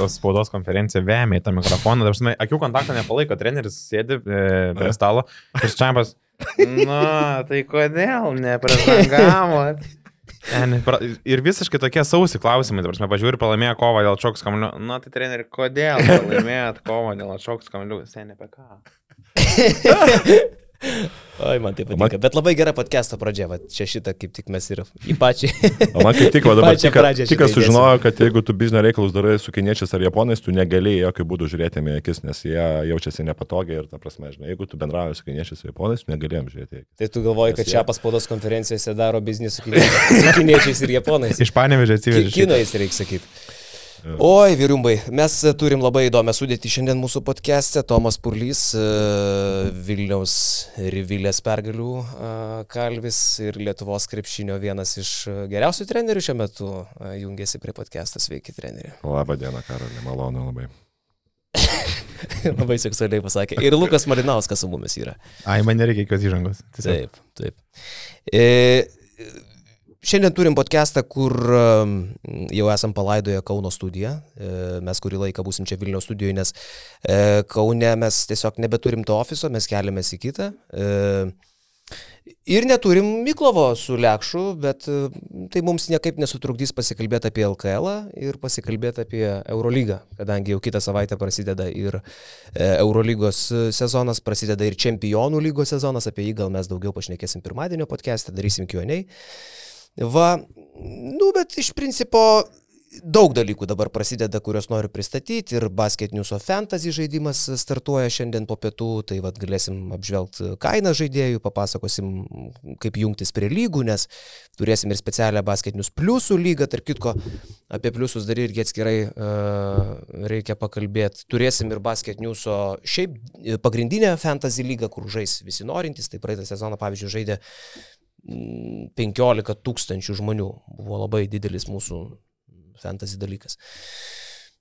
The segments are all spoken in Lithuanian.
tos spaudos konferenciją, vėmė į tą mikrofoną, dabar, žinai, akių kontaktą nepalaiko, treneris sėdi e, prie stalo ir čiampas, na, tai kodėl neprezangavot? Ir visiškai tokie sausi klausimai, dabar mes pažiūrėjome, pralaimėjo kovą dėl čoks kamlių. Na, tai treneri, kodėl pralaimėjot kovą dėl čoks kamlių? Seniai apie ką? Oi, man tai patinka. Bet labai gera podcast'o pradžia, va, čia šitą kaip tik mes ir į pačią. O man kaip tik, va, dabar tik, tik sužinojo, kad jeigu tu biznio reikalus darai su kiniečiais ar japonais, tu negalėjai jokių būdų žiūrėti į akis, nes jie jaučiasi nepatogiai ir ta prasme, žinai, jeigu tu bendrauji su kiniečiais ar japonais, tu negalėjom žiūrėti. Tai tu galvoji, kad čia paspaudos konferencijose daro biznį su kiniečiais ir japonais. Iš panevežė atsivežė. Kinais reikia sakyti. Oi, vyriumbai, mes turim labai įdomią sudėtį šiandien mūsų podcast'e. Tomas Purlys, e, Vilniaus Rivilės pergalių e, kalvis ir Lietuvos krepšinio vienas iš geriausių trenerių šiuo metu e, jungiasi prie podcast'ą. Sveiki, treneri. Labą dieną, Karolė, malonu labai. labai seksualiai pasakė. Ir Lukas Marinauskas su mumis yra. Ai, man nereikia jokios įžangos. Tiesiog. Taip, taip. E, Šiandien turim podcastą, kur jau esam palaidoję Kauno studiją. E, mes kurį laiką būsim čia Vilniaus studijoje, nes e, Kaune mes tiesiog nebeturim to ofiso, mes keliamės į kitą. E, ir neturim Miklovo su Lekšu, bet tai mums niekaip nesutrukdys pasikalbėti apie LKL ir pasikalbėti apie Eurolygą, kadangi jau kitą savaitę prasideda ir Eurolygos sezonas, prasideda ir Čempionų lygos sezonas, apie jį gal mes daugiau pašnekėsim pirmadienio podcast'e, darysim Q&A. Va, nu, bet iš principo daug dalykų dabar prasideda, kuriuos noriu pristatyti. Ir Basket News of Fantasy žaidimas startuoja šiandien po pietų, tai vad galėsim apžvelgti kainą žaidėjų, papasakosim, kaip jungtis prie lygų, nes turėsim ir specialią Basket News pliusų lygą, tarp kitko, apie pliusus dar irgi atskirai uh, reikia pakalbėti. Turėsim ir Basket News šiaip pagrindinę Fantasy lygą, kur žais visi norintys, tai praeitą sezoną, pavyzdžiui, žaidė 15 tūkstančių žmonių. Buvo labai didelis mūsų fantasy dalykas.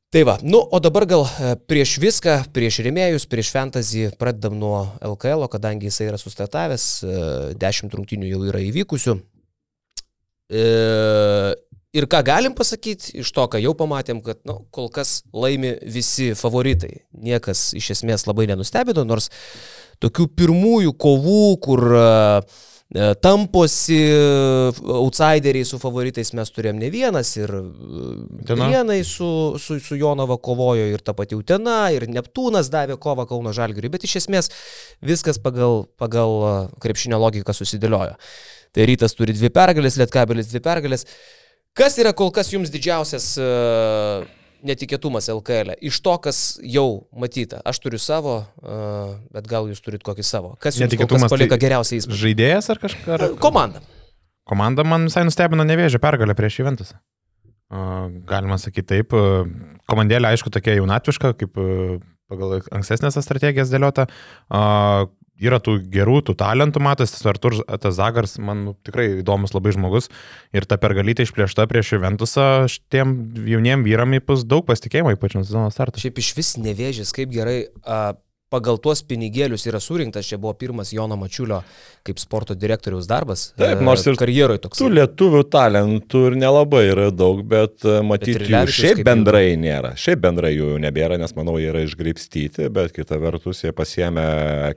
Tai va, nu, o dabar gal e, prieš viską, prieš remėjus, prieš fantasy pradedam nuo LKL, kadangi jisai yra sustatavęs, 10 e, rungtinių jau yra įvykusių. E, ir ką galim pasakyti iš to, ką jau pamatėm, kad nu, kol kas laimi visi favoritai. Niekas iš esmės labai nenustebino, nors tokių pirmųjų kovų, kur uh, tamposi e, outsideriai su favoritais mes turėjom ne vienas ir e, vienai su, su, su Jonava kovojo ir ta pati Utena ir Neptūnas davė kovą Kauno Žalgiriui, bet iš esmės viskas pagal, pagal krepšinio logiką susidėliojo. Tai rytas turi dvi pergalės, Lietkabelis dvi pergalės. Kas yra kol kas jums didžiausias uh, netikėtumas LKL. E. Iš to, kas jau matyta. Aš turiu savo, bet gal jūs turit kokį savo. Kas jums kas palika tai geriausiai įspūdį? Žaidėjas ar kažkas? Komanda. Komanda man visai nustebino nevėžio pergalę prieš Juventus. Galima sakyti taip. Komandėlė, aišku, tokia jaunatviška, kaip pagal ankstesnės strategijas dėliota yra tų gerų, tų talentų, matas, tas Artur, tas Zagars, man nu, tikrai įdomus labai žmogus. Ir ta pergalytė išplėšta prieš Juventusą, šitiem jauniem vyram įpus daug pasitikėjimo, ypač nuo sezono starto. Šiaip iš vis nevėžės, kaip gerai. A pagal tuos pinigėlius yra surinktas, čia buvo pirmas Jono Mačiulio kaip sporto direktoriaus darbas. Taip, e, nors ir karjeroje toks. Tų lietuvių talentų ir nelabai yra daug, bet e, matyti jų šiaip bendrai jų... nėra. Šiaip bendrai jų nebėra, nes manau, jie yra išgraipstyti, bet kita vertus jie pasiemė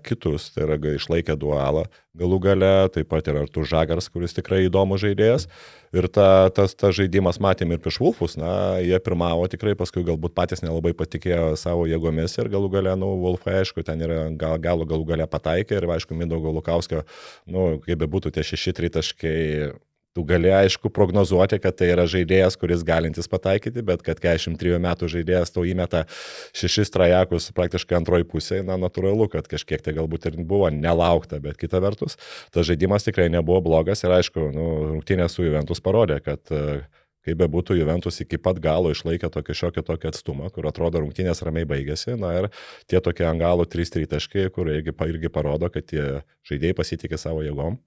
kitus, tai yra išlaikė dualą galų gale, taip pat ir Artur Žagars, kuris tikrai įdomus žaidėjas. Ir ta, tas, tas žaidimas matėm ir prieš Wolfus, na, jie pirmavo tikrai, paskui galbūt patys nelabai patikėjo savo jėgomis ir galų gale, nu, Wolfai, aišku, ten yra gal, galo galų gale pataikė ir, aišku, Mindaugo Lukauskio, nu, kaip be būtų tie šeši tritaškai Tu gali aišku prognozuoti, kad tai yra žaidėjas, kuris galintis pataikyti, bet kad 43 metų žaidėjas tau įmeta šešis trajekus praktiškai antroji pusė, na natūralu, kad kažkiek tai galbūt ir buvo nelaukta, bet kita vertus, tas žaidimas tikrai nebuvo blogas ir aišku, nu, rungtynės su Juventus parodė, kad kaip be būtų Juventus iki pat galo išlaikė tokį šiokį tokį atstumą, kur atrodo rungtynės ramiai baigėsi. Na ir tie tokie ant galo 3-3 taškai, kur irgi, irgi parodo, kad tie žaidėjai pasitikė savo jėgom,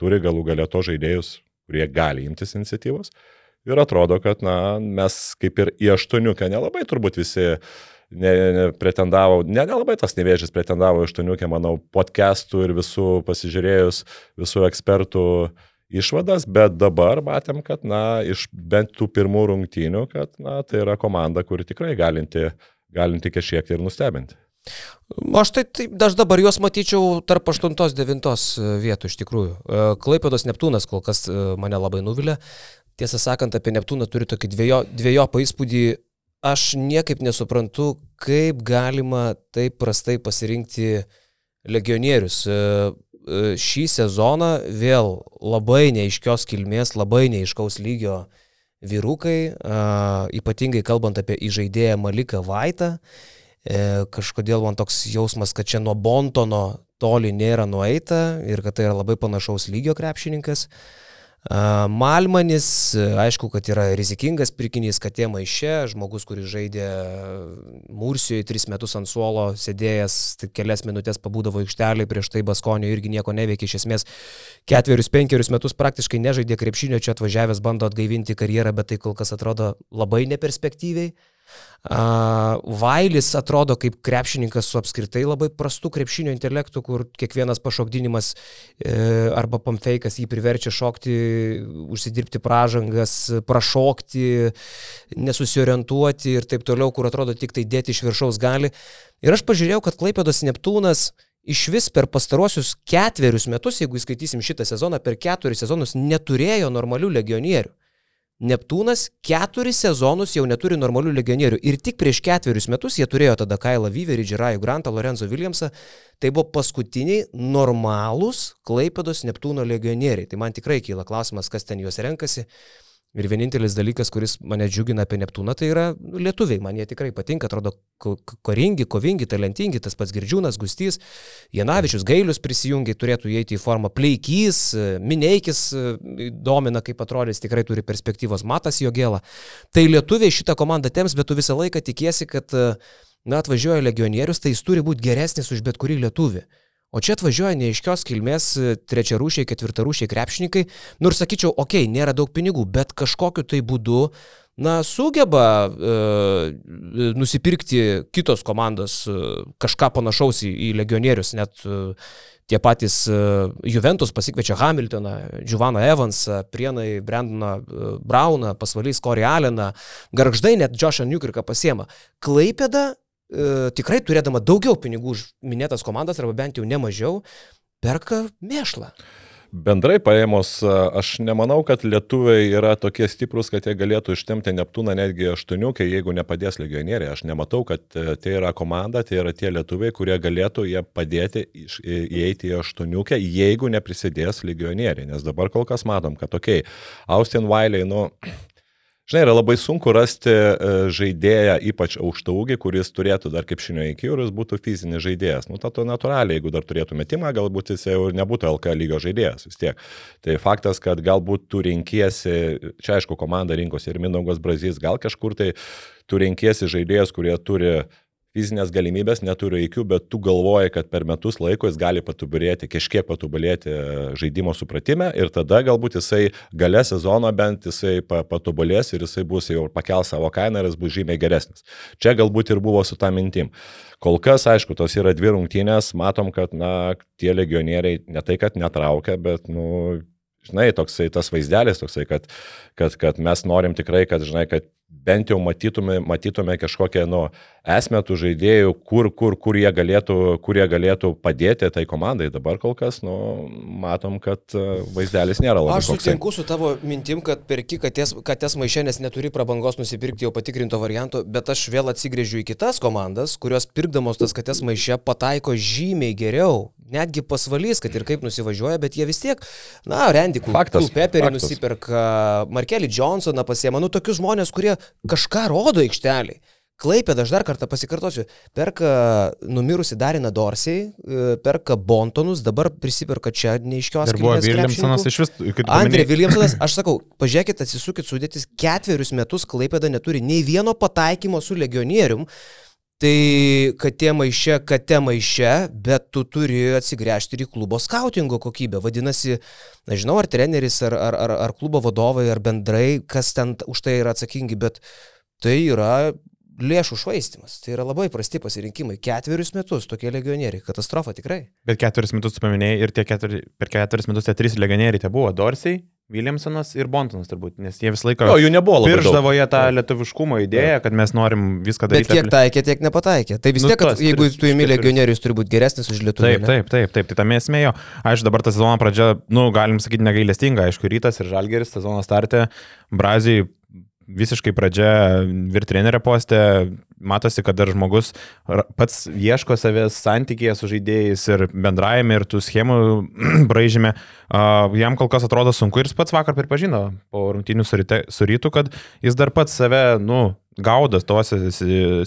turi galų galę to žaidėjus kurie gali imtis iniciatyvos. Ir atrodo, kad na, mes kaip ir į aštuoniukę nelabai turbūt visi ne, ne, pretendavo, ne, nelabai tas nevėžys pretendavo aštuoniukę, manau, podcastų ir visų pasižiūrėjus, visų ekspertų išvadas, bet dabar matėm, kad, na, iš bent tų pirmų rungtynių, kad, na, tai yra komanda, kuri tikrai galinti, galinti kažkiek ir nustebinti. Aš tai, tai aš dabar juos matyčiau tarp 8-9 vietų iš tikrųjų. Klaipėdos Neptūnas kol kas mane labai nuvilė. Tiesą sakant, apie Neptūną turiu tokį dviejo, dviejopą įspūdį. Aš niekaip nesuprantu, kaip galima taip prastai pasirinkti legionierius. E, šį sezoną vėl labai neiškios kilmės, labai neiškaus lygio vyrukai, ypatingai kalbant apie įžaidėją Maliką Vaitą. E, kažkodėl man toks jausmas, kad čia nuo Bontono toli nėra nueita ir kad tai yra labai panašaus lygio krepšininkas. Malmanis, aišku, kad yra rizikingas pirkinys, kad tie maiše, žmogus, kuris žaidė Mursijoje tris metus ant suolo, sėdėjęs, tai kelias minutės pabūdavo aikštelį, prieš tai Baskonio irgi nieko neveikė, iš esmės ketverius, penkerius metus praktiškai nežaidė krepšinio, čia atvažiavęs bando atgaivinti karjerą, bet tai kol kas atrodo labai neperspektyviai. Vailis atrodo kaip krepšininkas su apskritai labai prastu krepšinio intelektu, kur kiekvienas pašokdinimas e, arba pamfeikas jį priverčia šokti, užsidirbti pražangas, prašokti, nesusiorientuoti ir taip toliau, kur atrodo tik tai dėti iš viršaus gali. Ir aš pažiūrėjau, kad Klaipėdos Neptūnas iš vis per pastaruosius ketverius metus, jeigu įskaitysim šitą sezoną, per keturis sezonus neturėjo normalių legionierių. Neptūnas keturis sezonus jau neturi normalių legionierių ir tik prieš ketverius metus jie turėjo tada Kailą Vyverį, Džirajų Grantą, Lorenzo Williamsą. Tai buvo paskutiniai normalūs Klaipėdos Neptūno legionieriai. Tai man tikrai kyla klausimas, kas ten juos renkasi. Ir vienintelis dalykas, kuris mane džiugina apie Neptūną, tai yra nu, lietuviai. Man jie tikrai patinka, atrodo koringi, kovingi, talentingi, tas pats Girdžiūnas, Gustys, Janavičius, Gailius prisijungia, turėtų įeiti į formą Pleikys, Mineikis domina, kaip atrodys, tikrai turi perspektyvos Matas jo gėlą. Tai lietuviai šitą komandą temps, bet tu visą laiką tikiesi, kad na, atvažiuoja legionierius, tai jis turi būti geresnis už bet kurį lietuvį. O čia atvažiuoja neiškios kilmės e, trečiarūšiai, ketvirtarūšiai krepšininkai. Nors sakyčiau, okei, okay, nėra daug pinigų, bet kažkokiu tai būdu, na, sugeba e, nusipirkti kitos komandos e, kažką panašaus į, į legionierius, net e, tie patys e, Juventus pasikviečia Hamiltoną, Giovanną Evansą, Prienai Brandoną e, Brauną, pasvalys Corey Alleną, Garždai net Joshą Newkirką pasiema. Klaipėda tikrai turėdama daugiau pinigų už minėtas komandas, arba bent jau nemažiau, perka mėšlą. Bendrai paėmus, aš nemanau, kad lietuviai yra tokie stiprus, kad jie galėtų ištemti Neptūną netgi aštuoniukai, jeigu nepadės legionieriai. Aš nematau, kad e, tai yra komanda, tai yra tie lietuviai, kurie galėtų jie padėti įeiti į aštuoniukę, jeigu neprisidės legionieriai. Nes dabar kol kas matom, kad, okei, okay, Austin Wiley, nu, Žinai, yra labai sunku rasti e, žaidėją, ypač aukštą ūgį, kuris turėtų dar kaip šinio iki ir jis būtų fizinis žaidėjas. Nu, tato natūraliai, jeigu dar turėtų metimą, galbūt jis jau nebūtų LK lygio žaidėjas vis tiek. Tai faktas, kad galbūt tu rinkiesi, čia aišku, komanda rinkosi ir Mindaugas Brazys, gal kažkur tai tu rinkiesi žaidėjas, kurie turi fizinės galimybės, neturi įkių, bet tu galvoji, kad per metus laiko jis gali patobulėti, kažkiek patobulėti e, žaidimo supratime ir tada galbūt jisai gale sezono bent jisai patobulės ir jisai bus jau pakel savo kainą ir jis bus žymiai geresnis. Čia galbūt ir buvo su tą mintim. Kol kas, aišku, tos yra dvi rungtynės, matom, kad, na, tie legionieriai ne tai, kad netraukia, bet, nu, žinai, toksai tas vaizdelis, toksai, kad, kad, kad mes norim tikrai, kad, žinai, kad bent jau matytume, matytume kažkokią nu, esmę tų žaidėjų, kur, kur, kur, jie galėtų, kur jie galėtų padėti tai komandai. Dabar kol kas nu, matom, kad e, vaizdelis nėra labai. Aš sutinku su tavo mintim, kad perki katės, katės maišė, nes neturi prabangos nusipirkti jau patikrinto varianto, bet aš vėl atsigrėžiu į kitas komandas, kurios pirkdamos tas katės maišė pataiko žymiai geriau. Netgi pasvalys, kad ir kaip nusivažiuoja, bet jie vis tiek, na, Randy Pepperį nusiperka, Markelį Johnsoną pasiema, nu, tokius žmonės, kurie kažką rodo aikšteliai. Klaipėda, aš dar kartą pasikartosiu, perka numirusi Dariną Dorsiai, e, perka Bontonus, dabar prisiperka čia neiškios. Ir buvo Williamsonas iš vis. Andrė Williamsonas, aš sakau, pažiūrėkit, atsisukit sudėtis, ketverius metus Klaipėda neturi nei vieno pataikymo su legionierium. Tai katė maiše, katė maiše, bet tu turi atsigręžti ir į klubo skautingo kokybę. Vadinasi, nežinau, ar treneris, ar, ar, ar, ar klubo vadovai, ar bendrai, kas ten už tai yra atsakingi, bet tai yra lėšų švaistimas. Tai yra labai prasti pasirinkimai. Ketverius metus tokie legionieriai. Katastrofa tikrai. Bet ketverius metus tu paminėjai ir ketveri, per ketverius metus tie trys legionieriai tai buvo Dorsiai, Williamsonas ir Bontonas turbūt, nes jie visą laiką... O jų nebuvo labai. Pirždavo jie tą lietuviškumo idėją, kad mes norim viską daryti. Bet kiek taikė, tiek nepataikė. Tai vis nu, tiek, kad, jeigu tu įimi legionierius, turi būti geresnis už lietuvį. Taip, taip, taip, taip, tai tam esmėjo. Aišku, dabar ta sezono pradžia, nu, galim sakyti, negailestinga. Aišku, rytas ir žalgeris sezono startė. Brazijai visiškai pradžia vir trenerio postė, matosi, kad dar žmogus pats ieško savęs santykėje su žaidėjais ir bendrajame ir tų schemų braižyme. Jam kol kas atrodo sunku ir jis pats vakar pripažino po rungtynių su rytu, kad jis dar pats save, nu, gaudas tose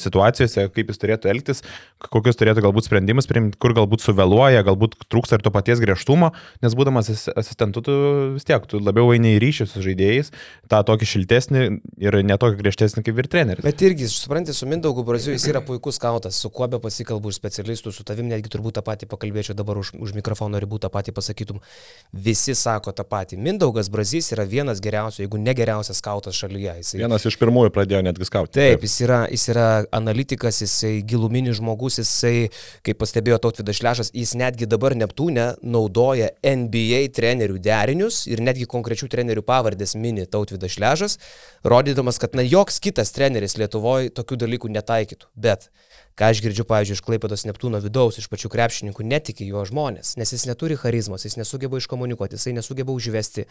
situacijose, kaip jis turėtų elgtis, kokius turėtų galbūt sprendimus priimti, kur galbūt suvėluoja, galbūt trūksta ir to paties griežtumo, nes būdamas asistentu, tu vis tiek, tu labiau eini į ryšį su žaidėjais, tą tokį šiltesnį ir netokį griežtesnį kaip ir treneris. Bet irgi, suprantate, su Mindaugu Braziu jis yra puikus skautas, su kuo be pasikalbu už specialistų, su tavim netgi turbūt tą patį pakalbėčiau dabar už, už mikrofono ribų tą patį pasakytum. Visi sako tą patį. Mindaugas Brazys yra vienas geriausių, jeigu ne geriausias skautas šalyje. Jisai... Vienas iš pirmųjų pradėjo netgi skauti skauti. Taip, jis yra, jis yra analitikas, jisai giluminis žmogus, jisai, kaip pastebėjo Tautvidas Šlešas, jis netgi dabar Neptūne naudoja NBA trenerių derinius ir netgi konkrečių trenerių pavardės mini Tautvidas Šlešas, rodydamas, kad na joks kitas treneris Lietuvoje tokių dalykų netaikytų. Bet ką aš girdžiu, pavyzdžiui, iš Klaipėdos Neptūno vidaus, iš pačių krepšininkų, netiki jo žmonės, nes jis neturi charizmos, jis nesugeba iškomunikuoti, jisai nesugeba užvesti.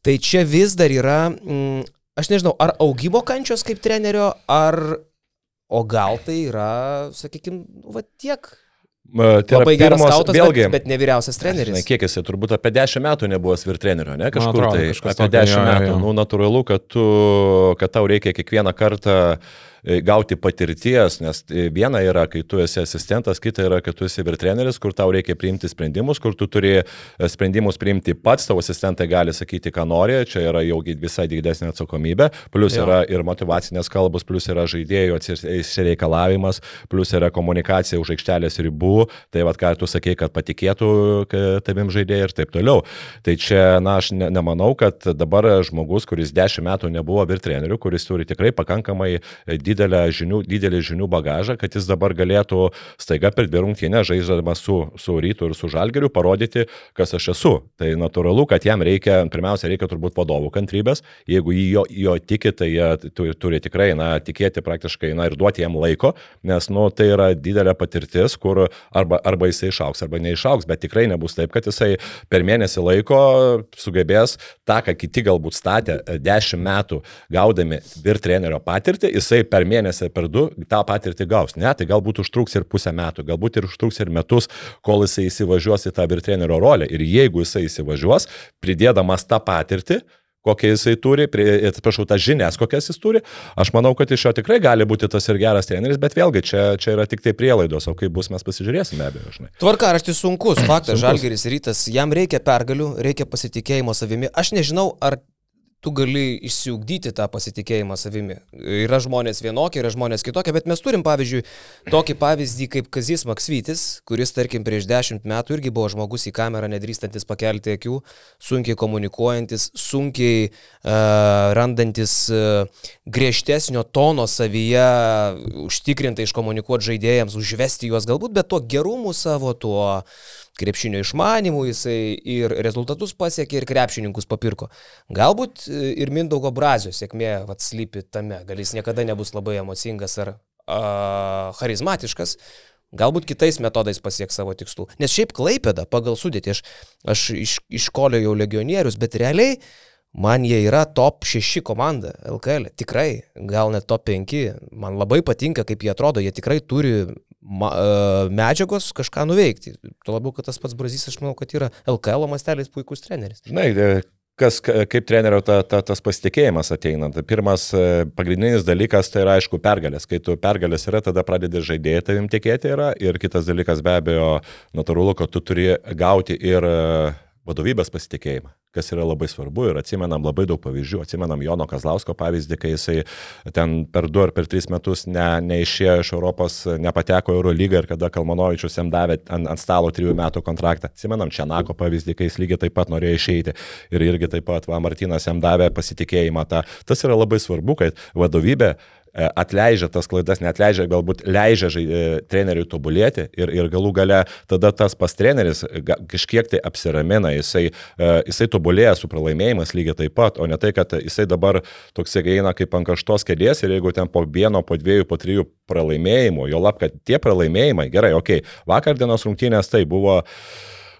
Tai čia vis dar yra mm, aš nežinau, ar augimo kančios kaip trenerio, ar, o gal tai yra, sakykime, va tiek. Tai Labai geras skautas, vėlgi, bet, bet ne vyriausias treneris. Žinai, kiek jisai, turbūt apie 10 metų nebuvo svir trenerio, ne kažkur atrodo, tai. Apie 10 jo, metų. Jo. Nu, natūralu, kad, tu, kad tau reikia kiekvieną kartą uh, gauti patirties, nes e, viena yra, kai tu esi asistentas, kita yra, kai tu esi virtreneris, kur tau reikia priimti sprendimus, kur tu turi e, sprendimus priimti pats, tavo asistentai gali sakyti, ką nori, čia yra jau visai didesnė atsakomybė, plus jo. yra ir motivacinės kalbos, plus yra žaidėjų atsireikalavimas, plus yra komunikacija už aikštelės ribų, tai vad ką tu sakei, kad patikėtų tavim žaidėjai ir taip toliau. Tai čia, na, aš ne, nemanau, kad dabar žmogus, kuris dešimt metų nebuvo virtreneriu, kuris turi tikrai pakankamai didelę žinių, didelį žinių bagažą, kad jis dabar galėtų staiga per dvi rungtynę žaidžiamas su, su rytu ir su žalgeriu parodyti, kas aš esu. Tai natūralu, kad jam reikia, pirmiausia, reikia turbūt vadovų kantrybės. Jeigu jo, jo tiki, tai jie turi, tikrai, na, tikėti praktiškai, na, ir duoti jam laiko, nes, nu, tai yra didelė patirtis, kur arba, arba jisai išauks, arba neišauks, bet tikrai nebus taip, kad jisai per mėnesį laiko sugebės tą, ką kiti galbūt statė dešimt metų gaudami vir trenerio patirtį, jisai per per mėnesį, per du tą patirtį gaus. Ne, tai galbūt užtruks ir pusę metų, galbūt ir užtruks ir metus, kol jisai įsivažiuos į tą virtrenerio rolę. Ir jeigu jisai įsivažiuos, pridėdamas tą patirtį, kokią jisai turi, atsiprašau, tas žinias, kokias jis turi. Aš manau, kad iš jo tikrai gali būti tas ir geras treneris, bet vėlgi čia, čia yra tik tai prielaidos, o kaip bus, mes pasižiūrėsime be abejo. Žinai. Tvarkaraštis sunkus, faktas, Žalgeris rytas, jam reikia pergalių, reikia pasitikėjimo savimi. Aš nežinau, ar tu gali išsiugdyti tą pasitikėjimą savimi. Yra žmonės vienokie, yra žmonės kitokie, bet mes turim, pavyzdžiui, tokį pavyzdį kaip Kazis Maksvytis, kuris, tarkim, prieš dešimt metų irgi buvo žmogus į kamerą nedrįstantis pakelti akių, sunkiai komunikuojantis, sunkiai uh, randantis uh, griežtesnio tono savyje, užtikrintai iškomunikuoti žaidėjams, užvesti juos galbūt, bet tuo gerumu savo, tuo krepšinio išmanimų, jisai ir rezultatus pasiekė, ir krepšininkus papirko. Galbūt e, ir Mindaugo Brazio sėkmė atslypi tame, gal jis niekada nebus labai emocingas ar a, charizmatiškas, galbūt kitais metodais pasieks savo tikslų. Nes šiaip Klaipėda pagal sudėtį, aš, aš iš, iškolio jau legionierius, bet realiai man jie yra top 6 komanda LKL. Tikrai, gal net top 5. Man labai patinka, kaip jie atrodo, jie tikrai turi ma, e, medžiagos kažką nuveikti. Tuo labiau, kad tas pats Brazys, aš manau, kad yra LKL mastelis puikus treneris. Žinai, e, kas, kaip trenerio ta, ta, tas pasitikėjimas ateina. Tai pirmas e, pagrindinis dalykas tai yra aišku pergalės. Kai tu pergalės yra, tada pradedi žaidėjai tavim tikėti yra. Ir kitas dalykas be abejo, natūralu, kad tu turi gauti ir vadovybės pasitikėjimą kas yra labai svarbu ir atsimenam labai daug pavyzdžių. Atsimenam Jono Kazlausko pavyzdį, kai jisai ten per du ar per tris metus ne, neišėjo iš Europos, nepateko Euro lygą ir kada Kalmanovičius jam davė ant, ant stalo trijų metų kontraktą. Atsimenam Čianako pavyzdį, kai jis lygiai taip pat norėjo išeiti ir irgi taip pat va, Martinas jam davė pasitikėjimą. Ta, tas yra labai svarbu, kad vadovybė e, atleidžia tas klaidas, neatleidžia, galbūt leidžia e, treneriui tobulėti ir, ir galų gale tada tas pas treneris kažkiek tai apsiramina, jisai, jisai tobulėja su pralaimėjimas lygiai taip pat, o ne tai, kad jisai dabar toksai eina kaip ant kažtos kėdės ir jeigu ten po vieno, po dviejų, po trijų pralaimėjimų, jo lab, kad tie pralaimėjimai, gerai, okei, okay, vakar dienos rungtynės tai buvo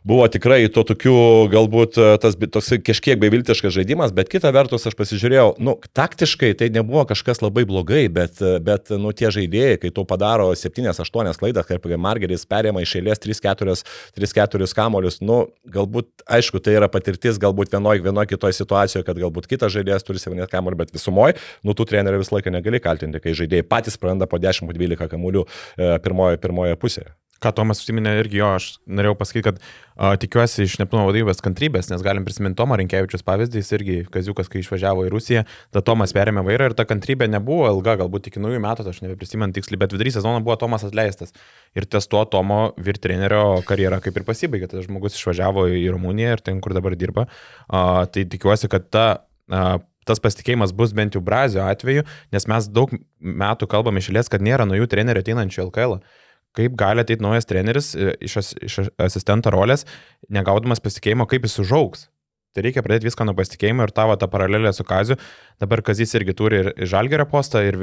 buvo tikrai to tokiu, galbūt e, tas toks kažkiek beviltiškas žaidimas, bet kita vertus aš pasižiūrėjau, nu, taktiškai tai nebuvo kažkas labai blogai, bet, e, bet nu, tie žaidėjai, kai to padaro 7-8 klaidas, kaip Margeris perėmė iš eilės 3-4 kamolius, nu, galbūt, aišku, tai yra patirtis, galbūt vienoje vienoj kitoje situacijoje, kad galbūt kitas žaidėjas turi 7 kamolių, bet visumoje, nu, tų trenerių visą laiką negali kaltinti, kai žaidėjai patys praranda po 10-12 kamolių e, pirmoje, pirmoje pusėje. Ką Tomas užsiminė irgi jo, aš norėjau pasakyti, kad a, tikiuosi iš Neptūno vadovybės kantrybės, nes galim prisiminti Tomą Rinkievičius pavyzdį, jis irgi Kaziukas, kai išvažiavo į Rusiją, tada Tomas perėmė vairą ir ta kantrybė nebuvo ilga, galbūt iki naujų metų, aš nebeprisimenu tiksliai, bet vidury sezono buvo Tomas atleistas. Ir ties tuo Tomo virtrenerio karjera kaip ir pasibaigė, tas žmogus išvažiavo į Rumuniją ir ten, kur dabar dirba. A, tai tikiuosi, kad ta a, tas pasitikėjimas bus bent jau Brazio atveju, nes mes daug metų kalbame išėlės, kad nėra naujų trenerių ateinančių LKL. -ą kaip gali ateiti naujas treneris e, iš, iš asistento rolės, negaudamas pasitikėjimo, kaip jis užaugs. Tai reikia pradėti viską nuo pasitikėjimo ir tavo tą paralelę su Kaziu. Dabar Kazis irgi turi ir Žalgerio postą, ir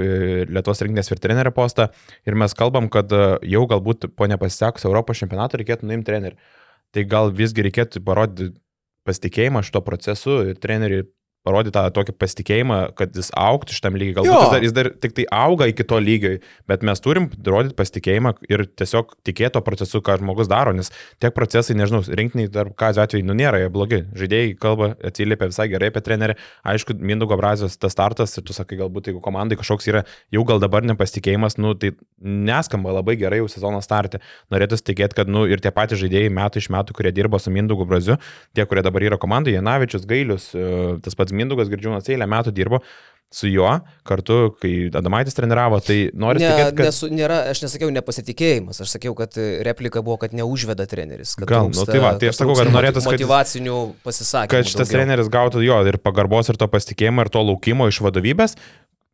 Lietuvos rinktinės ir trenerio postą. Ir mes kalbam, kad e, jau galbūt po nepasisekus Europos čempionato reikėtų nuimti trenerį. Tai gal visgi reikėtų parodyti pasitikėjimą šito procesu ir treneriui parodyti tą tokį pasitikėjimą, kad jis auktų šitam lygiai. Galbūt jis dar, jis dar tik tai auga iki to lygio, bet mes turim rodyti pasitikėjimą ir tiesiog tikėto procesu, ką žmogus daro, nes tiek procesai, nežinau, rinktiniai tarp kazio atveju, nu nėra jie blogi. Žaidėjai kalba, atsiliepia visai gerai apie trenerį. Aišku, Mindugo Brazijos tas startas ir tu sakai, galbūt jeigu komandai kažkoks yra jau gal dabar nepasitikėjimas, nu tai neskamba labai gerai jau sezono startė. Norėtųsi tikėti, kad nu ir tie patys žaidėjai metų iš metų, kurie dirbo su Mindugo Braziu, tie, kurie dabar yra komandoje, Janavičius, Gailius, e, tas pats Mindugas Girdžiūnas eilę metų dirbo su juo kartu, kai Adamaitis treniravo, tai noriu ne, tikėti, kad... Nesu, nėra, aš nesakiau nepasitikėjimas, aš sakiau, kad replika buvo, kad neužveda treneris. Gal, nu tai va, tai aš sakau, kad norėtųsi... Motivacinių pasisakymų. Kad šitas daugiau. treneris gautų jo ir pagarbos, ir to pasitikėjimo, ir to laukimo iš vadovybės,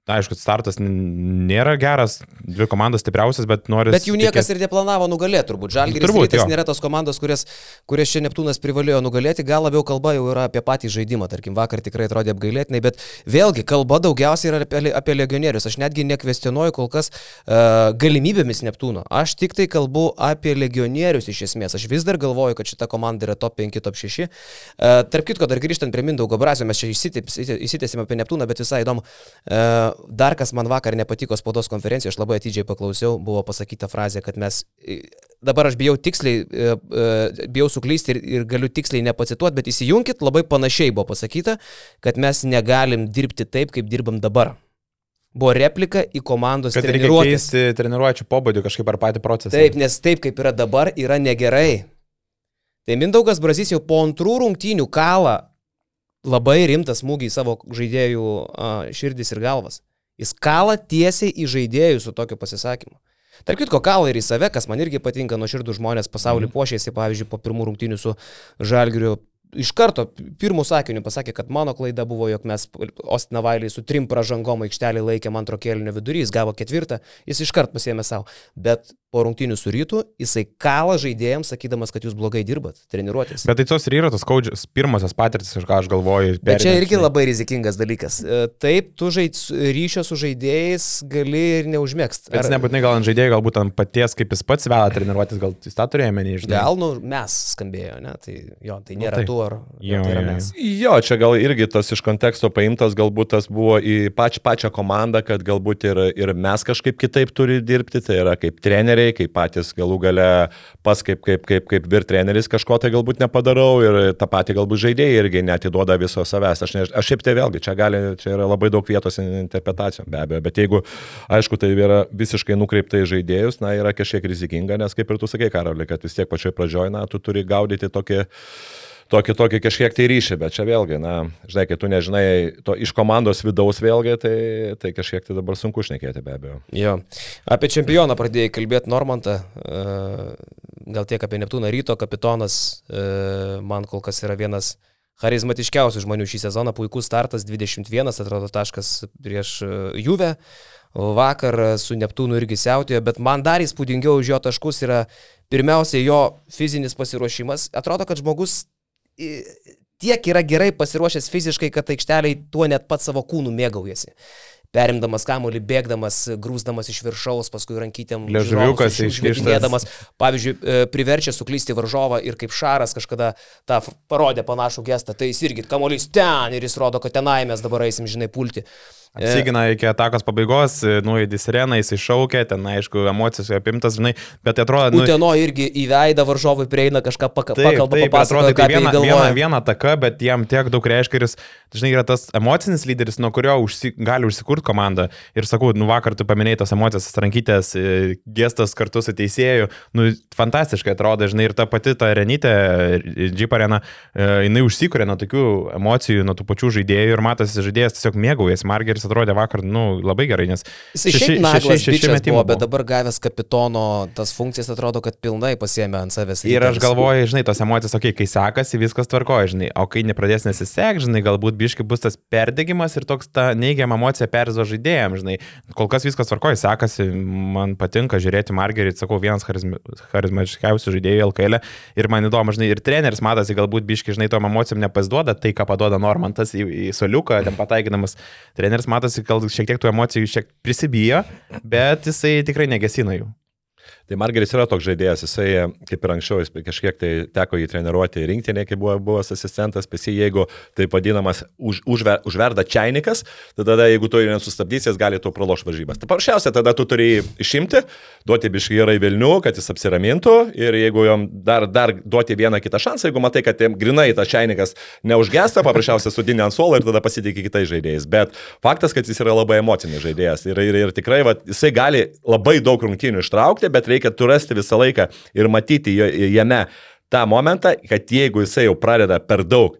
Aišku, startas nėra geras, dvi komandos stipriausias, bet nori. Bet jų niekas tikėt... ir neplanavo nugalėti, turbūt. Žalgiris turbūt, nėra tos komandos, kurias, kurias čia Neptūnas privalėjo nugalėti, gal labiau kalba jau yra apie patį žaidimą, tarkim, vakar tikrai atrodė apgailėtinai, bet vėlgi kalba daugiausiai yra apie, apie legionierius. Aš netgi nekvestionuoju kol kas uh, galimybėmis Neptūno. Aš tik tai kalbu apie legionierius iš esmės. Aš vis dar galvoju, kad šita komanda yra top 5, top 6. Uh, e, tarp kitko, dar grįžtant prie Mindaugo Brasio, mes čia įsitėsime apie Neptūną, bet visai įdomu. Uh, dar kas man vakar nepatiko spaudos konferencijoje, aš labai atidžiai paklausiau, buvo pasakyta frazė, kad mes, dabar aš bijau tiksliai, e, e, bijau suklysti ir, ir galiu tiksliai nepacituoti, bet įsijunkit, labai panašiai buvo pasakyta, kad mes negalim dirbti taip, kaip dirbam dabar. Buvo replika į komandos kad treniruotę. Keisti treniruočio pobūdį kažkaip ar patį procesą. Taip, nes taip, kaip yra dabar, yra negerai. Tai Mindaugas Brazys jau po antrų rungtynių kalą labai rimtą smūgį į savo žaidėjų a, širdis ir galvas. Jis kala tiesiai į žaidėjų su tokiu pasisakymu. Tark kitko, kala ir į save, kas man irgi patinka, nuo širdų žmonės pasaulį mm. pošėsi, pavyzdžiui, po pirmų rungtynių su Žalgiriu. Iš karto pirmų sakinių pasakė, kad mano klaida buvo, jog mes Ostinavalį su trim pražangom aikštelį laikėm antro kėlinio vidury, jis gavo ketvirtą, jis iš karto pasėmė savo. Bet po rungtinių su rytu, jisai kala žaidėjams, sakydamas, kad jūs blogai dirbat, treniruotės. Bet tai tos ir yra tos skaudžios pirmosios patirtis, iš ką aš galvoju. Bet čia irgi labai rizikingas dalykas. E, taip, tu žaid, ryšio su žaidėjais gali ir neužmėgsti. Bet Ar... nebūtinai gal ant žaidėjų, galbūt ant paties, kaip jis pats veda treniruotės, gal jis tą turėjo menį žinai. Gal, nu, mes skambėjo, ne? Tai jo, tai nu nėra nu, tai. tu ar jo, tai yra mes. Jo, čia gal irgi tas iš konteksto paimtas, galbūt tas buvo į pač, pačią komandą, kad galbūt ir, ir mes kažkaip kitaip turi dirbti, tai yra kaip treneriai, kaip patys galų gale pas kaip, kaip, kaip, kaip vir treneris kažko tai galbūt nepadarau ir tą patį galbūt žaidėjai irgi netiduoda viso savęs. Aš, ne, aš šiaip tai vėlgi, čia, gali, čia yra labai daug vietos interpretacijom be abejo, bet jeigu, aišku, tai yra visiškai nukreipta į žaidėjus, na, yra kažkiek rizikinga, nes kaip ir tu sakai, Karoli, kad vis tiek pačioj pradžioj, na, tu turi gaudyti tokį tokį, tokį kažkiek tai ryšį, bet čia vėlgi, na, žinai, kai tu nežinai to iš komandos vidaus vėlgi, tai, tai kažkiek tai dabar sunku šnekėti be abejo. Jo, apie čempioną pradėjai kalbėti Normantą, e, gal tiek apie Neptūną ryto, kapitonas e, man kol kas yra vienas charizmatiškiausių žmonių šį sezoną, puikus startas, 21 atrodo taškas prieš e, Juve. vakar su Neptūnu irgi siautėjo, bet man dar įspūdingiau už jo taškus yra pirmiausia jo fizinis pasiruošimas. Atrodo, kad žmogus tiek yra gerai pasiruošęs fiziškai, kad aikšteliai tuo net pat savo kūnų mėgaujasi perimdamas kamuolį, bėgdamas, grūsdamas iš viršaus, paskui rankytėm. Ležuviukas iškištas. Pavyzdžiui, e, priverčia suklysti varžovą ir kaip Šaras kažkada tą parodė panašų gestą, tai jis irgi kamuolys ten ir jis rodo, kad tenai mes dabar eisim, žinai, pulti. Apsigina iki atakos pabaigos, nuėdė sireną, jis iššaukė, ten aišku, emocijos apimtas, žinai, bet tai atrodo... Nu, Uteno irgi į veidą varžovui prieina kažką paka, taip, pakalba, taip, atrodo, tai viena, viena, viena ataka, bet jam tiek daug reiškia ir jis, žinai, yra tas emocinis lyderis, nuo kurio užsi, gali užsikurti komanda. Ir sakau, nu vakar tu paminėjai tos emocijos, rankytės, e, gestas kartu su teisėju, nu fantastiškai atrodo, žinai, ir ta pati ta Renytė, Jeep arena, e, jinai užsikūrė nuo tokių emocijų, nuo tų pačių žaidėjų ir matosi, žaidėjas tiesiog mėgaujasi, Margeris Žalgiris atrodė vakar, nu, labai gerai, nes... Jis naglas bičias buvo, bet dabar gavęs kapitono tas funkcijas atrodo, kad pilnai pasiemė ant savęs. Ir aš galvoju, žinai, tos emocijos, okei, okay, kai sekasi, viskas tvarkoja, žinai, o kai nepradės nesisek, žinai, galbūt biški bus tas perdegimas ir toks ta neigiama emocija perzo žaidėjams, žinai, kol kas viskas tvarkoja, sekasi, man patinka žiūrėti Margerit, sakau, vienas charizmatiškiausių žaidėjų LKL ir man įdomu, žinai, ir treneris matosi, galbūt biški, žinai, tom emocijom nepasiduoda tai, ką paduoda Normantas į, į soliuką, ten pataikinamas treneris matosi, gal šiek tiek tų emocijų šiek prisibijo, bet jisai tikrai negesina jų. Tai Margeris yra toks žaidėjas, jisai kaip ir anksčiau, jis kažkiek tai teko jį treniruoti rinktinėje, kai buvo buvęs asistentas, pesi, jeigu taip vadinamas už, užver, užverda čiainikas, tai tada jeigu tu jį nesustabdysi, jis gali tu praloš varžybas. Tai paprasčiausia, tada tu turi išimti, duoti biškai gerai Vilnių, kad jis apsiramintų ir jeigu jam dar, dar duoti vieną kitą šansą, jeigu matai, kad grinai tas čiainikas neužgesta, paprasčiausia sudinė ant suolo ir tada pasitikė kitais žaidėjais. Bet faktas, kad jis yra labai emocinis žaidėjas ir, ir, ir tikrai va, jisai gali labai daug rungtynių ištraukti, bet reikia turėti visą laiką ir matyti jame tą momentą, kad jeigu jisai jau pradeda per daug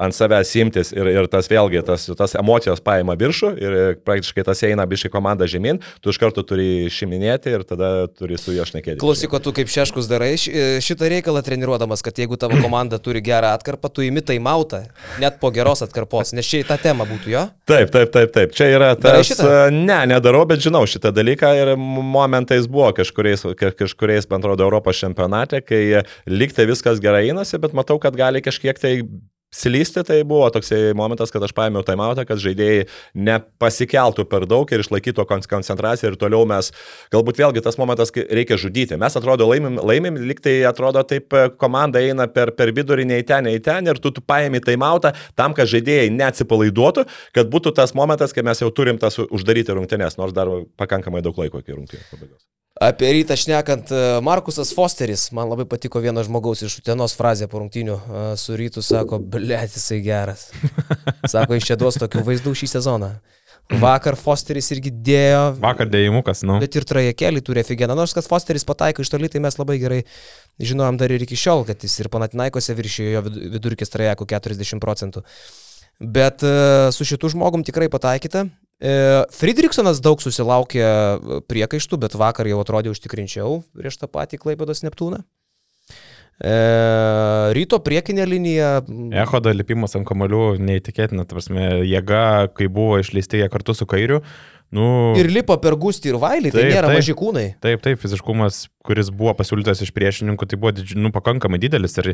ant savęs imtis ir, ir tas vėlgi, tas, tas emocijos paima viršų ir praktiškai tas eina biškai komanda žemyn, tu iš karto turi šiminėti ir tada turi su juo šnekėti. Klausyk, tu kaip šeškus darai šitą reikalą treniruodamas, kad jeigu tavo komanda turi gerą atkarpą, tu imi tai mautą, net po geros atkarpos, nes čia į tą temą būtų jo? Taip, taip, taip, taip. Čia yra tas... Ne, nedarau, bet žinau šitą dalyką ir momentais buvo kažkuriais, kažkuriais man atrodo, Europos čempionate, kai liktai viskas gerai einasi, bet matau, kad gali kažkiek tai Slysti tai buvo toksai momentas, kad aš paėmiau taimautą, kad žaidėjai nepasikeltų per daug ir išlaikytų koncentraciją ir toliau mes, galbūt vėlgi tas momentas, kai reikia žudyti. Mes atrodo laimim, laimim liktai atrodo taip e, komanda eina per, per vidurį, nei ten, nei ten ir tu, tu paėmi taimautą tam, kad žaidėjai neatsipalaiduotų, kad būtų tas momentas, kai mes jau turim tas uždaryti rungtynės, nors dar pakankamai daug laiko iki rungtynės pabaigos. Apie rytą šnekant, e, Markusas Fosteris, man labai patiko vieno žmogaus iš Utenos frazė po rungtynių e, su rytu, sako, blėt, jisai geras. Sako, iš čia duos tokių vaizdų šį sezoną. Vakar Fosteris irgi dėjo. Vakar dėjimukas, nu. Bet ir trajekėlį turi aфиgeną. Nors kad Fosteris pataiko iš toli, tai mes labai gerai žinojom dar ir iki šiol, kad jis ir Panatinaikose viršijo jo vidurkis trajekų 40 procentų. Bet e, su šitu žmogum tikrai pataikyta. E, Friedrichsonas daug susilaukė priekaištų, bet vakar jau atrodė užtikrinčiau prieš tą patį Klaipėdos Neptūną. E, ryto priekinė linija. Ehodo lipimas ant kamalių neįtikėtina, prasme, jėga, kai buvo išleisti jie kartu su kairiu, Nu, ir lipo per gustį ir vailį, tai nėra taip, maži kūnai. Taip, taip, fiziškumas, kuris buvo pasiūlytas iš priešininkų, tai buvo nu, pakankamai didelis ir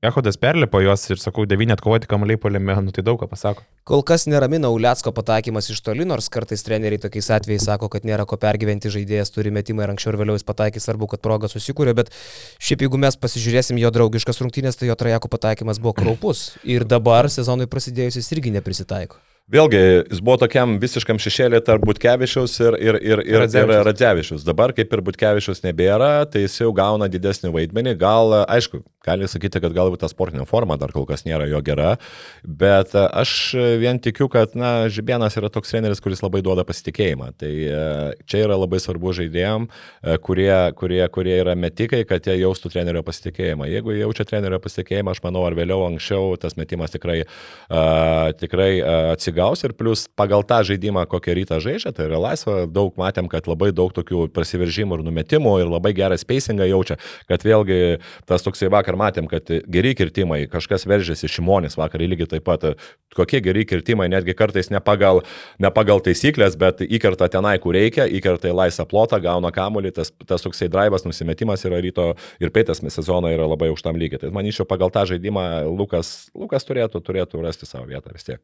Ehodas perlipo juos ir, sakau, devyni atkovoti kamuoliai polėme, nu tai daug ką pasako. Kol kas neramina Uliacko pataikymas iš toli, nors kartais treneriai tokiais atvejais sako, kad nėra ko pergyventi, žaidėjas turi metimą ir anksčiau ir vėliau jis pataikys, svarbu, kad proga susikūrė, bet šiaip jeigu mes pasižiūrėsim jo draugiškas rungtynės, tai jo trajako pataikymas buvo kraupus ir dabar sezonui prasidėjus jis irgi neprisitaiko. Vėlgi, jis buvo tokiam visiškam šešėlė tarp Butkevičiaus ir, ir, ir, ir, Radzevičius. Dabar, kaip ir Butkevičius nebėra, tai jis jau gauna didesnį vaidmenį. Gal, aišku, gali sakyti, kad galbūt ta sportinė forma dar kol kas nėra jo gera, bet aš vien tikiu, kad, na, Žibienas yra toks treneris, kuris labai duoda pasitikėjimą. Tai e, čia yra labai svarbu žaidėjim, e, kurie, kurie, kurie yra metikai, kad jie jaustų trenerio pasitikėjimą. Jeigu jaučia trenerio pasitikėjimą, aš manau, ar vėliau, anksčiau tas metimas tikrai, uh, tikrai uh, atsigaus gaus ir plus pagal tą žaidimą, kokią rytą žaidžia, tai yra laisva, daug matėm, kad labai daug tokių prasiveržimų ir numetimų ir labai gerą spacingą jaučia, kad vėlgi tas toksai vakar vakar matėm, kad geri kirtimai, kažkas veržėsi šimonis vakar lygiai taip pat. Kokie geri kirtimai, netgi kartais ne pagal, ne pagal taisyklės, bet įkerta tenai, kur reikia, įkerta į laisvą plotą, gauna kamuolį, tas, tas toksai drivas, nusimetimas yra ryto ir pėtas sezono yra labai aukštam lygiai. Tai manyčiau, pagal tą žaidimą Lukas, Lukas turėtų, turėtų rasti savo vietą vis tiek.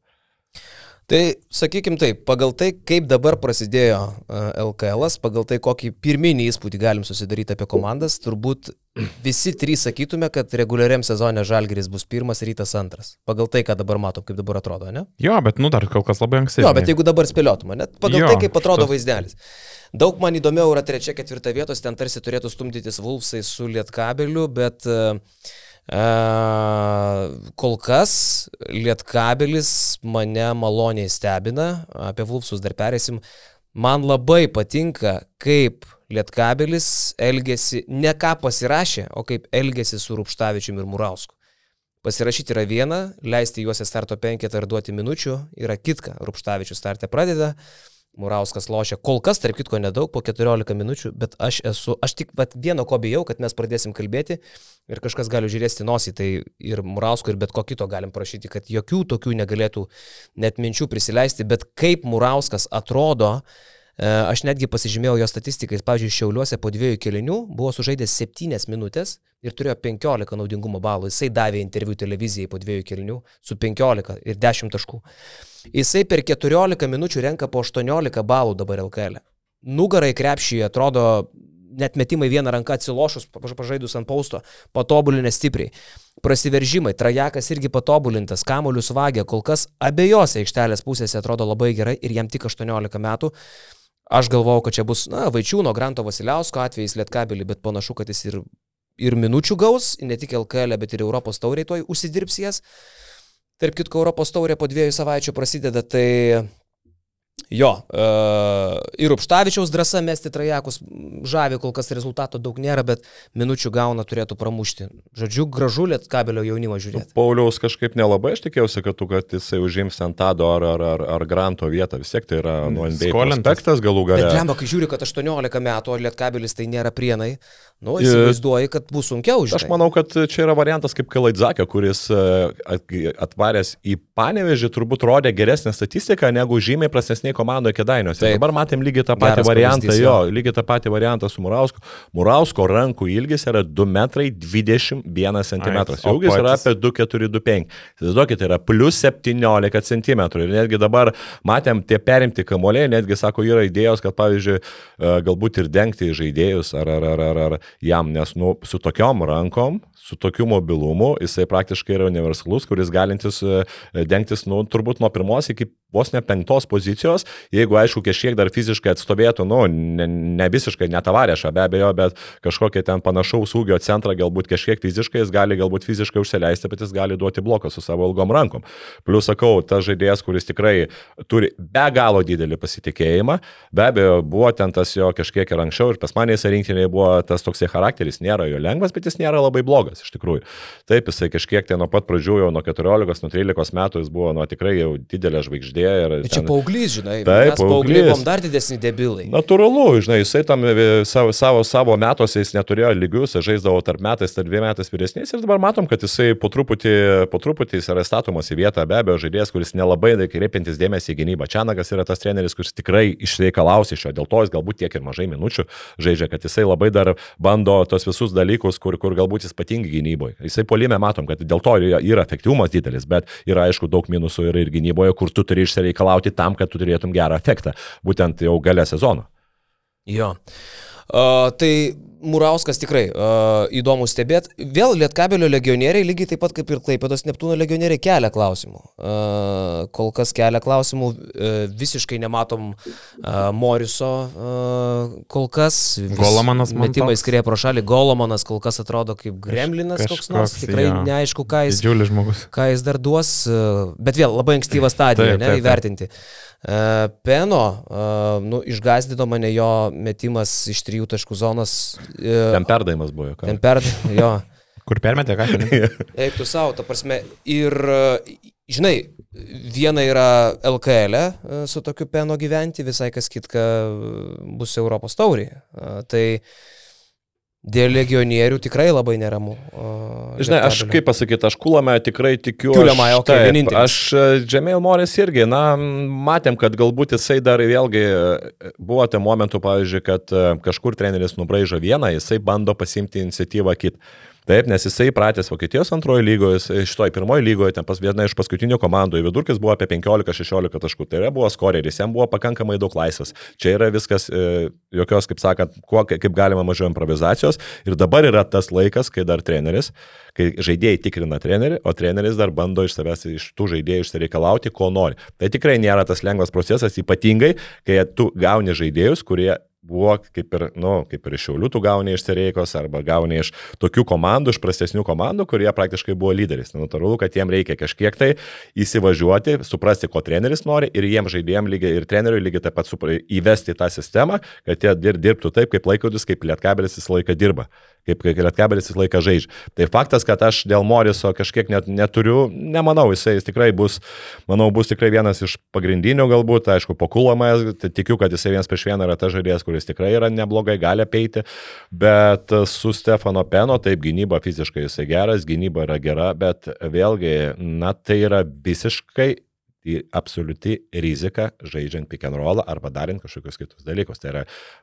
Tai sakykime taip, pagal tai, kaip dabar prasidėjo LKL, pagal tai, kokį pirminį įspūdį galim susidaryti apie komandas, turbūt visi trys sakytume, kad reguliariam sezone Žalgeris bus pirmas, rytas antras. Pagal tai, ką dabar matom, kaip dabar atrodo, ne? Jo, bet nu dar kol kas labai anksti. Jo, bet jeigu dabar spėliotume, net pagal jo, tai, kaip atrodo šitas... vaizdelis. Daug man įdomiau yra trečia, ketvirta vietos, ten tarsi turėtų stumdytis Vulfsai su Lietkabeliu, bet uh, Kol kas Lietkabelis mane maloniai stebina, apie Vulfsus dar perėsim. Man labai patinka, kaip Lietkabelis elgesi, ne ką pasirašė, o kaip elgesi su Rupštavičiumi ir Murausku. Pasirašyti yra viena, leisti juos į starto penketą ir duoti minučių yra kitka. Rupštavičius startę pradeda, Murauskas lošia kol kas, tarp kitko, nedaug, po 14 minučių, bet aš esu, aš tik vat, vieno ko bijau, kad mes pradėsim kalbėti ir kažkas gali žiūrėti nosį, tai ir Murausko, ir bet ko kito galim prašyti, kad jokių tokių negalėtų net minčių prisileisti, bet kaip Murauskas atrodo, e, aš netgi pasižymėjau jo statistikais, pavyzdžiui, Šiauliuose po dviejų kelinių buvo sužaidęs 7 minutės ir turėjo 15 naudingumo balų, jisai davė interviu televizijai po dviejų kelinių su 15 ir 10 taškų. Jisai per 14 minučių renka po 18 balų dabar LKL. E. Nugarai krepšyje atrodo net metimai vieną ranką atsilošus, pažaidus ant pausto, patobulinę stipriai. Prasiveržimai, trajekas irgi patobulintas, kamolius vagė, kol kas abiejose aikštelės pusėse atrodo labai gerai ir jam tik 18 metų. Aš galvojau, kad čia bus, na, Vaičiūno, Granto Vasiliausko atvejais Lietkabelį, bet panašu, kad jis ir, ir minučių gaus, ne tik LKL, bet ir Europos tauriai toj užsidirbs jas. Tarp kitko, Europos taurė po dviejų savaičių prasideda, tai Jo, uh, ir Upštavičiaus drąsa mesti trajekus žavi, kol kas rezultato daug nėra, bet minučių gauna turėtų pramušti. Žodžiu, gražulėt kabelio jaunimo žiūrėti. Pauliaus kažkaip nelabai, aš tikėjausi, kad, tu, kad jisai užims Antado ar, ar, ar, ar Granto vietą, vis tiek tai yra nuo NBA prospektas galų galę. Bet lemba, kai žiūri, kad 18 metų, o lietkabelis tai nėra prienai, nu, įsivaizduoji, kad bus sunkiau žinai. Aš manau, kad čia yra variantas kaip Kalaidzakio, kuris e, atvaręs į Panevežį turbūt rodė geresnę statistiką negu žymiai prastesnė komandoje Kedainiuose. Taip. Dabar matėm lygiai tą patį Geras variantą, jo, lygiai tą patį variantą su Murausku. Murausko rankų ilgis yra 2 metrai 21 cm. Ūgis yra apie 2,425. Įsivaizduokit, yra plus 17 cm. Ir netgi dabar matėm tie perimti kamuoliai, netgi sako, yra idėjos, kad pavyzdžiui, e, galbūt ir dengti žaidėjus ar, ar, ar, ar, ar jam, nes nu, su tokiom rankom, su tokiu mobilumu, jisai praktiškai yra universalus, kuris galintis e, dengtis, nu, turbūt nuo pirmos iki vos ne penktos pozicijos, jeigu aišku kažkiek dar fiziškai atstovėtų, nu, ne, ne visiškai netavarėša be abejo, bet kažkokia ten panašaus ūgio centrą, galbūt kažkiek fiziškai, jis gali galbūt fiziškai užsileisti, bet jis gali duoti bloką su savo ilgom rankom. Plus sakau, tas žaidėjas, kuris tikrai turi be galo didelį pasitikėjimą, be abejo, buvo ten tas jo kažkiek ir anksčiau, ir pas manęs rinktinėje buvo tas toksai charakteris, nėra jo lengvas, bet jis nėra labai blogas iš tikrųjų. Taip, jisai kažkiek ten nuo pat pradžių, jau nuo 14, nuo 13 metų jis buvo nuo tikrai jau didelė žvaigždė Ir, Bet čia ten... paauglys, žinai, taip, mes paaugliai buvom dar didesni debilai. Natūralu, žinai, jisai tam e, savo, savo, savo metuose jis neturėjo lygius, žaisdavo tarp metais, tarp dviem metais vyresniais ir dabar matom, kad jisai po truputį, po truputį jis yra statomas į vietą, be abejo, žaidėjas, kuris nelabai kreipiantis dėmesį į gynybą. Čianagas yra tas treneris, kuris tikrai išreikalaus iš jo, dėl to jis galbūt tiek ir mažai minučių žaidžia, kad jisai labai dar bando tos visus dalykus, kur, kur galbūt jis patingi gynyboje. Jisai polime matom, kad dėl to yra efektyvumas didelis, bet yra aišku daug minusų ir, ir gynyboje, kur tu turi išsireikalauti tam, kad tu turėtum gerą efektą, būtent jau gale sezono. Jo. Uh, tai Murauskas tikrai uh, įdomu stebėti. Vėl Lietkabelio legionieriai, lygiai taip pat kaip ir Klaipėdos Neptūno legionieriai, kelia klausimų. Uh, kol kas kelia klausimų, uh, visiškai nematom uh, Moriso uh, kol kas. Golomanas metimai skrieja pro šalį, Golomanas kol kas atrodo kaip gremlinas Kaž, koks nors, tikrai ja. neaišku, ką jis, ką jis dar duos, uh, bet vėl labai ankstyva stadija, ne, įvertinti. Taip. E, Peno, e, nu, išgazdino mane jo metimas iš trijų taškų zonos. E, ten perdavimas buvo, ką? Ten perdavimas, jo. Kur permetė, ką? Eik tu savo, ta prasme. Ir, žinai, viena yra LKL su tokiu Peno gyventi, visai kas kitka bus Europos taurė. Tai Dėl legionierių tikrai labai neramu. Žinai, aš kaip pasakyti, aš kulame tikrai tikiu. Kiuliamai, ok, taip, aš Džemėl Moris irgi, na, matėm, kad galbūt jisai dar vėlgi buvo te momentų, pavyzdžiui, kad kažkur treneris nubraižo vieną, jisai bando pasimti iniciatyvą kitą. Taip, nes jisai pratęs Vokietijos antrojo lygoje, šitoje pirmoje lygoje, ten pas viena iš paskutinių komandų, vidurkis buvo apie 15-16 taškų, tai yra buvo skoreris, jam buvo pakankamai daug laisvės. Čia yra viskas, e, jokios, kaip sakant, kuo, kaip galima mažiau improvizacijos ir dabar yra tas laikas, kai dar treneris, kai žaidėjai tikrina trenerį, o treneris dar bando iš savęs, iš tų žaidėjų išsireikalauti, ko nori. Tai tikrai nėra tas lengvas procesas, ypatingai, kai tu gauni žaidėjus, kurie buvo kaip ir, nu, kaip ir iš Šiaulių tu gauni iš Sereikos arba gauni iš tokių komandų, iš prastesnių komandų, kurie praktiškai buvo lyderiais. Tai natūralu, kad jiem reikia kažkiek tai įsivažiuoti, suprasti, ko treneris nori ir jiem žaidėjim lygiai ir treneriui lygiai taip pat supra, įvesti tą sistemą, kad jie dir, dirbtų taip, kaip laikrodis, kaip lietkabelis visą laiką dirba kaip Lietkabelis visą laiką žaidžia. Tai faktas, kad aš dėl Moriso kažkiek net, neturiu, nemanau, jisai jis tikrai bus, manau, bus tikrai vienas iš pagrindinių galbūt, aišku, pokulomais, tai tikiu, kad jisai vienas prieš vieną yra tas žaidėjas, kuris tikrai yra neblogai, gali apeiti, bet su Stefano Peno, taip, gynyba fiziškai jisai geras, gynyba yra gera, bet vėlgi, na, tai yra visiškai į absoliuti rizika žaidžiant pick and roll arba darant kažkokius kitus dalykus. Tai yra,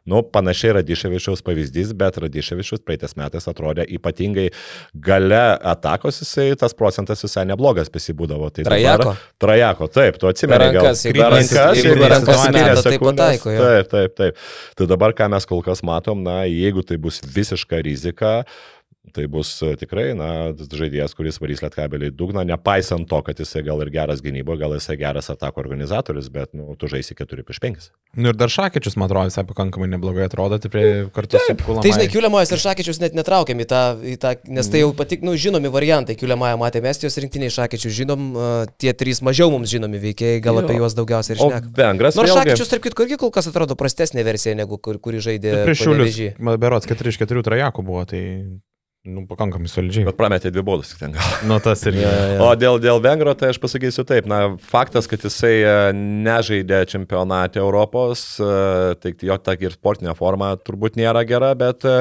nu, panašiai Radiševičiaus pavyzdys, bet Radiševičius praeitais metais atrodė ypatingai gale atakos, jisai tas procentas visai neblogas pasibūdavo. Tai trajako. Dabar, trajako, taip, tu atsimeni. Rankas, gal, rankas, jeigu rankas meta, tai pataiko. Taip, taip, taip. Tai dabar, ką mes kol kas matom, na, jeigu tai bus visiška rizika, Tai bus e, tikrai, na, žaidėjas, kuris varys lietkabelį dugną, nepaisant to, kad jisai gal ir geras gynybo, gal jisai geras atako organizatorius, bet, nu, tu žaisi 4 prieš 5. Nu ir dar Šakyčius, man atrodo, visai pakankamai neblogai atrodo, tai prie kartu Taip, su Kulamai. Tai žinai, Kiuliamojas ir Šakyčius net netraukiam į tą, į tą nes tai jau patik, nu, žinomi variantai. Kiuliamoją matėme Estijos rinktiniai Šakyčius, žinom, uh, tie trys mažiau mums žinomi veikėjai, gal jo. apie juos daugiausiai ir šnekame. Vengras. Nors vėlgi... Šakyčius, tarp kitko, irgi kol kas atrodo prastesnė versija negu kur, kurį žaidė. Prieš šiulius, berots 4 iš 4 trajakų buvo, tai Nu, pakankamai solidžiai. Bet prametė dvi baudas tik ten gal. Nu, tas ir. ja, ja. O dėl, dėl Vengro, tai aš pasakysiu taip, na, faktas, kad jisai e, nežaidė čempionate Europos, e, tai jo ta ir sportinė forma turbūt nėra gera, bet e,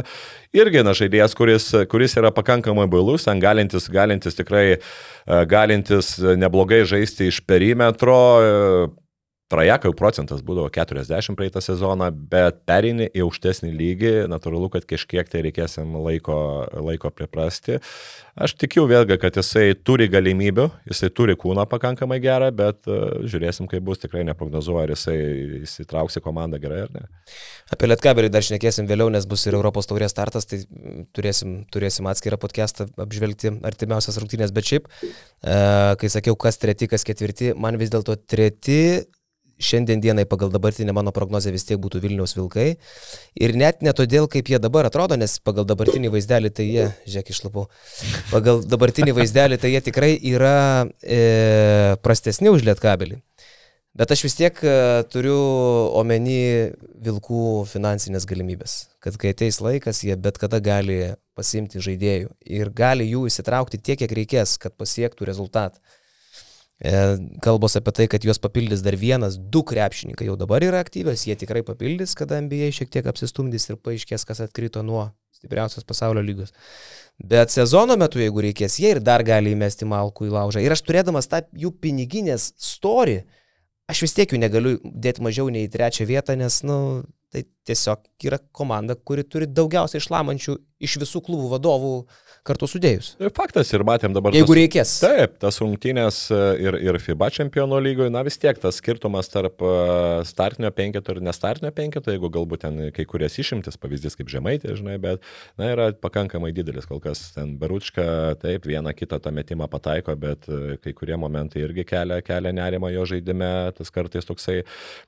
irgi, na, žaidėjas, kuris, kuris yra pakankamai bailus, ten galintis, galintis tikrai, galintis neblogai žaisti iš perimetro, Trajekai procentas būdavo 40 praeitą sezoną, bet perini į aukštesnį lygį, natūralu, kad kažkiek tai reikės jam laiko, laiko priprasti. Aš tikiu vėlgi, kad jisai turi galimybių, jisai turi kūną pakankamai gerą, bet uh, žiūrėsim, kaip bus, tikrai neprognozuoju, ar jisai įsitrauks į komandą gerai ar ne. Apie Lietkabelį dar šnekėsim vėliau, nes bus ir Europos taurės startas, tai turėsim, turėsim atskirą podcastą apžvelgti artimiausias rungtynės, bet šiaip, uh, kai sakiau, kas treti, kas ketvirti, man vis dėlto treti šiandien dienai pagal dabartinę mano prognozę vis tiek būtų Vilniaus vilkai. Ir net ne todėl, kaip jie dabar atrodo, nes pagal dabartinį vaizdelį tai jie, žiūrėk, išlapau, pagal dabartinį vaizdelį tai jie tikrai yra e, prastesni už lietkabelį. Bet aš vis tiek e, turiu omeny vilkų finansinės galimybės, kad kai ateis laikas, jie bet kada gali pasimti žaidėjų ir gali jų įsitraukti tiek, kiek reikės, kad pasiektų rezultatą. E, kalbos apie tai, kad juos papildys dar vienas, du krepšininkai jau dabar yra aktyvios, jie tikrai papildys, kada NBA šiek tiek apsistumdys ir paaiškės, kas atkrito nuo stipriausios pasaulio lygos. Bet sezono metu, jeigu reikės, jie ir dar gali įmesti malkų į laužą. Ir aš turėdamas tą jų piniginės storį, aš vis tiek jų negaliu dėti mažiau nei į trečią vietą, nes, na, nu, tai tiesiog yra komanda, kuri turi daugiausiai išlamančių iš visų klubų vadovų kartu sudėjus. Tai faktas ir matėm dabar. Jeigu tas, reikės. Taip, tas rungtynės e, ir, ir FIBA čempionų lygoje, na vis tiek tas skirtumas tarp e, startinio penketo ir nestartinio penketo, jeigu galbūt ten kai kurias išimtis, pavyzdys kaip žemaitė, žinai, bet, na, yra pakankamai didelis, kol kas ten Baručka, taip, vieną kitą tą metimą pataiko, bet e, kai kurie momentai irgi kelia, kelia nerimą jo žaidime, tas kartais toksai,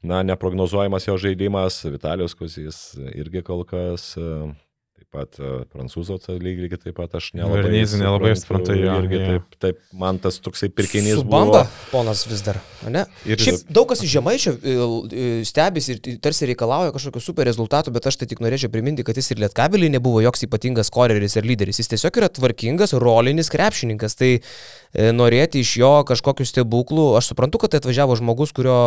na, neprognozuojamas jo žaidimas, Vitalijos Kuzys irgi kol kas pat uh, prancūzų lygiai taip pat aš nelabai. Vernizį nelabai suprantu jo. Irgi jo. taip, taip, man tas toksai pirkinys. Su bamba, ponas vis dar, ne? Ir Šiaip daug kas iš žemaičio e, e, stebisi ir tarsi reikalauja kažkokio super rezultatų, bet aš tai tik norėčiau priminti, kad jis ir lietkabeliai nebuvo joks ypatingas koreris ir lyderis. Jis tiesiog yra tvarkingas, rolinis krepšininkas. Tai e, norėti iš jo kažkokių stebuklų, aš suprantu, kad tai atvažiavo žmogus, kurio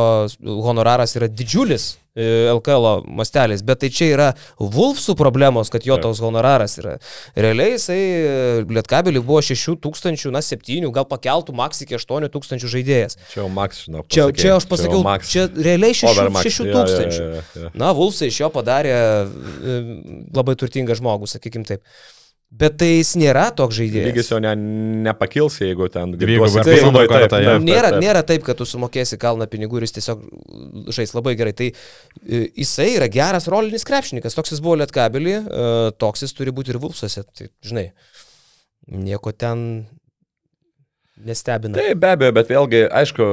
honoraras yra didžiulis LKL mastelis, bet tai čia yra Wolfsų problemos, kad jo toks honoraras yra. Realiai jisai e, Lietkabelį buvo 6 tūkstančių, na 7, gal pakeltų maks iki 8 tūkstančių žaidėjas. Čia jau maks, žinau. Čia, čia aš pasakiau, čia, čia realiai 6, 6 tūkstančių. Ja, ja, ja. Na, Wolfsai iš jo padarė e, labai turtingą žmogų, sakykim taip. Bet tai jis nėra toks žaidėjas. Lygis jo ne, nepakils, jeigu ten grįžtų. Tai, taip, taip, taip, nėra, nėra taip, kad tu sumokėsi kalną pinigų ir jis tiesiog žais labai gerai. Tai e, jisai yra geras rolinis krepšininkas. Toks jis buvo Lietkabelį, e, toks jis turi būti ir Vulfsuose. Tai, žinai, nieko ten nestebina. Taip, be abejo, bet vėlgi, aišku,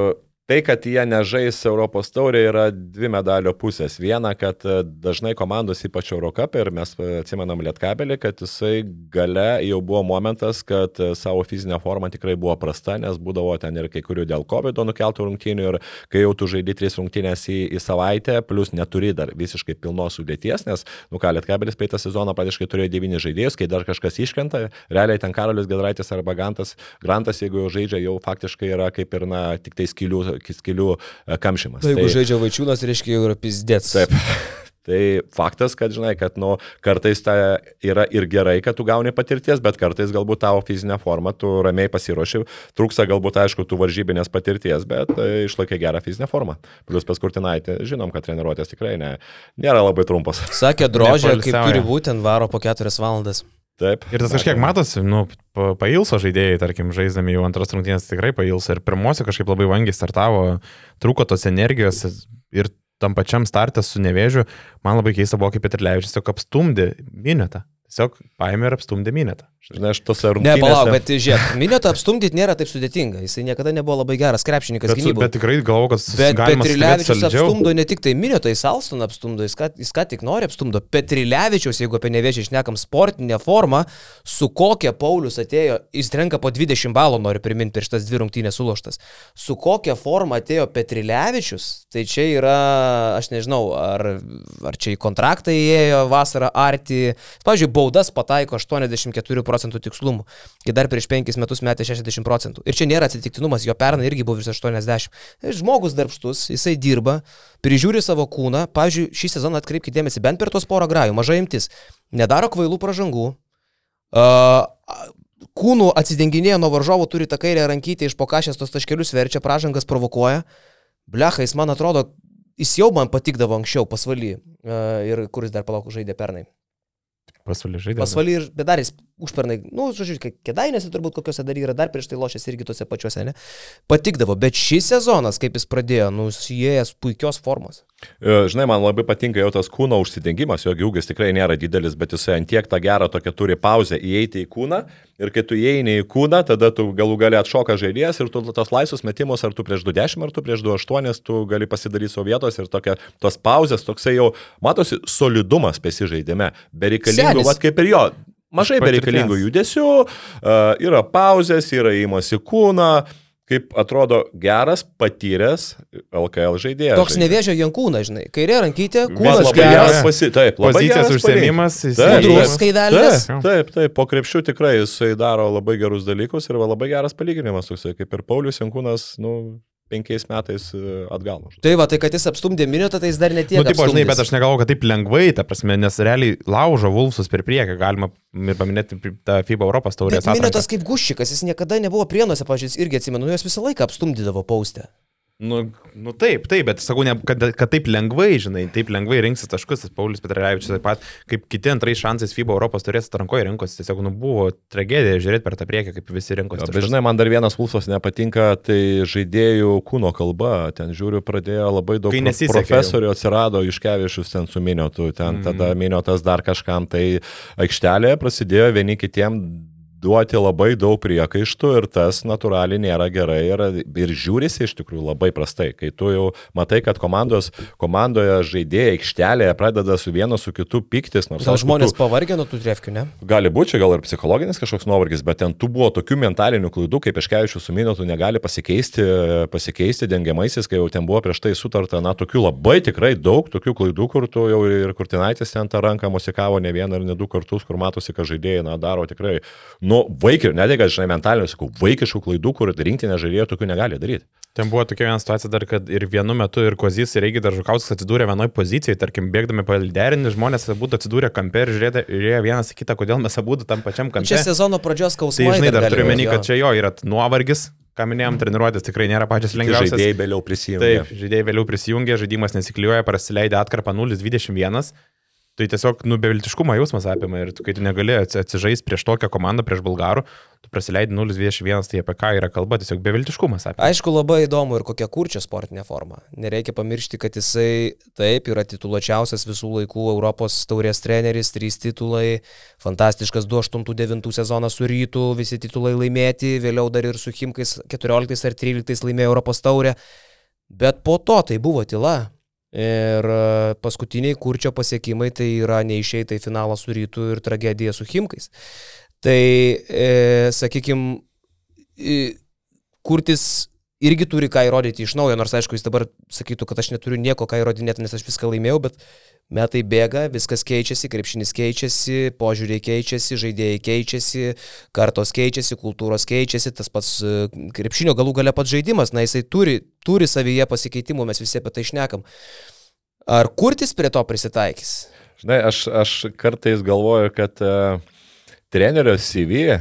Tai, kad jie nežais Europos taurė, yra dvi medalio pusės. Viena, kad e, dažnai komandos, ypač Eurocap, ir mes atsimenam Lietkabelį, kad jisai gale jau buvo momentas, kad e, savo fizinę formą tikrai buvo prasta, nes būdavo ten ir kai kurių dėl COVID nukeltų rungtynių ir kai jau tu žaidži tris rungtynės į, į savaitę, plus neturi dar visiškai pilnos sudėties, nes, nu ką, Lietkabelis praeitą sezoną praktiškai turėjo devyni žaidėjus, kai dar kažkas iškrenta, realiai ten Karolis Gedraitis arba Gantas, Grantas, jeigu jau žaidžia, jau faktiškai yra kaip ir, na, tik tai skilių skilių e, kamšymas. Tai jeigu tai, žaidžia vaičiūnas, reiškia jau yra pizdėts. Taip. Tai faktas, kad, žinai, kad, nu, kartais tai yra ir gerai, kad tu gauni patirties, bet kartais galbūt tavo fizinę formą, tu ramiai pasiruoši, trūksta galbūt, aišku, tų varžybinės patirties, bet e, išlaikė gerą fizinę formą. Plus pas Kurtinaitį, žinom, kad treniruotės tikrai ne, nėra labai trumpas. Sakė drožė, kaip turi būti, varo po keturias valandas. Taip. Ir tas kažkiek matosi, nu, pailso žaidėjai, tarkim, žaisdami jau antras rungtynės tikrai pailso ir pirmosios kažkaip labai vangiai startavo, trūko tos energijos ir tam pačiam startė su nevėžiu, man labai keista buvo, kaip Petrilevičius tiesiog apstumdė minetą. Tiesiog paėmė ir apstumdė minetą. Žinai, aš tos rungtynės. Ne, palauk, bet žiūrėk, minetą apstumdyti nėra taip sudėtinga. Jisai niekada nebuvo labai geras krepšininkas bet, gynyboje. Bet tikrai galvoju, kad bet Petrilevičius apstumdo ne tik tai minetą, jis Alstoną apstumdo, jis ką, jis ką tik nori apstumdo. Petrilevičius, jeigu apie nevėžį išnekam sportinę formą, su kokia Paulius atėjo, jis renka po 20 balų, noriu priminti, per šitas dvi rungtynės suloštas. Su kokia forma atėjo Petrilevičius, tai čia yra, aš nežinau, ar, ar čia į kontraktą įėjo vasarą arti. Pavyzdžiui, baudas pataiko 84 procentų tikslumu, kai dar prieš 5 metus metė 60 procentų. Ir čia nėra atsitiktinumas, jo pernai irgi buvo virš 80. Žmogus darbštus, jisai dirba, prižiūri savo kūną. Pavyzdžiui, šį sezoną atkreipkite dėmesį bent per tos porą grajų, mažai imtis. Nedaro kvailų pražangų. Uh, kūnų atsidenginėja nuo varžovų, turi tą kairę rankytę iš pokašės tos taškelius verčia, pražangas provokuoja. Blecha, jis man atrodo, jis jau man patikdavo anksčiau pasvaly. Uh, ir kuris dar palauk žaidė pernai. Pasvalį žaidė. Pasvalį ir bedaris užpernai, nu, žodžiu, kedainėse turbūt kokiuose dar yra, dar prieš tai lošęs irgi tose pačiuose, ne? Patikdavo, bet šis sezonas, kaip jis pradėjo, nusijėjęs puikios formos. E, žinai, man labai patinka jau tas kūno užsidengimas, jo ūgis tikrai nėra didelis, bet jisai ant tiek tą gerą tokią turi pauzę įeiti į kūną ir kai tu įeini į kūną, tada tu galų gali atšoka žaidėjas ir tu tas laisvus metimus, ar tu prieš 20, ar tu prieš 28, tu gali pasidaryti savo vietos ir tokia, tos pauzės, toksai jau, matosi, solidumas besižaidime, bereikalingų, vad kaip ir jo, mažai bereikalingų judesių, uh, yra pauzės, yra įimas į kūną, kaip atrodo geras, patyręs LKL žaidėjas. Toks nevėžio jankūnas, žinai. Kairė rankytė, kūnas geras. Pasi... Taip, pozicijos užsiemimas. Taip, skaivelės. Taip, taip, taip, po krepšių tikrai jisai daro labai gerus dalykus ir labai geras palyginimas, toksai, kaip ir Paulius Jankūnas, nu, penkiais metais e, atgal. Tai va, tai kad jis apstumdė minutę, tai jis dar netiek. Na, nu, taip, žinai, bet aš negalvoju, kad taip lengvai, ta prasme, nes realiai laužo Vulfsus per priekį, galima ir paminėti tą FIBA Europos taurės. Minutas kaip gušikas, jis niekada nebuvo prienuose, pažiūrėjau, irgi atsimenu, jos visą laiką apstumdydavo paustę. Nu, nu taip, taip, bet sakau, ne, kad, kad taip lengvai, žinai, taip lengvai rinksis taškus, tas Paulius Petrarevičius taip pat, kaip kiti antrais šansais FIBA Europos turės atrankoje rinkosi, tiesiog, nu, buvo tragedija žiūrėti per tą priekį, kaip visi rinkosi. Ja, bet žinai, man dar vienas pulsas nepatinka, tai žaidėjų kūno kalba, ten žiūriu, pradėjo labai daug profesorių atsirado iš kevišius ten su miniotu, ten mm. tada miniotas dar kažkam, tai aikštelėje prasidėjo vieni kitiem duoti labai daug priekaištų ir tas natūraliai nėra gerai ir, ir žiūrisi iš tikrųjų labai prastai. Kai tu jau matai, kad komandos, komandoje žaidėjai aikštelėje pradeda su vienu su kitu piktis. Gal žmonės tu, pavargė nuo tų trefkių, ne? Gali būti, gal ir psichologinis kažkoks nuovargis, bet ten tų buvo tokių mentalinių klaidų, kaip iškevičius su minutu negali pasikeisti, pasikeisti dengiamaisiais, kai jau ten buvo prieš tai sutarta, na, tokių labai tikrai daug tokių klaidų, kur tu jau ir Kurtinaitis ten tą ranką musikavo ne vieną ar ne du kartus, kur matosi, kad žaidėjai, na, daro tikrai nu, vaikiškų, ne tik, kad, žinai, mentalinių, sakau, vaikiškų klaidų, kur rinktinė žaidėjo tokių negali daryti. Ten buvo tokia viena situacija dar, kad ir vienu metu ir Kozys, ir Reigi Daržukauskas atsidūrė vienoje pozicijoje, tarkim, bėgdami paliderinį, žmonės būtų atsidūrę kampe ir žiūrėjo vienas į kitą, kodėl mes abu tam pačiam kampe. Čia sezono pradžios skausmai. Tai žinai, dar turiu menį, kad čia jo yra nuovargis, ką minėjom, treniruotės tikrai nėra pačios lengviausios. Žaidėjai vėliau prisijungė. Taip, žaidėjai vėliau prisijungė, žaidimas nesikliuoja, prasileidė atkarpą 0-21. Tai tiesiog nu, beviltiškumo jausmas apima ir tu, kai tu negali atsižais prieš tokią komandą, prieš bulgarų, tu prasileidi 0-21, tai apie ką yra kalba, tiesiog beviltiškumas apima. Aišku, labai įdomu ir kokia kurčia sportinė forma. Nereikia pamiršti, kad jisai taip yra tituluočiausias visų laikų Europos taurės treneris, trys titulai, fantastiškas 2-8-9 sezonas su rytų, visi titulai laimėti, vėliau dar ir su Himkais 14 ar 13 laimėjo Europos taurę. Bet po to tai buvo tyla. Ir e, paskutiniai kurčio pasiekimai tai yra neišeita į finalą su rytų ir tragedija su Himkais. Tai, e, sakykime, kurtis irgi turi ką įrodyti iš naujo, nors aišku, jis dabar sakytų, kad aš neturiu nieko ką įrodinėti, nes aš viską laimėjau, bet metai bėga, viskas keičiasi, krepšinis keičiasi, požiūriai keičiasi, žaidėjai keičiasi, kartos keičiasi, kultūros keičiasi, tas pats e, krepšinio galų gale pats žaidimas, na jisai turi, turi savyje pasikeitimų, mes visi apie tai šnekam. Ar kurtis prie to prisitaikys? Žinai, aš, aš kartais galvoju, kad uh, trenerio CV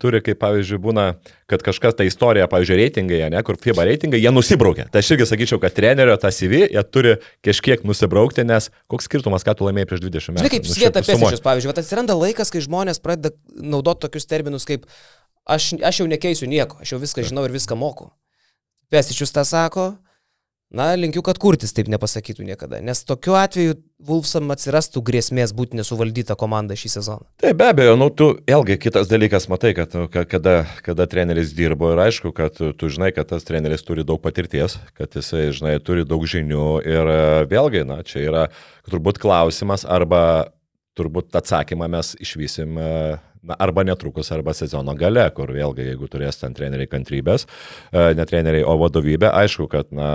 turi, kaip pavyzdžiui, būna, kad kažkas tą istoriją, pavyzdžiui, reitingai, ne, kur FIBA reitingai, jie nusibraukia. Tai aš irgi sakyčiau, kad trenerio tą CV jie turi kažkiek nusibraukti, nes koks skirtumas, ką tu laimėjai prieš 20 metų. Žinai, kaip nu, Sveta Pesičius, pavyzdžiui, atsiranda laikas, kai žmonės pradeda naudoti tokius terminus kaip aš, aš jau nekeisiu nieko, aš jau viską žinau ir viską moku. Pesičius tą sako, Na, linkiu, kad kurtis taip nepasakytų niekada, nes tokiu atveju Vulfsam atsirastų grėsmės būti nesuvaldyta komanda šį sezoną. Taip, be abejo, nu, tu vėlgi kitas dalykas, matai, kad nu, kada, kada treneris dirbo ir aišku, kad tu, žinai, kad tas treneris turi daug patirties, kad jisai, žinai, turi daug žinių ir vėlgi, na, čia yra turbūt klausimas arba turbūt atsakymą mes išvysim na, arba netrukus, arba sezono gale, kur vėlgi, jeigu turės ten treneriai kantrybės, e, ne treneriai, o vadovybė, aišku, kad, na,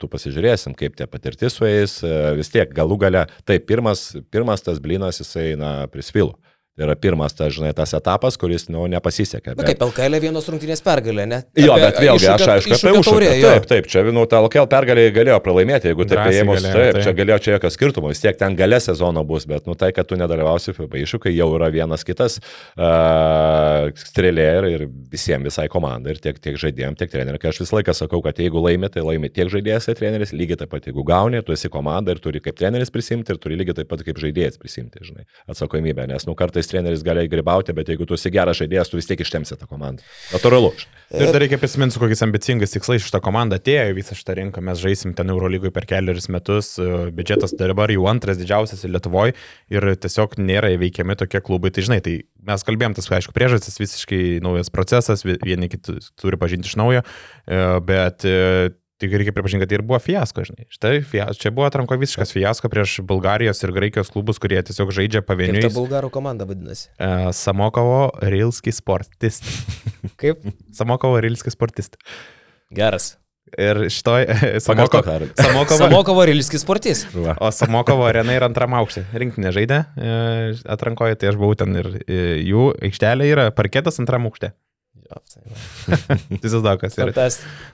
tu pasižiūrėsim, kaip tie patirtis su jais, e, vis tiek galų gale, tai pirmas, pirmas tas blinas jisai, na, prisvilo. Tai yra pirmas, ta, žinai, tas etapas, kuris, nu, nepasisekė. Bet... Na kaip, LKL vienos rungtynės pergalė, ne? Apie, jo, bet vėlgi, aš aišku, apie užšūkį. Taip, taip, čia, nu, ta LKL pergalė galėjo pralaimėti, jeigu taip paėmus, taip, taip, čia galėjo čia jokio skirtumo, vis tiek ten gale sezono bus, bet, nu, tai, kad tu nedalyvausi FIBA iššūkai, jau yra vienas kitas uh, strėlė ir, ir visiems, visai komandai, ir tiek, tiek žaidėjim, tiek treneriui. Kai aš visą laiką sakau, kad jeigu laimi, tai laimi tiek žaidėjas, tiek treneris, lygiai taip pat, jeigu gauni, tu esi komanda ir turi kaip treneris prisimti, ir turi lygiai taip pat kaip žaidėjas prisimti, žinai, atsakomybę, nes, nu, kartais treneris gali gribauti, bet jeigu tu esi geras žaidėjas, tu vis tiek ištemsi tą komandą. Natūralu. Ir dar reikia prisiminti, su kokiais ambicingais tikslais šitą komandą atėjo į visą šitą rinką. Mes žaisim ten Eurolygui per keliarius metus, biudžetas dabar jau antras didžiausias Lietuvoje ir tiesiog nėra įveikiami tokie klubai. Tai žinai, tai mes kalbėjom, tas aišku, priežastis visiškai naujas procesas, vieni kitus turi pažinti iš naujo, e, bet e, Tik reikia pripažinti, kad tai ir buvo fiasko, žinai. Štai fiasko, čia buvo atranko visiškas fiasko prieš Bulgarijos ir Graikijos klubus, kurie tiesiog žaidžia pavieniui. Kaip ta bulgarų komanda vadinasi? Uh, Samokovo Rilski Sportist. Kaip? Samokovo Rilski Sportist. Geras. Ir šitoj Samoko, Samokovo, Samokovo Rilskis sportys. O Samokovo arena yra antram aukšte. Rinktinė žaidė e, atrankoje, tai aš buvau ten ir e, jų aikštelė yra parketas antram aukšte. Visas dakas. Ir,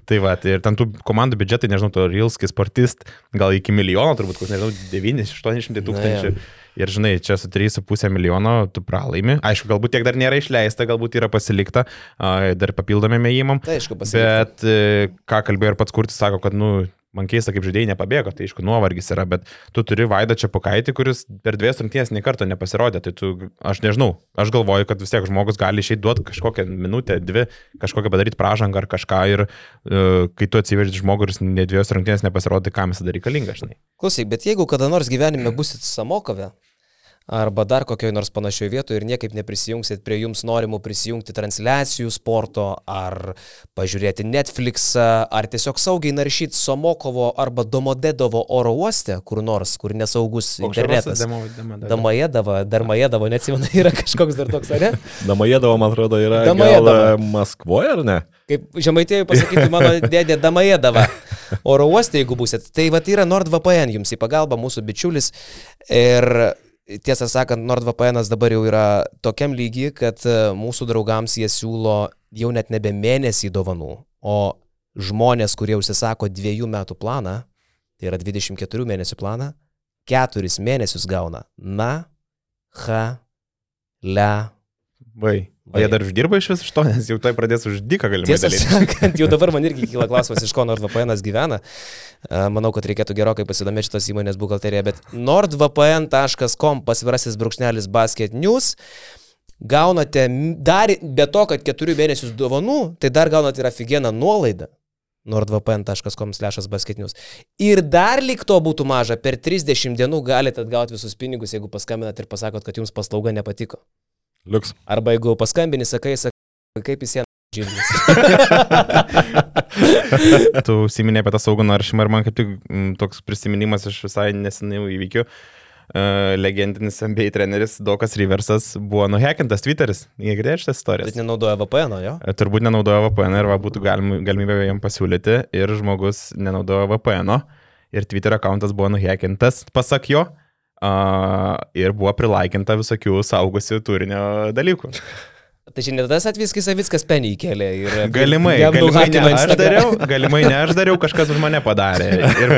tai va, tai ir ten tų komandų biudžetai, nežinau, to Rilskis sportist, gal iki milijono, turbūt, nežinau, 900-800 tūkstančių. Ir žinai, čia su 3,5 milijono tu pralaimi. Aišku, galbūt tiek dar nėra išleista, galbūt yra pasilikta, dar papildomi mėjimam. Tai aišku, pasilikta. Bet e, ką kalbėjo ir pats Kurtis, sako, kad, nu, man keista, kaip žaidėjai nepabėgo, tai aišku, nuovargis yra, bet tu turi Vaidą Čiapukaitį, kuris per dvies rungtynės nei karto nepasirodė, tai tu, aš nežinau, aš galvoju, kad vis tiek žmogus gali išeiti duoti kažkokią minutę, dvi, kažkokią padaryti pražangą ar kažką ir uh, kai tu atsiverti žmogų ir ne dvies rungtynės nepasirodė, kam jis dar reikalingas, žinai. Klausyk, bet jeigu kada nors gyvenime busit Samokove, arba dar kokioje nors panašioje vietoje ir niekaip neprisijungsit prie jums norimų prisijungti transliacijų sporto, ar pažiūrėti Netflixą, ar tiesiog saugiai naršyti Somokovo arba Domodedovo oro uoste, kur nors, kur nesaugus internetas. Damajedavo, Darmajedavo, neatsimenu, yra kažkoks dar toks, ar ne? Damajedavo, man atrodo, yra Damajedavo. E, Maskvoje, ar ne? Kaip žemaitėjai pasakytų mano dėdė Damajedava. Oro uoste, jeigu busit. Tai va yra NordVPN jums į pagalbą, mūsų bičiulis. Ir tiesą sakant, NordVPN dabar jau yra tokiam lygiai, kad e, mūsų draugams jie siūlo jau net nebe mėnesį dovanų, o žmonės, kurie užsisako dviejų metų planą, tai yra 24 mėnesių planą, keturis mėnesius gauna. Na, ha, le. Vai. O jie dar uždirba iš viso iš to, nes jau tai pradės uždyką galimai. Tiesą sakant, jau dabar man irgi kyla klausimas, iš ko NordVPN gyvena. Manau, kad reikėtų gerokai pasidomėti šitos įmonės buhalteriją, bet nordvpn.com pasvirasis brūkšnelis basket news. Gaunate dar, be to, kad keturių mėnesių dovanų, tai dar gaunate ir aфиgeną nuolaidą nordvpn.com/basketinius. Ir dar lik to būtų maža, per 30 dienų galite atgauti visus pinigus, jeigu paskambinat ir pasakot, kad jums paslauga nepatiko. Liuks. Arba jeigu paskambini, sakai, sakai kaip jis ją džilnis. tu užsiminė apie tą saugų naršymą ir man kaip tik m, toks prisiminimas iš visai nesenai įvykių. Uh, legendinis NBA treneris Dokas Riversas buvo nuhekintas Twitteris. Jie girdėjo šitas istorijas. Bet nenaudoja VPN, jo? E, Turbūt nenaudoja VPN ir va, būtų galim, galimybė jam pasiūlyti ir žmogus nenaudoja VPN ir Twitter akantas buvo nuhekintas, pasak jo, uh, ir buvo prilaikinta visokių saugusių turinio dalykų. Tai šiandien tas atvejis, kai Savickas penį įkėlė. Ir galimai, galimai ne aš dariau, galimai ne aš dariau, kažkas už mane padarė. Ir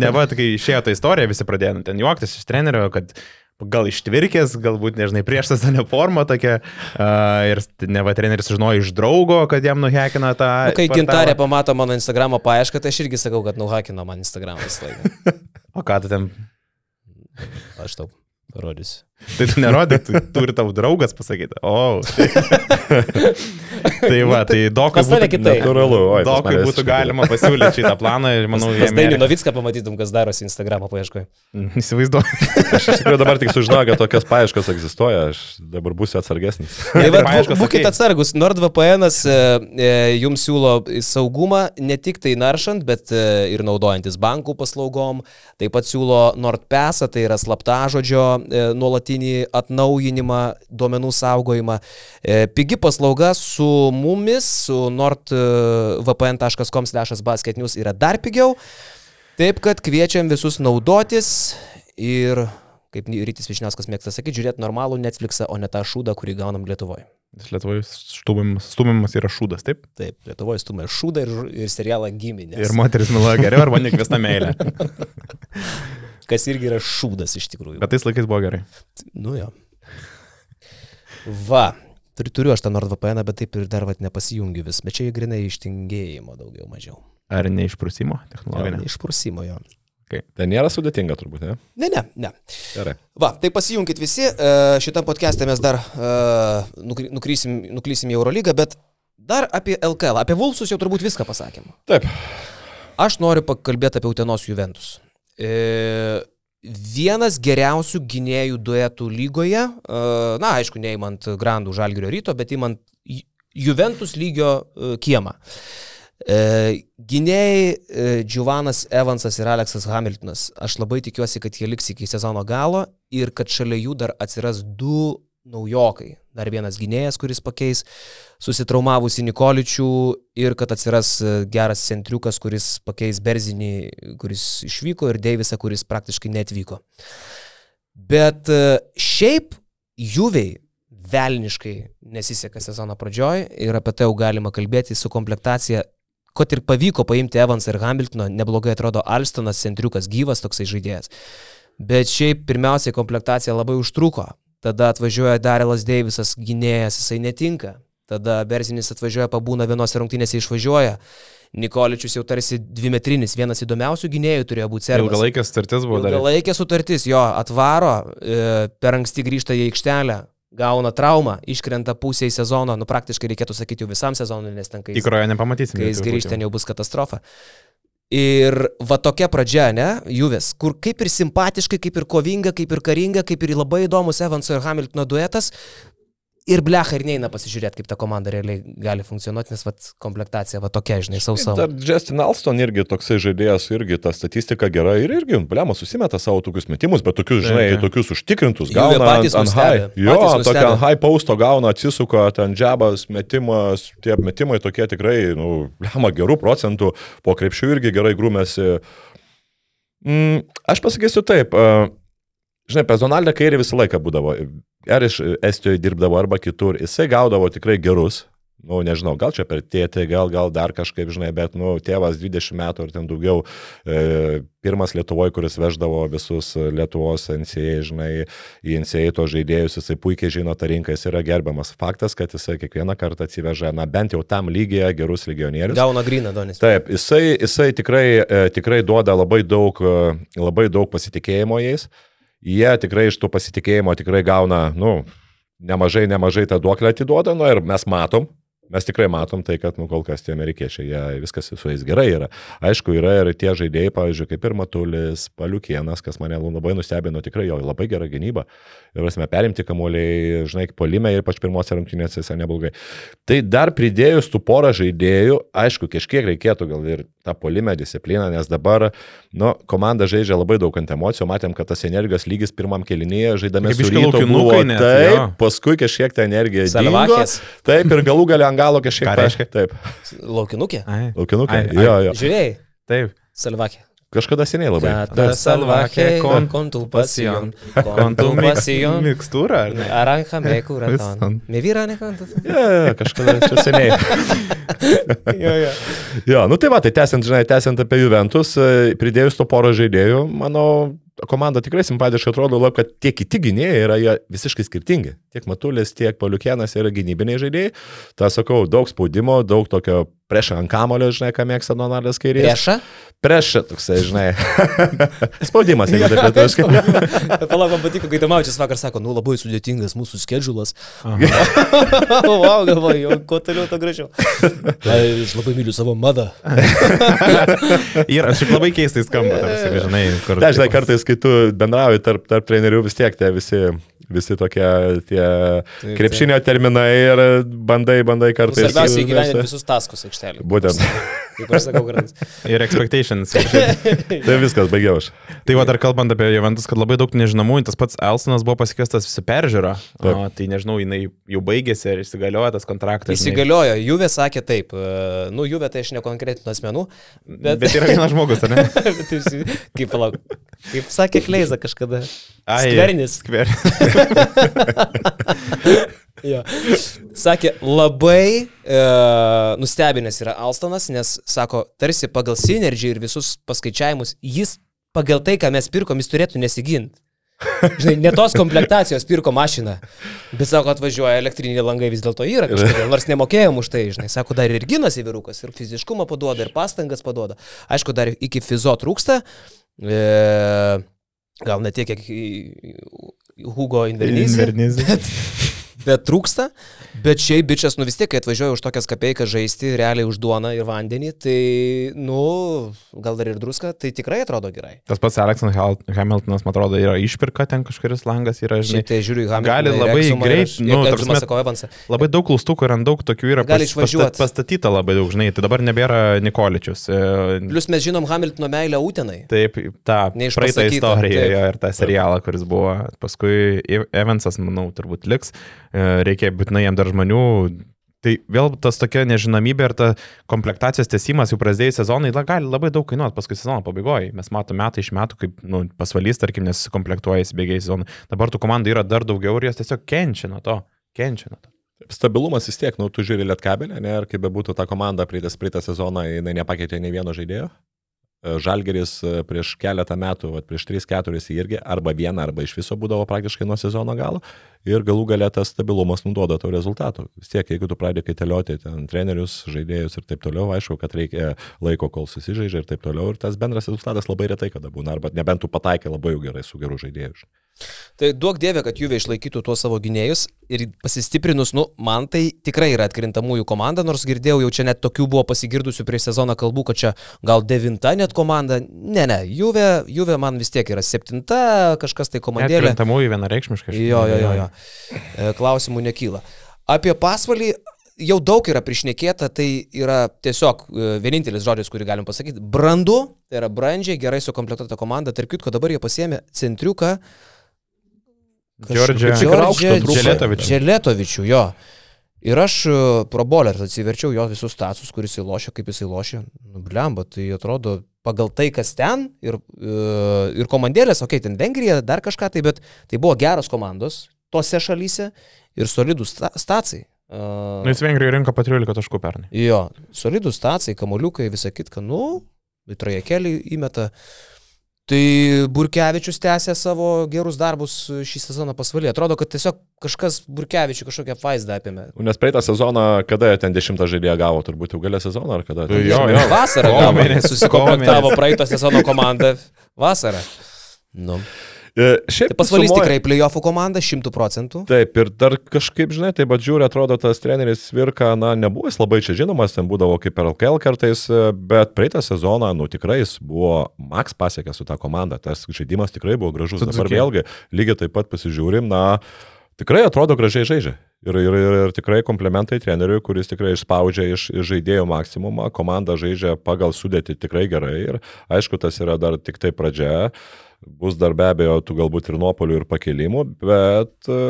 ne va, kai išėjo ta istorija, visi pradėjo nu, ten juoktis iš trenerio, kad gal ištvirkės, galbūt, nežinai, prieš tą formą tokia. Uh, ir ne va, treneris sužinojo iš draugo, kad jam nuhekina tą... Nu, kai portalą. gintarė pamato mano Instagramo paiešką, tai aš irgi sakau, kad nuhakino man Instagramą visą laiką. O ką tu ten... Aš tau parodysiu. Tai tu nerodai, tu turi tavo draugas pasakyti. O. tai va, tai dokai Pas tave būtų. Natūralu, oi, mane būtų galima pasiūlyti šitą planą ir manau, jie Dainį Novicką pamatytum, kas darosi Instagramo paieškoje. Įsivaizduoju. Aš iš tikrųjų dabar tik sužinojau, kad tokias paieškas egzistuoja, aš dabar būsiu atsargesnis. Tai va, būkite atsargus. NordVPN e, e, jums siūlo saugumą ne tik tai naršant, bet e, ir naudojantis bankų paslaugom. Taip pat siūlo NordPesą, tai yra slaptažodžio e, nuolatinį atnaujinimą, duomenų saugojimą. E, pigi paslauga su mumis, su nordvpn.com/basketnews yra dar pigiau. Taip kad kviečiam visus naudotis ir, kaip Rytis Višniauskas mėgsta sakyti, žiūrėti normalų Netflixą, o ne tą šūdą, kurį gaunam Lietuvoje. Lietuvoje stumimas, stumimas yra šūdas, taip? Taip, Lietuvoje stumia šūdą ir, ir serialą giminės. Ir moteris myloja geriau arba nekviesta meilė. Kas irgi yra šūdas iš tikrųjų. Bet tais laikais buvo gerai. Nu jo. Va. Turiu, turiu aš tą NordVPN, bet taip ir dar vat nepasijungiu vis. Bet čia grinai ištingėjimo daugiau mažiau. Ar neišprusimo technologinė? Išprusimo jo. Tai nėra sudėtinga turbūt, ne? Ne, ne, ne. Gerai. Va, tai pasijungit visi. e, Šitam podcast'e mes dar e, nukry- nukrysim, nuklysim į Eurolygą, bet dar apie LKL. Apie Vulsus jau turbūt viską pasakėm. Taip. Aš noriu pakalbėti apie Utenos Juventus. E, vienas geriausių gynėjų duetų lygoje, e, na, aišku, neįmant Grandų Žalgirio ryto, bet įmant Ju- Juventus lygio e, kiemą. E, gynėjai Giovanas Evansas ir Aleksas Hamiltonas. Aš labai tikiuosi, kad jie liks iki sezono galo ir kad šalia jų dar atsiras du naujokai. Dar vienas gynėjas, kuris pakeis susitraumavusi Nikoličių ir kad atsiras e, geras centriukas, kuris pakeis Berzinį, kuris išvyko ir Deivisą, kuris praktiškai netvyko. Bet e, šiaip Juviai velniškai nesiseka sezono pradžioj ir apie tai jau galima kalbėti su komplektacija. Kad ir pavyko paimti Evansą ir Hamiltoną, neblogai atrodo Alstonas, centriukas gyvas toksai žaidėjas. Bet šiaip pirmiausiai komplektacija labai užtruko. Tada atvažiuoja Darelas Deivisas, gynėjas, jisai netinka. Tada Berzinis atvažiuoja, pabūna vienose rungtynėse išvažiuoja. Nikoličius jau tarsi dvimetrinis, vienas įdomiausių gynėjų turėjo būti serbas. Ilgalaikės startis buvo dar. Ilgalaikė sutartis, jo, atvaro, e, per anksti grįžta į aikštelę, gauna traumą, iškrenta pusė į sezoną, nu praktiškai reikėtų sakyti jau visam sezonui, nes ten kai jis, Tikrojo nepamatysim. kai jis grįžta, jau. bus katastrofa. Ir va tokia pradžia, ne, Juves, kur kaip ir simpatiškai, kaip ir kovinga, kaip ir karinga, kaip ir labai įdomus Evanso ir Hamiltono duetas. Ir blecha ir neina pasižiūrėti, kaip ta komanda realiai gali funkcionuoti, nes vat, komplektacija va tokia, žinai, sausa. Dar Justin Alston irgi toksai žaidėjas, irgi ta statistika gera ir irgi, blema, susimeta savo tokius metimus, bet tokius, žinai, Taip, taip. tokius užtikrintus Jų gauna patys ant, ant high. Jo, tokia ant high posto gauna, atsisuka, ten džabas, metimas, tie metimai tokie tikrai, nu, blema, gerų procentų, po krepšių irgi gerai grūmėsi. Mm, aš pasakysiu taip. Uh, žinai, personalinė kairė visą laiką būdavo. Ar iš Estijoje dirbdavo, arba kitur. Jisai gaudavo tikrai gerus nu, nežinau, gal čia per tėtį, gal, gal dar kažkaip, žinai, bet, nu, tėvas 20 metų ar ten daugiau, e, pirmas Lietuvoje, kuris veždavo visus Lietuvos NCA, žinai, į NCA to žaidėjus, jisai puikiai žino tą rinką, jis yra gerbiamas. Faktas, kad jisai kiekvieną kartą atsiveža, na, bent jau tam lygiai gerus legionierius. Gauna gryną, Donis. Taip, jisai, jisai tikrai, e, tikrai duoda labai daug, e, labai daug pasitikėjimo jais. Jie tikrai iš to pasitikėjimo tikrai gauna, nu, nemažai, nemažai tą duoklę atiduoda, nu ir mes matom, Mes tikrai matom tai, kad nu, kol kas tie amerikiečiai, jie, viskas su jais gerai yra. Aišku, yra ir tie žaidėjai, pavyzdžiui, kaip ir Matulis, Paliukienas, kas mane labai nustebino, tikrai jo labai gera gynyba. Ir esame perimti kamuoliai, žinai, polime ir ypač pirmose rungtynėse visai neblogai. Tai dar pridėjus tų porą žaidėjų, aišku, kažkiek reikėtų gal ir tą polimę discipliną, nes dabar, nu, komanda žaidžia labai daug ant emocijų, matėm, kad tas energijos lygis pirmam kelinėje žaidame su ryto buvo net, taip, jo. paskui kažkiek ta energija dingo, taip, ir galų galia ant galo kažkiek. Ką reiškia? Taip. Laukinukė? Laukinukė, jo, jo. Žiūrėjai? Taip. Salvakė. Kažkada seniai labai. Salvaje con, con tu pasión. Con tu pasión. Mikstūra. Aranja me curaton. Me vyra ne kantas. Ja, kažkada čia seniai. jo, jo. Jo, nu tai va, tai tęsiant, žinai, tęsiant apie Juventus, e, pridėjus to poro žaidėjų, manau, komanda tikrai simpatiškai atrodo, lab, kad tie kiti gynėjai yra visiškai skirtingi. Tiek Matulis, tiek Paliukienas yra gynybiniai žaidėjai. Ta sakau, daug spaudimo, daug tokio priešą ant kamulio, žinai, ką mėgsta Donaldas Kairys. Priešą? Priešą, toksai, žinai. Spaudimas, jeigu taip lietuviškai. Palauk, man patiko, kai Tamaučias vakar sako, nu labai sudėtingas mūsų skedžulas. wow, galvoju, kuo toliau, to gražiau. Aš labai myliu savo madą. Ir aš šiaip labai keistai skamba, tarsi, žinai, kur. Dažnai kartais, kai tu bendrauji tarp, tarp trenerių, vis tiek tie visi visi tokie tie taip, krepšinio taip. terminai ir bandai, bandai kartais. Svarbiausia įgyveninti visus taskus aikštelį. Būtent. Kaip aš sakau, gražus. Ir expectations. tai viskas, baigiau aš. Tai va dar kalbant apie Juventus, kad labai daug nežinomųjų, tas pats Elsonas buvo pasikestas visi peržiūrą. O, tai nežinau, jinai jau baigėsi ir įsigaliojo tas kontraktas. Įsigaliojo, Juve sakė taip. E, nu, Juve tai aš nekonkretinu asmenų. Bet, bet yra vienas žmogus, ar ne? kaip, palauk, kaip sakė Kleiza kažkada. Ai, skvernis. Skvernis. jo. Sakė, labai e, nustebinęs yra Alstonas, nes, sako, tarsi pagal Synergy ir visus paskaičiavimus, jis pagal tai, ką mes pirkom, jis turėtų nesiginti. Žinai, ne tos komplektacijos pirko mašiną, bet sako, atvažiuoja elektriniai langai vis dėlto yra kažkodėl, nors nemokėjom už tai, žinai, sako, dar ir ginasi vyrukas, ir fiziškumą paduoda, ir pastangas paduoda. Aišku, dar iki fizo trūksta. E, gal ne tiek, kiek Hugo Invernizė. Bet, bet trūksta. Bet šiaip bičias, nu vis tiek, kai atvažiuoja už tokias kapeikas žaisti, realiai už duoną ir vandenį, tai, nu, gal dar ir druska, tai tikrai atrodo gerai. Tas pats Aleksanas Hamiltonas, man atrodo, yra išpirka ten kažkuris langas, yra, žinai. Šiaip tai žiūriu į Hamiltoną. Gali labai greit, nu, tarsi. Labai daug klaustukų ir daug tokių yra gali išvažiuoti. Pastatyta labai daug, žinai, tai dabar nebėra Nikoličius. E, Plus mes žinom Hamiltono meilę Utenai. Taip, tą praeitą istoriją jo, ir tą serialą, kuris buvo. Paskui Evansas, manau, turbūt liks. E, reikia būtinai jam dar žmonių. Tai vėl tas tokia nežinomybė ir ta komplektacijos tesimas jau prasidėjus sezonai la, gali labai daug kainuoti paskui sezono pabaigoje. Mes matome metai iš metų, kaip nu, pasvalys, tarkim, nesikomplektuoja įsibėgiai sezonai. Dabar tų komandų yra dar daugiau ir jos tiesiog kenčia nuo to. Kenčia nuo to. Stabilumas vis tiek, nu, tu žiūri lietkabelę, ne, ir kaip bebūtų ta komanda praeitas praeitą sezoną, jinai nepakeitė nei vieno žaidėjo. Žalgeris e, prieš keletą metų, vat, prieš 3-4 irgi arba vieną, arba iš viso būdavo praktiškai nuo sezono galo ir galų galę tas stabilumas nuduoda tau rezultatų. Vis tiek, jeigu tu pradedi kaitelioti ten trenerius, žaidėjus ir taip toliau, aišku, kad reikia laiko, kol susižaidžia ir taip toliau ir tas bendras rezultatas labai retai kada būna, arba nebent tu pataikai labai jau gerai su geru žaidėju. Tai duok dievė, kad Juve išlaikytų tuos savo gynėjus ir pasistiprinus, nu, man tai tikrai yra atkrintamųjų komanda, nors girdėjau jau čia net tokių buvo pasigirdusių prieš sezoną kalbų, kad čia gal devinta net komanda. Ne, ne, Juve, Juve man vis tiek yra septinta, kažkas tai komandėlė. Atkrintamųjų vienareikšmiškai. Jo, jo, jo, jo. E, klausimų nekyla. Apie pasvalį jau daug yra prišnekėta, tai yra tiesiog e, vienintelis žodis, kurį galim pasakyti. Brandu, tai yra brandžiai, gerai sukomplektuota komanda. Tarp kitko, dabar jie pasėmė centriuką. Dželetovičių. Dželetovičių, jo. Ir aš pro bolerį atsiverčiau jo visus status, kuris įlošė, kaip jis įlošė. Nu, blemba, tai atrodo pagal tai, kas ten ir, ir komandėlės, okei, okay, ten Vengrija, dar kažką tai, bet tai buvo geros komandos tose šalyse ir solidus stacijai. Uh, Jis Vengrijoje rinko po 13 taškų pernai. Jo, solidus stacijai, kamoliukai, visą kitką, nu, į trajekelį įmeta. Tai Burkevičius tęsė savo gerus darbus šį sezoną pasvalį. Atrodo, kad tiesiog kažkas Burkevičių kažkokią vaizdą apėmė. Nes praeitą sezoną, kada ten dešimtą žaidėją gavo, turbūt jau galę sezoną ar kada? Jo, jo, vasarą gavo, susikomplektavo praeitą sezono komandą. Vasarą. Nu. E, šiaip tai pasvalys sumoja... tikrai playoffų komanda, šimtų procentų. Taip, ir dar kažkaip, žinai, taip pat žiūri, atrodo, tas treneris Virka, na, nebuvo jis labai čia žinomas, ten būdavo kaip per LKL kartais, e, bet praeitą sezoną, nu, tikrai jis buvo Max pasiekęs su tą komandą, tas žaidimas tikrai buvo gražus. Dabar vėlgi, lygiai taip pat pasižiūrim, na, tikrai atrodo gražiai žaidžia. Ir, ir, ir, ir tikrai komplementai treneriui, kuris tikrai išspaudžia iš, iš žaidėjų maksimumą, komanda žaidžia pagal sudėti tikrai gerai ir aišku, tas yra dar tik tai pradžia. Bus dar be abejo tų galbūt ir nuopolių ir pakelimų, bet e,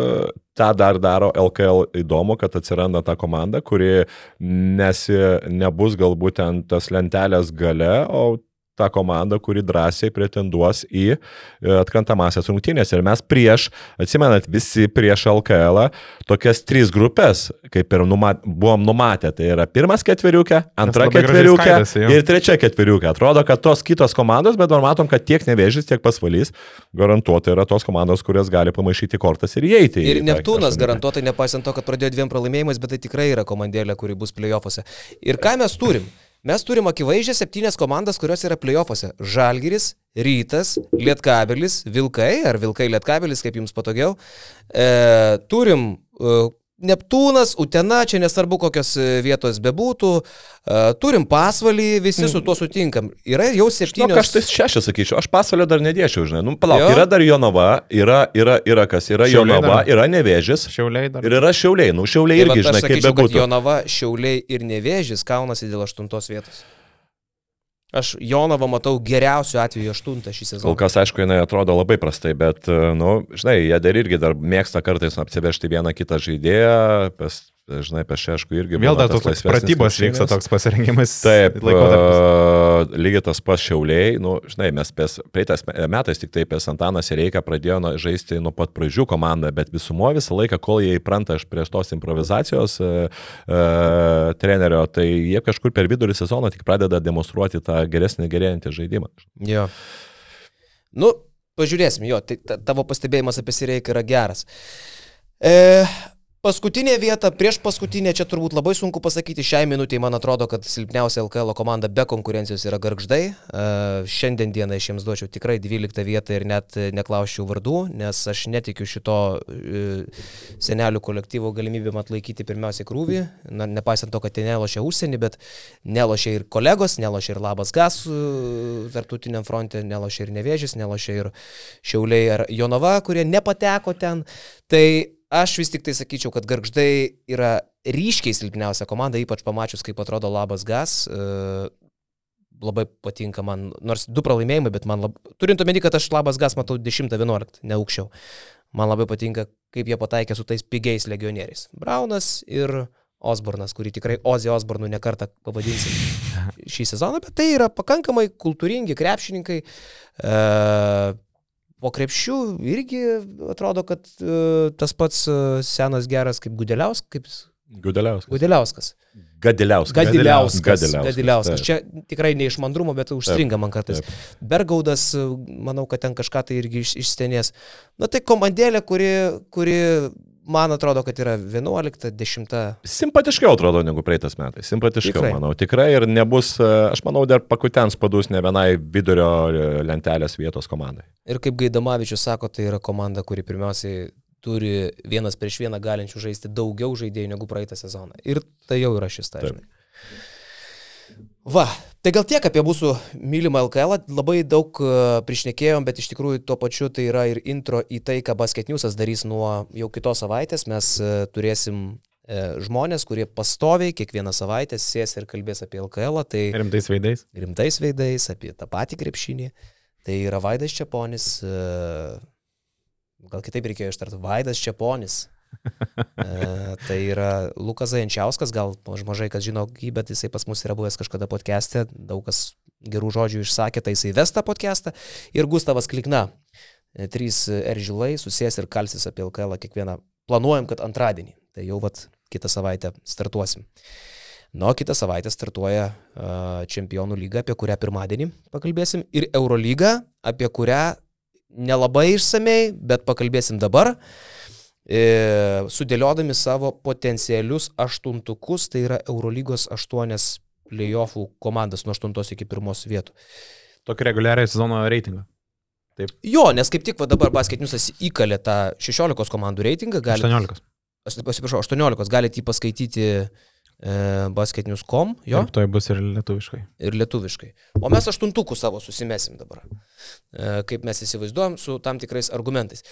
tą dar daro LKL įdomu, kad atsiranda ta komanda, kuri nesi, nebus galbūt ten tas lentelės gale, o tą komandą, kuri drąsiai pretenduos į e, atkrantamasias rungtynės. Ir mes prieš, atsimenat, visi prieš LKL tokias tris grupės, kaip ir numat, buvom numatę. Tai yra pirmas ketveriukė, antra ketveriukė ir trečia ketveriukė. Atrodo, kad tos kitos komandos, bet dabar matom, kad tiek nevėžys, tiek pasvalys garantuotai yra tos komandos, kurios gali pamaišyti kortas ir įeiti. Ir Neptūnas garantuotai, nepaisant to, kad pradėjo dviem pralaimėjimais, bet tai tikrai yra komandėlė, kuri bus playoffuose. Ir ką mes turim? Mes turim akivaizdžiai septynės komandas, kurios yra playoffuose. Žalgiris, Rytas, Lietkabelis, Vilkai ar Vilkai Lietkabelis, kaip jums patogiau. E, turim e, Neptūnas, Utena, čia nesvarbu kokios e, vietos bebūtų, uh, turim pasvalį, visi su tuo sutinkam. Yra jau septynios. Nu, aš tai šešią sakyčiau, aš pasvalio dar nedėčiau, žinai. Nu, palauk, jo. yra dar Jonava, yra, yra, yra kas, yra šiauliai Jonava, dar. yra Nevėžis. Šiauliai dar. Ir yra Šiauliai, nu Šiauliai tai irgi, žinai, kaip bebūtų. Jonava, Šiauliai ir Nevėžis kaunasi dėl aštuntos vietos. Aš Jonovą matau geriausiu atveju aštuntą šį sezoną. Kol kas, aišku, jinai atrodo labai prastai, bet, nu, žinai, jie dar irgi dar mėgsta kartais apsivežti vieną kitą žaidėją, pas Žinai, apie šešku irgi. Vėl dar toks pratybos vyksta toks pasirengimas. Taip, uh, lygiai tas pas šiauliai, nu, žinai, mes praeitais metais tik taip pės Antanas ir Reika pradėjo nu, žaisti nuo pat pradžių komandą, bet visumo visą laiką, kol jie įpranta prieš tos improvizacijos uh, uh, trenerio, tai jie kažkur per vidurį sezono tik pradeda demonstruoti tą geresnį, gerėjantį žaidimą. Jo. Nu, pažiūrėsim, jo, tai tavo pastebėjimas apie Sireiką yra geras. E, Paskutinė vieta, prieš paskutinę, čia turbūt labai sunku pasakyti, šiai minutiai man atrodo, kad silpniausia LKL komanda be konkurencijos yra garždai. Uh, šiandien dieną aš jiems duočiau tikrai 12 vietą ir net neklausčiau vardų, nes aš netikiu šito uh, senelių kolektyvo galimybėm atlaikyti pirmiausiai krūvį, na, nepaisant to, kad jie nelošia užsienį, bet nelošia ir kolegos, nelošia ir Labas Gas tarptautiniam fronte, nelošia ir Nevėžys, nelošia ir Šiauliai ar Jonava, kurie nepateko ten. Tai Aš vis tik tai sakyčiau, kad garždai yra ryškiai silpniausia komanda, ypač pamačius, kaip atrodo labas gas. Uh, labai patinka man, nors du pralaimėjimai, bet man labai... Turint omeny, kad aš labas gas matau 10-11, ne aukščiau. Man labai patinka, kaip jie pataikė su tais pigiais legionieriais. Braunas ir Osbornas, kurį tikrai Ozzy Osbornu nekartą pavadinsim šį sezoną, bet tai yra pakankamai kultūringi krepšininkai. Uh, po krepšių irgi atrodo, kad uh, tas pats uh, senas geras kaip Gudeliauskas. Kaip... Gudeliauskas. Gudeliauskas. Gadiliauskas. Gadiliauskas. Gadiliauskas. Gadiliauskas. Čia tikrai ne iš mandrumo, bet užstringa man kartais. Taip. Bergaudas, manau, kad ten kažką tai irgi iš, išstenės. Na tai komandėlė, kuri, kuri man atrodo, kad yra 11, 10. Simpatiškiau atrodo negu praeitas metais. Simpatiškiau, tikrai. manau. Tikrai ir nebus, e, aš manau, dar pakutens padus ne vienai vidurio e, lentelės vietos komandai. Ir kaip Gaidamavičius sako, tai yra komanda, kuri pirmiausiai turi vienas prieš vieną galinčių žaisti daugiau žaidėjų negu praeitą sezoną. Ir tai jau yra šis tažinai. Va, tai gal tiek apie mūsų mylimą LKL, labai daug e, priešnekėjom, bet iš tikrųjų tuo pačiu tai yra ir intro į tai, ką Basket Newsas darys nuo jau kitos savaitės. Mes e, turėsim e, žmonės, kurie pastoviai kiekvieną savaitę sės ir kalbės apie LKL. Tai rimtais veidais. Rimtais veidais, apie tą patį krepšinį. Tai yra Vaidas Čiaponis, gal kitaip reikėjo ištarti, Vaidas Čiaponis, e, tai yra Lukas Zajančiauskas, gal mažai kas žino bet jisai pas mus yra buvęs kažkada podcast'e, daug kas gerų žodžių išsakė, tai jisai vesta podcastą. Ir Gustavas Klikna, e, trys eržilai, susės ir kalsis apie LKL kiekvieną. Planuojam, kad antradienį. Tai jau vat kitą savaitę startuosim. Nu, kitą savaitę startuoja uh, Čempionų lyga, apie kurią pirmadienį pakalbėsim, ir Eurolyga, apie kurią nelabai išsamei, bet pakalbėsim dabar. E, sudėliodami savo potencialius aštuntukus, tai yra Eurolygos aštuonias playoffų komandas nuo 8 iki 1 vietų. Tokį reguliariai sezono reitingą. Taip. Jo, nes kaip tik va, dabar basketiniusas įkalė tą 16 komandų reitingą. Gali, 18. Aš atsiprašau, 18. Galite jį paskaityti e, basketinius.com. Jo. Taip, tai bus ir lietuviškai. Ir lietuviškai. O mes aštuntukų savo susimesim dabar. E, kaip mes įsivaizduojam, su tam tikrais argumentais.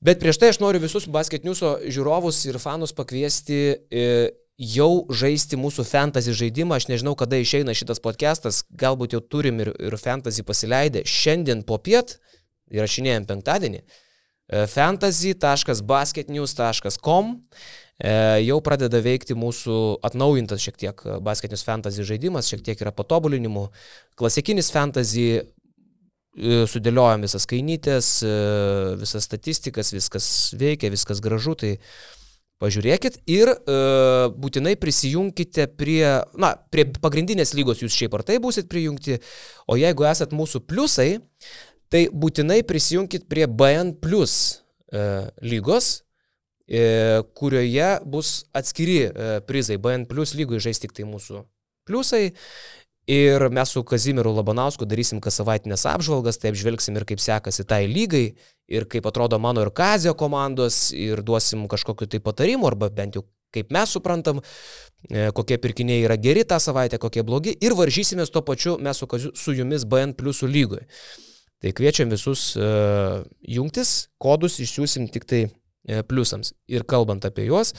Bet prieš tai aš noriu visus basketiniuso žiūrovus ir fanus pakviesti e, jau žaisti mūsų fantasy žaidimą. Aš nežinau, kada išeina šitas podcastas, galbūt jau turim ir, ir fantasy pasileidę. Šiandien po piet, įrašinėjom penktadienį, e, fantasy.basketnews.com e, jau pradeda veikti mūsų atnaujintas šiek tiek basketinius fantasy žaidimas, šiek tiek yra patobulinimų. Klasikinis fantasy sudėliojom visas kainytės, visas statistikas, viskas veikia, viskas gražu, tai Pažiūrėkit ir e, būtinai prisijunkite prie, na, prie pagrindinės lygos, jūs šiaip ar tai būsit prijungti, o jeigu esat mūsų pliusai, tai būtinai prisijunkit prie BN plus e, lygos, e, kurioje bus atskiri e, prizai. BN plus lygoje žais tik tai mūsų pliusai Ir mes su Kazimiru Labanausku darysim kas savaitinės apžvalgas, tai apžvelgsim ir kaip sekasi tai lygai, ir kaip atrodo mano ir Kazio komandos, ir duosim kažkokiu tai patarimu, arba bent jau kaip mes suprantam, e, kokie pirkiniai yra geri tą savaitę, kokie blogi, ir varžysimės tuo pačiu mes su, Kaziu, su jumis BN pliusų lygoje. Tai kviečiam visus uh, jungtis, kodus išsiųsim tik tai uh, pliusams. Ir kalbant apie juos,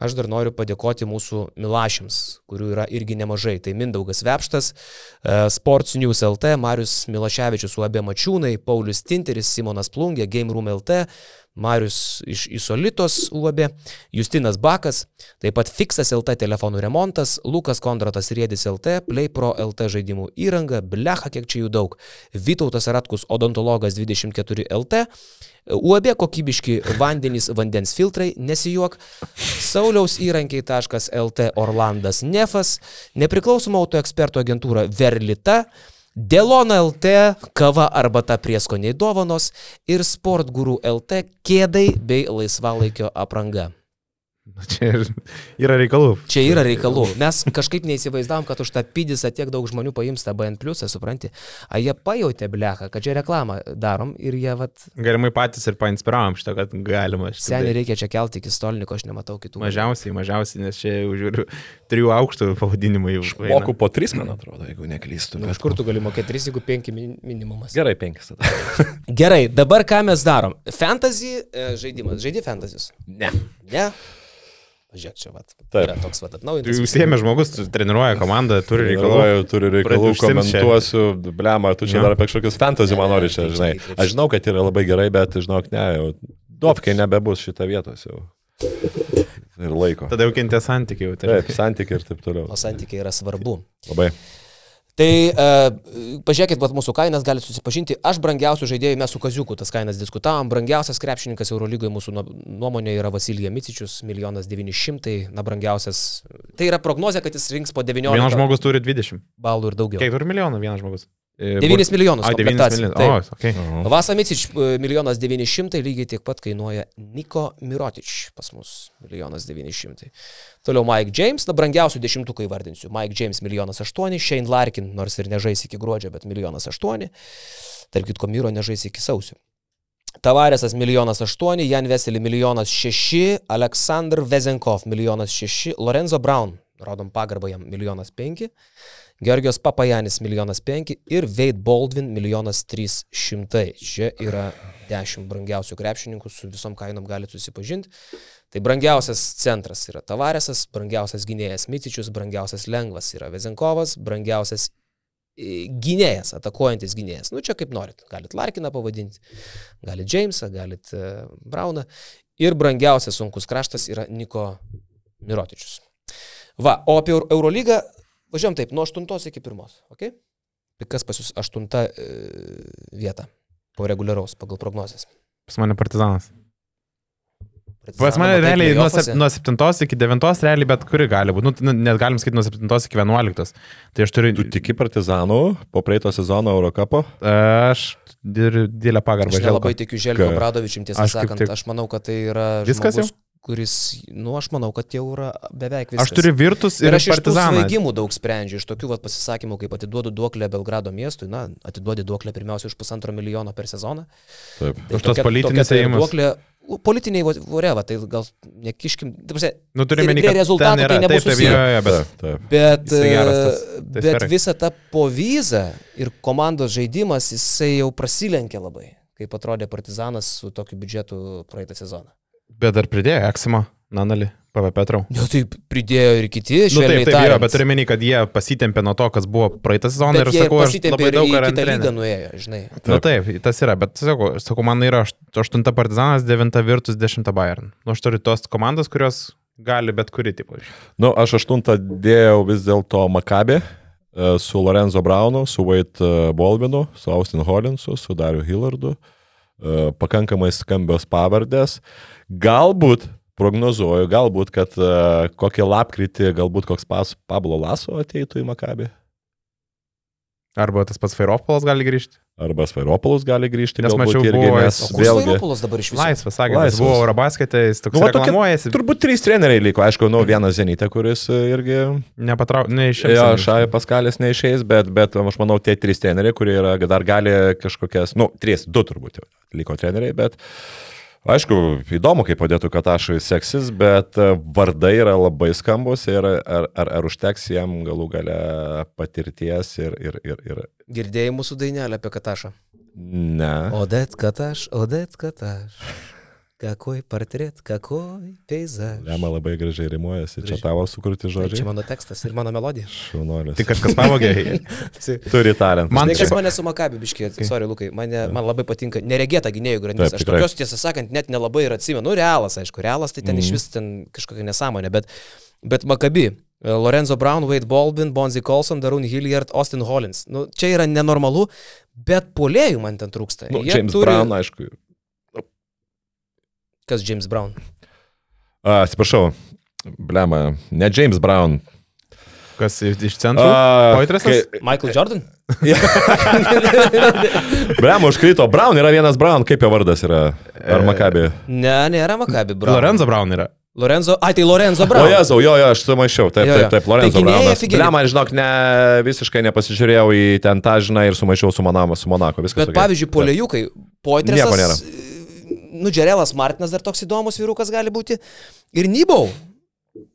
Aš dar noriu padėkoti mūsų milašiams, kurių yra irgi nemažai. Tai Mindaugas Vepštas, e, Sports News LT, Marius Milaševičius, UAB Mačiūnai, Paulius Tinteris, Simonas Plungė, Game Room LT, Marius iš Isolitos UAB, Justinas Bakas, taip pat Fixas LT telefonų remontas, Lukas Kondratas Riedis LT, PlayPro LT žaidimų įranga, blecha kiek čia jų daug, Vytautas Ratkus odontologas 24 LT, UAB kokybiški vandenys, vandens filtrai, nesijuok. Sauliaus įrankiai.lt Orlandas Nefas, nepriklausoma autoekspertų agentūra Verlita, Delona LT, kava arba ta prieskoniai dovanos ir Sportguru LT kėdai bei laisvalaikio apranga. Čia yra reikalų. Čia yra reikalų. Mes kažkaip neįsivaizdavom, kad už tą pidisą tiek daug žmonių paims tą BN pliusą, supranti. A jie pajutė bleką, kad čia reklamą darom ir jie vat... Galimai patys ir painspiravom šitą, kad galima. Seniai reikia čia kelti iki stolniko, aš nematau kitų. Mažiausiai, mažiausiai, nes čia žiūriu, trijų aukštų pavadinimai jau. Moku po tris, man atrodo, jeigu neklystu. Nu, iš kur tu gali mokėti tris, jeigu penki minimumas? Gerai, penkis tada. Gerai, dabar ką mes darom? Fantasy e, žaidimas. Žaidži fantasy's? Ne. Ne? Žiūrėk, čia vat, Taip. yra toks vat atnaujintas. Jūs ėmė žmogus, treniruoja komandą, turi reikalų. Treniruoju, turi reikalų, komentuosiu, blema, tu čia ja. dar apie kažkokius fantasy man nori čia, žinai. Aš žinau, kad yra labai gerai, bet žinok, ne, jau dovkai nebebus šitą vietą jau. Ir laiko. Tada jau kentė santykiai. Taip, santykiai ir taip toliau. O santykiai yra svarbu. Labai. Tai uh, pažiūrėkit, vat, mūsų kainas galite susipažinti. Aš brangiausių žaidėjų, mes su Kaziuku tas kainas diskutavom. Brangiausias krepšininkas Eurolygoje mūsų nuomonė yra Vasilija Micičius, milijonas 900, na brangiausias. Tai yra prognozija, kad jis rinks po 19. Vienas žmogus turi 20. Balų ir daugiau. Kiek turi milijonų vienas žmogus? 9 e, milijonus. A, 9 milijonus. O, okay. Vasa Micič, milijonas 900, lygiai tiek pat kainuoja Niko Mirotič pas mus, milijonas 900. Toliau Mike James, na brangiausių dešimtuką įvardinsiu. Mike James milijonas 8, Shane Larkin, nors ir nežais iki gruodžio, bet milijonas 8. Tarp kitko, Miro nežais iki sausio. Tavaresas milijonas 8, Jan Veseli milijonas 6, Aleksandr Vezenkov milijonas 6, Lorenzo Brown, rodom pagarbą jam milijonas 5. Georgijos Papajanis milijonas 5 ir Veit Baldwin milijonas 300. Čia yra 10 brangiausių krepšininkų, su visom kainom galite susipažinti. Tai brangiausias centras yra Tavaresas, brangiausias gynėjas Micičius, brangiausias lengvas yra Vezenkovas, brangiausias e, gynėjas, atakuojantis gynėjas. Nu čia kaip norit. Galit Larkiną pavadinti, galit Jamesą, galit uh, Brauną. Ir brangiausias sunkus kraštas yra Niko Mirotičius. Va, o apie Eurolygą Važiuojam taip, nuo 8 iki 1. Okay? Tai kas pas jūs aštunta e, vieta po reguliaraus pagal prognozes? Pas mane partizanas. Pas mane realiai nuo, sep, nuo 7 iki 9 realiai bet kuri gali būti. Nu, net galim sakyti nuo 7 iki 11. Tai aš turiu... Tu tiki partizanų po praeito sezono Eurocapo? Aš didelę pagarbą žinau. Aš labai tikiu Želko Bradovičium, tiesą aš sakant. Tik... Aš manau, kad tai yra... Viskas žmogus, jau? Kuris, nu, aš manau, kad jau yra beveik viskas. Aš turiu virtus ir, ir aš partizaną. Aš tų daug sprendžiu, iš tokių vat, pasisakymų, kaip atiduodu duoklę Belgrado miestui, na, atiduodi duoklę pirmiausia už pusantro milijono per sezoną. Taip. Tai už tos politinės įėjimus. Duoklė politiniai voreva, tai gal nekiškim, tarsi, nu, turime minėti, rezultatų tai nebus taip, taip, taip, bet, taip. bet, tas, bet sferai. visa ta povyza ir komandos žaidimas, jisai jau prasilenkė labai, kaip atrodė Partizanas su tokiu biudžetu praeitą sezoną. Bet dar pridėjo Eksimo, Nanali. PV Petrau. Jo, tai pridėjo ir kiti. Nu, taip, taip, jo, bet turiu menį, kad jie pasitempė nuo to, kas buvo praeitą sezoną ir sakau, aš labai daug ką randau. nuėjo, žinai. Taip. Na taip, tas yra, bet sakau, sakau man yra 8 Partizanas, 9 Virtus, 10 Bayern. Nu, aš turiu tos komandas, kurios gali bet kuri tipo. Nu, aš 8 dėjau vis dėlto Makabė e, su Lorenzo Braunu, su Wade e, Bolvinu, su Austin Hollinsu, su Dariu Hillardu. E, pakankamai skambios pavardės. Galbūt prognozuoju, galbūt, kad uh, kokį lapkritį, galbūt koks pas Pablo Laso ateitų į Makabį. Arba tas pats Fairopolas gali grįžti. Arba Svairopolas gali grįžti. Nes mačiau, irgi, buvo nes vėlgi... Svairopolas dabar iš viso. Laisvas, sakė, jis buvo Eurobasketė, jis toks nu, reklamuojasi. Turbūt trys treneriai liko, aišku, nu, vienas Zenitė, kuris e, irgi... Nepatrau, neišės. Jo, Šai Paskalis neišės, bet, bet aš manau, tie trys treneriai, kurie yra, dar gali kažkokias, nu, trys, du turbūt liko treneriai, bet... Uh, Aišku, įdomu, kaip padėtų Katašui seksis, bet e, vardai yra labai skambus ir ar, ar, ar užteks jam galų gale patirties ir... ir, ir, ir... Girdėjai mūsų dainelę apie Katašą? Ne. Odet Kataš, Odet Kataš. Kakoj portret, kakoj peizažas. Lema labai gražiai rimuojasi. Gražiai. Čia tavo sukurti tai žodžiai. Tai čia mano tekstas ir mano melodija. Šaunuolis. Tik kažkas pavogė. Tai- tai turi talentą. Man kažkas mane sumakabiškai, sorry, Lukai, mane, man labai patinka neregėta gynėjų grandis. Aš tokios, tiesą sakant, net nelabai ir atsimenu. Nu, realas, aišku, realas, tai ten mm. iš mhm. vis ten kažkokia nesąmonė, bet, bet makabi. Lorenzo Brown, Wade Baldwin, Bonzi Colson, Darun Hilliard, Austin Hollins. Nu, čia yra nenormalu, bet polėjų man ten trūksta. Nu, Jie James turi... Brown, aišku. Kas James Brown? A, atsiprašau, blema, ne James Brown. Kas iš centro? Poitresas? Kai... Michael Jordan? Blema, užkrito. Brown yra vienas Brown, kaip jo vardas yra? Ar Makabi? Ne, nėra Makabi. Brown. Lorenzo Brown yra. Lorenzo, ai tai Lorenzo Brown. O Jezu, jo, jo, aš sumaišiau, taip, jo, jo. taip, taip, Lorenzo tai Brownas. Blema, žinok, ne, visiškai nepasižiūrėjau į ten tą, žinai, ir sumaišiau su, Manama, su Monako, viskas. Bet okay. pavyzdžiui, polėjukai, Poitresas nu, Džerelas Martinas dar toks įdomus vyrukas gali būti. Ir Nybau,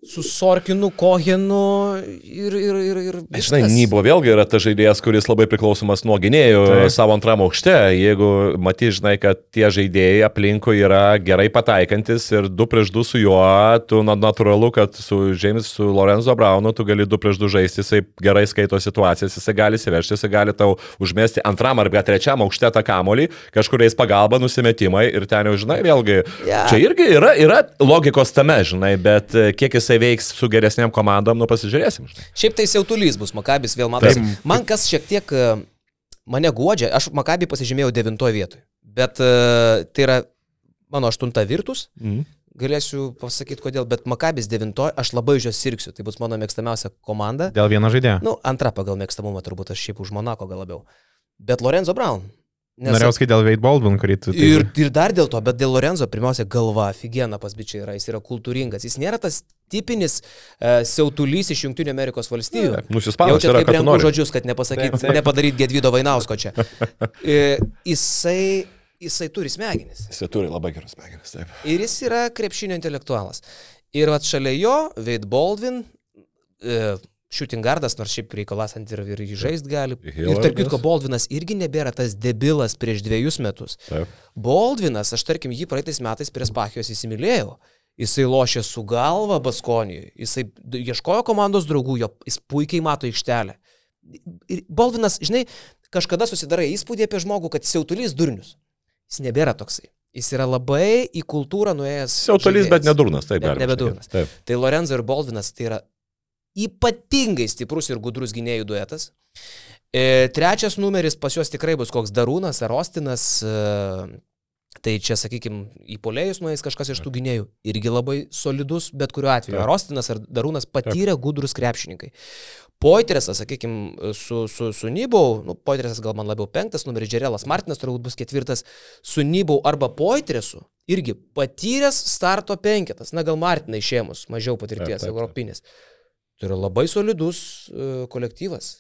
su Sorkinu, Kohenu ir... ir, ir, ir viskas. Žinai, Nybo vėlgi yra tas žaidėjas, kuris labai priklausomas nuo gynėjų tai. savo antram aukšte. Jeigu matai, žinai, kad tie žaidėjai aplinkui yra gerai pataikantis ir 2 prieš 2 su juo, tu na, natūralu, kad su James, su Lorenzo Braunu tu gali 2 prieš 2 žaisti, jisai gerai skaito situacijas, jisai gali įsivežti, jisai gali tau užmesti antram arba trečiam aukšte tą kamolį, kažkuriais pagalba, nusimetimai ir ten jau, žinai, vėlgi, yeah. čia irgi yra, yra logikos tame, žinai, bet kiek kiek jisai veiks su geresniam komandom, nu pasižiūrėsim. Šiaip tai siautulys bus, Makabis vėl matas. Man kas šiek tiek e, mane guodžia, aš Makabį pasižymėjau devintoje vietoje, bet uh, tai yra mano aštunta virtus. Mm. Galėsiu pasakyti, kodėl, bet Makabis devintoje, aš labai už jos sirksiu, tai bus mano mėgstamiausia komanda. Dėl vieno žaidėjo? Nu, antra pagal mėgstamumą turbūt, aš šiaip už Monako gal labiau. Bet Lorenzo Brown, Nes... Norėjau sakyti dėl Wade Baldwin, kurį tu... Tai... Ir, ir dar dėl to, bet dėl Lorenzo, pirmiausia, galva, figena pas bičiai yra, jis yra kultūringas, jis nėra tas tipinis uh, siautulys iš Junktinių Amerikos valstijų. Nusispaudžiu. Jaučiu kaip renku žodžius, kad nepadaryti Gedvydo Vainausko čia. e, jisai, jisai turi smegenis. Jisai turi labai gerus smegenis, taip. Ir jis yra krepšinio intelektualas. Ir at šalia jo, Wade Baldwin, e, Šutingardas, nors šiaip reikalas ant ir, ir žaist gali. Hillardas. Ir tarp kitko, Baldvinas irgi nebėra tas debilas prieš dviejus metus. Taip. Baldvinas, aš tarkim, jį praeitais metais prie Spachijos įsimylėjau. Jisai lošė su galva Baskonijui, jisai ieškojo komandos draugų, jo, jis puikiai mato aikštelę. Ir Baldvinas, žinai, kažkada susidarai įspūdį apie žmogų, kad siautulys durnius. Jis nebėra toksai. Jis yra labai į kultūrą nuėjęs. Siautulys, bet nedurnas, taip. Bet nebedurnas. Taip. Tai Lorenzo ir Baldvinas tai yra ypatingai stiprus ir gudrus gynėjų duetas. E, trečias numeris pas juos tikrai bus koks Darūnas ar Ostinas. E, Tai čia, sakykime, į polėjus nueis kažkas iš tų gynėjų. Irgi labai solidus, bet kuriuo atveju. Ar Ostinas ar Darūnas patyrė gudrus krepšininkai. Poitresas, sakykime, su, su, su Nybau, nu, Poitresas gal man labiau penktas, numeris Džerelas Martinas turbūt bus ketvirtas, su Nybau arba Poitresu, irgi patyręs starto penketas, na gal Martinai išėmus, mažiau patirties, europinės. Tai yra labai solidus uh, kolektyvas.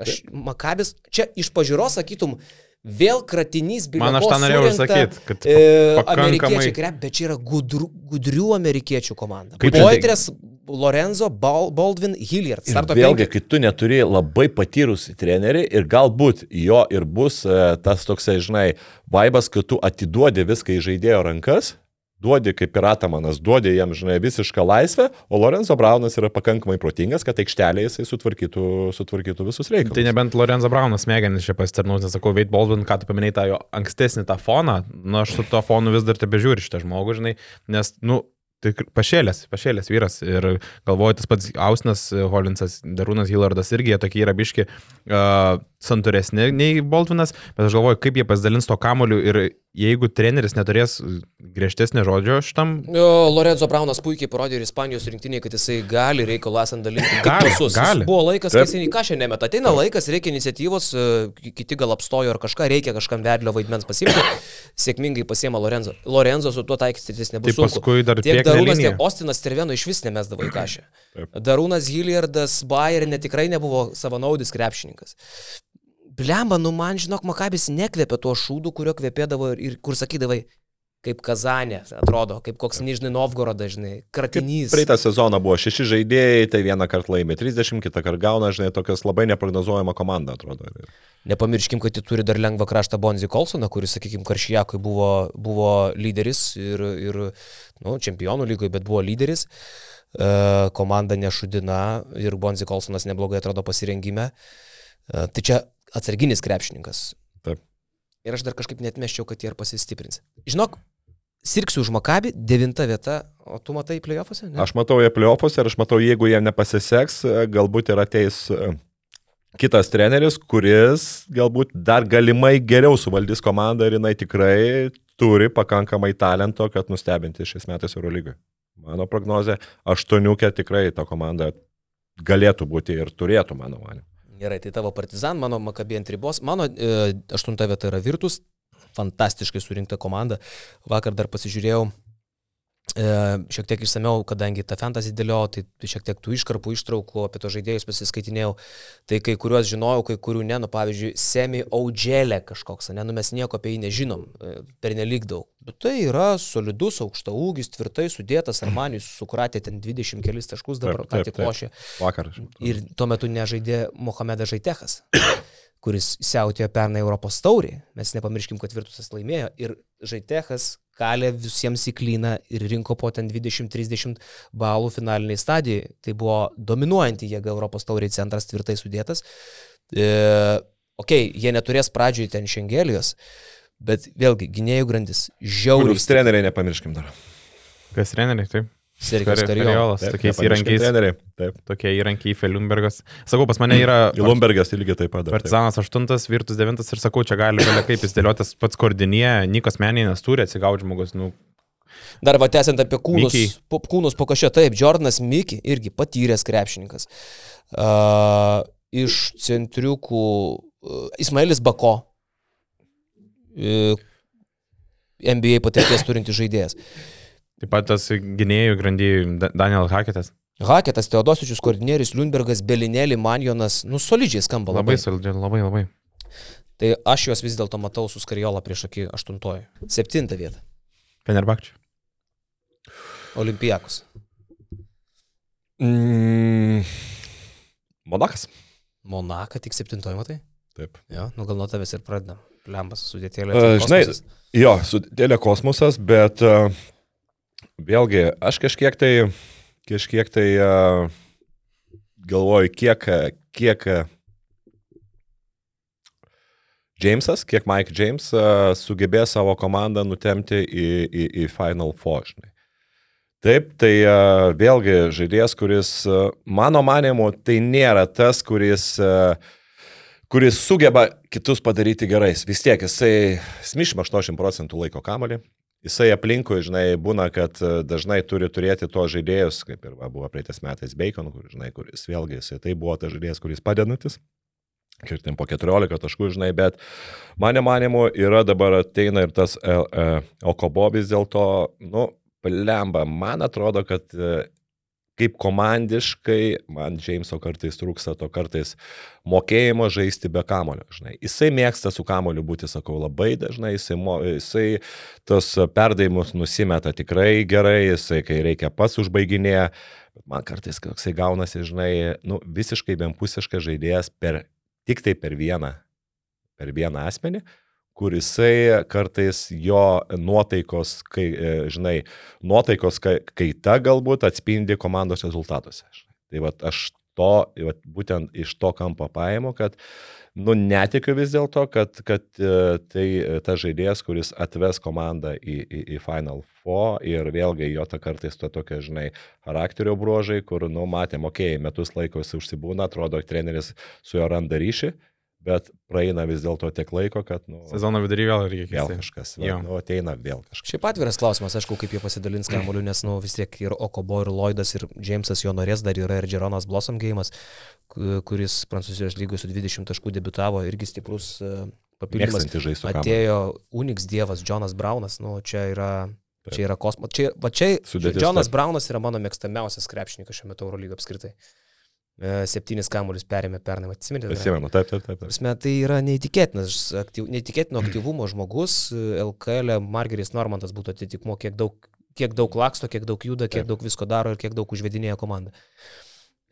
Aš, Makabis, čia iš pažiūros sakytum, Vėl kratinys bilas. Man aš tą norėjau sakyti, kad e, pakankamai... amerikiečiai krep, bet čia yra gudru, gudrių amerikiečių komanda. Poitrės, Lorenzo, Baldwin, Hilliard. Vėlgi, kai tu neturi labai patyrusį trenerį ir galbūt jo ir bus e, tas toksai, žinai, vaibas, kad tu atiduodi viską į žaidėjo rankas, duodi kaip ir Atamanas, duodi jam, žinai, visišką laisvę, o Lorenzo Braunas yra pakankamai protingas, kad aikštelėje jisai sutvarkytų, sutvarkytų visus reikalus. Tai nebent Lorenzo Braunas smegenis čia pasitarnaus, nes sakau, Veit Baldwin, ką tu paminėjai tą jo ankstesnį tą foną, nu aš su to fonu vis dar tebe žiūriu šitą žmogų, žinai, nes, nu, Tai pašėlės, pašėlės vyras. Ir galvoju, tas pats Ausnas Holinsas, Darūnas Hillardas irgi jie tokie yra biški uh, santūresni nei Baldvinas, bet aš galvoju, kaip jie pasidalins to kamoliu ir jeigu treneris neturės griežtesnio žodžio šitam. Jo, Lorenzo Braunas puikiai parodė ir Ispanijos rinktiniai, kad jisai gali reikalą esant dalinti gali, pasus. Gali. Buvo laikas, kai jisai ką šiandien met. Ateina laikas, reikia iniciatyvos, e, kiti gal apstojo ar kažką, reikia kažkam vedlio vaidmens pasimti. Sėkmingai pasiema Lorenzo. Lorenzo su tuo taikytis nebus. Tai paskui dar tiek Darūnas, tiek Ostinas Terveno iš vis nemesdavo į kažę. Darūnas Hilliardas Bayern tikrai nebuvo savanaudis krepšininkas blemba, nu man žinok, Makabis nekvėpė tuo šūdu, kurio kvėpėdavo ir, ir kur sakydavai, kaip Kazanė, atrodo, kaip koks Nižnai Novgorodas, žinai, kratinys. Kaip praeitą sezoną buvo šeši žaidėjai, tai vieną kartą laimė 30, kitą kartą gauna, žinai, tokias labai neprognozuojama komanda, atrodo. Nepamirškim, kad jis turi dar lengvą kraštą Bonzi Kolsoną, kuris, sakykime, Karšijakui buvo, buvo lyderis ir, ir nu, čempionų lygoje, bet buvo lyderis. E, komanda nešudina ir Bonzi Kolsonas neblogai atrodo pasirengime. E, tai čia atsarginis krepšininkas. Taip. Ir aš dar kažkaip net meščiau, kad jie ir pasistiprins. Žinok, sirksiu už Makabį, devinta vieta, o tu matai playoffuose? Ne? Aš matau jie playoffuose ir aš matau, jeigu jie nepasiseks, galbūt ir ateis e, kitas treneris, kuris galbūt dar galimai geriau suvaldys komandą ir jinai tikrai turi pakankamai talento, kad nustebinti šiais metais Eurolygai. Mano prognozė, aštuoniukė tikrai ta komanda galėtų būti ir turėtų, mano manimu. Gerai, tai tavo partizan, mano makabė ant ribos, mano e, aštunta vieta yra Virtus, fantastiškai surinkta komanda. Vakar dar pasižiūrėjau šiek tiek išsameu, kadangi tą fantasy dėliau, tai šiek tiek tų iškarpų, ištraukų apie to žaidėjus pasiskaitinėjau, tai kai kuriuos žinojau, kai kurių ne, nu pavyzdžiui, Semi Audželė kažkoks, ne, nu mes nieko apie jį nežinom, e, per nelik daug. Bet tai yra solidus, aukšta ūgis, tvirtai sudėtas, Armanius sukratė ten 20 kelis taškus dabar, ką tik lošė. Vakar. Ir tuo metu nežaidė Mohamedas Žaitechas kuris siautėjo pernai Europos taurį. Mes nepamirškim, kad Virtusas laimėjo ir Žaitechas kalė visiems į klyną ir rinko po ten 20-30 balų finaliniai stadijai. Tai buvo dominuojanti jėga Europos tauriai centras tvirtai sudėtas. E, ok, jie neturės pradžioj ten šengelijos, bet vėlgi gynėjų grandis žiauriai. Jūs treneriai nepamirškim dar. Kas treneriai, taip. Sergijos Kariolas. Tokiais įrankiais. Treneriai. Taip. Tokie įrankiai, Felumbergas. Sakau, pas mane yra... Lumbergas lygiai taip pat. Partizanas 8, Virtus 9 ir sakau, čia gali kaip jis dėliotas pats koordinėje, Nikos meninės turi atsigauti žmogus. Nu, Dar va tęsiant apie kūnus, po, kūnus po kažio, taip, Jordanas Miki irgi patyręs krepšininkas. Uh, iš centriukų uh, Ismailis Bako, uh, NBA patirties turintis žaidėjas. Taip pat tas gynėjų grandyjų Daniel Haketas. Haketas, Teodosičius, Koordinėris, Liunbergas, Belinėlį, Manjonas, nu solidžiai skamba labai. Labai solidžiai, labai labai. Tai aš juos vis dėlto matau su Skarijola prieš akį aštuntoji. Septinta vieta. Fenerbakčių. Olimpijakos. Mm, Monakas. Monaka tik septintoji, matai? Taip. Jo, nu gal nuo tavęs ir pradedam. Lembas sudėtėlė. Uh, žinai, jo, sudėtėlė kosmosas, bet uh, vėlgi, aš kažkiek tai, kažkiek tai uh, galvoju, kiek, kiek Jamesas, kiek Mike James uh, sugebės savo komandą nutemti į, į, į Final Four. Žinai. Taip, tai uh, vėlgi žaidėjas, kuris, uh, mano manimu, tai nėra tas, kuris, uh, kuris sugeba kitus padaryti gerais. Vis tiek jisai smišim 80 procentų laiko kamalį. Jisai aplinkui, žinai, būna, kad dažnai turi turėti to žaidėjus, kaip ir va, buvo praeitais metais Bacon, kur, žinai, kuris vėlgi, jisai tai buvo tas žaidėjas, kuris padedantis. Kirtim po 14 taškų, žinai, bet mane manimu yra dabar ateina ir tas e, e, Okobo vis dėlto, nu, lemba, man atrodo, kad e, kaip komandiškai, man Jameso kartais trūksta to kartais mokėjimo žaisti be kamulio, žinai. Jisai mėgsta su kamuliu būti, sakau, labai dažnai, jisai, jisai tos perdavimus nusimeta tikrai gerai, jisai, kai reikia pats užbaiginėja, bet man kartais, jisai gaunasi, žinai, nu, visiškai vienpusiškas žaidėjas per tik tai per vieną, per vieną asmenį, kur jisai kartais jo nuotaikos, kai, e, žinai, nuotaikos kaita galbūt atspindi komandos rezultatuose. Tai va aš to, va, būtent iš to kampo paimu, kad nu, netikiu vis dėlto, kad, kad e, tai ta žaidėjas, kuris atves komandą į, į, į Final Four ir vėlgi jo ta kartais to tokia, žinai, charakterio bruožai, kur, nu, matėm, okei, okay, metus laiko jis užsibūna, atrodo, treneris su juo randa ryšį, bet praeina vis dėlto tiek laiko, kad... Nu, Sezono vidury vėl reikia. Vėl kažkas, va, nu, ateina vėl kažkas. Šiaip atviras klausimas, aišku, kaip jie pasidalins kamuoliu, nes nu, vis tiek ir Okobo, ir Lloydas, ir Jamesas jo norės, dar yra ir Jeronas Blossom gėjimas, kuris Prancūzijos lygoje su 20 taškų debitavo, irgi stiprus uh, papildymas. Atėjo Unix dievas Jonas Braunas, nu, čia yra Taip. Čia yra kosmos. Čia, va čia Jonas Braunas yra mano mėgstamiausias krepšininkas šiuo metu Eurolygo apskritai. E, septynis kamuolius perėmė pernai, atsimenate? Atsimenu, taip, taip, taip. taip. Prasme, tai yra neįtikėtinas, aktyv, neįtikėtino aktyvumo žmogus, LKL, Margeris Normantas būtų atitikmo, kiek daug, kiek daug laksto, kiek daug juda, kiek taip. daug visko daro ir kiek daug užvedinėja komandą.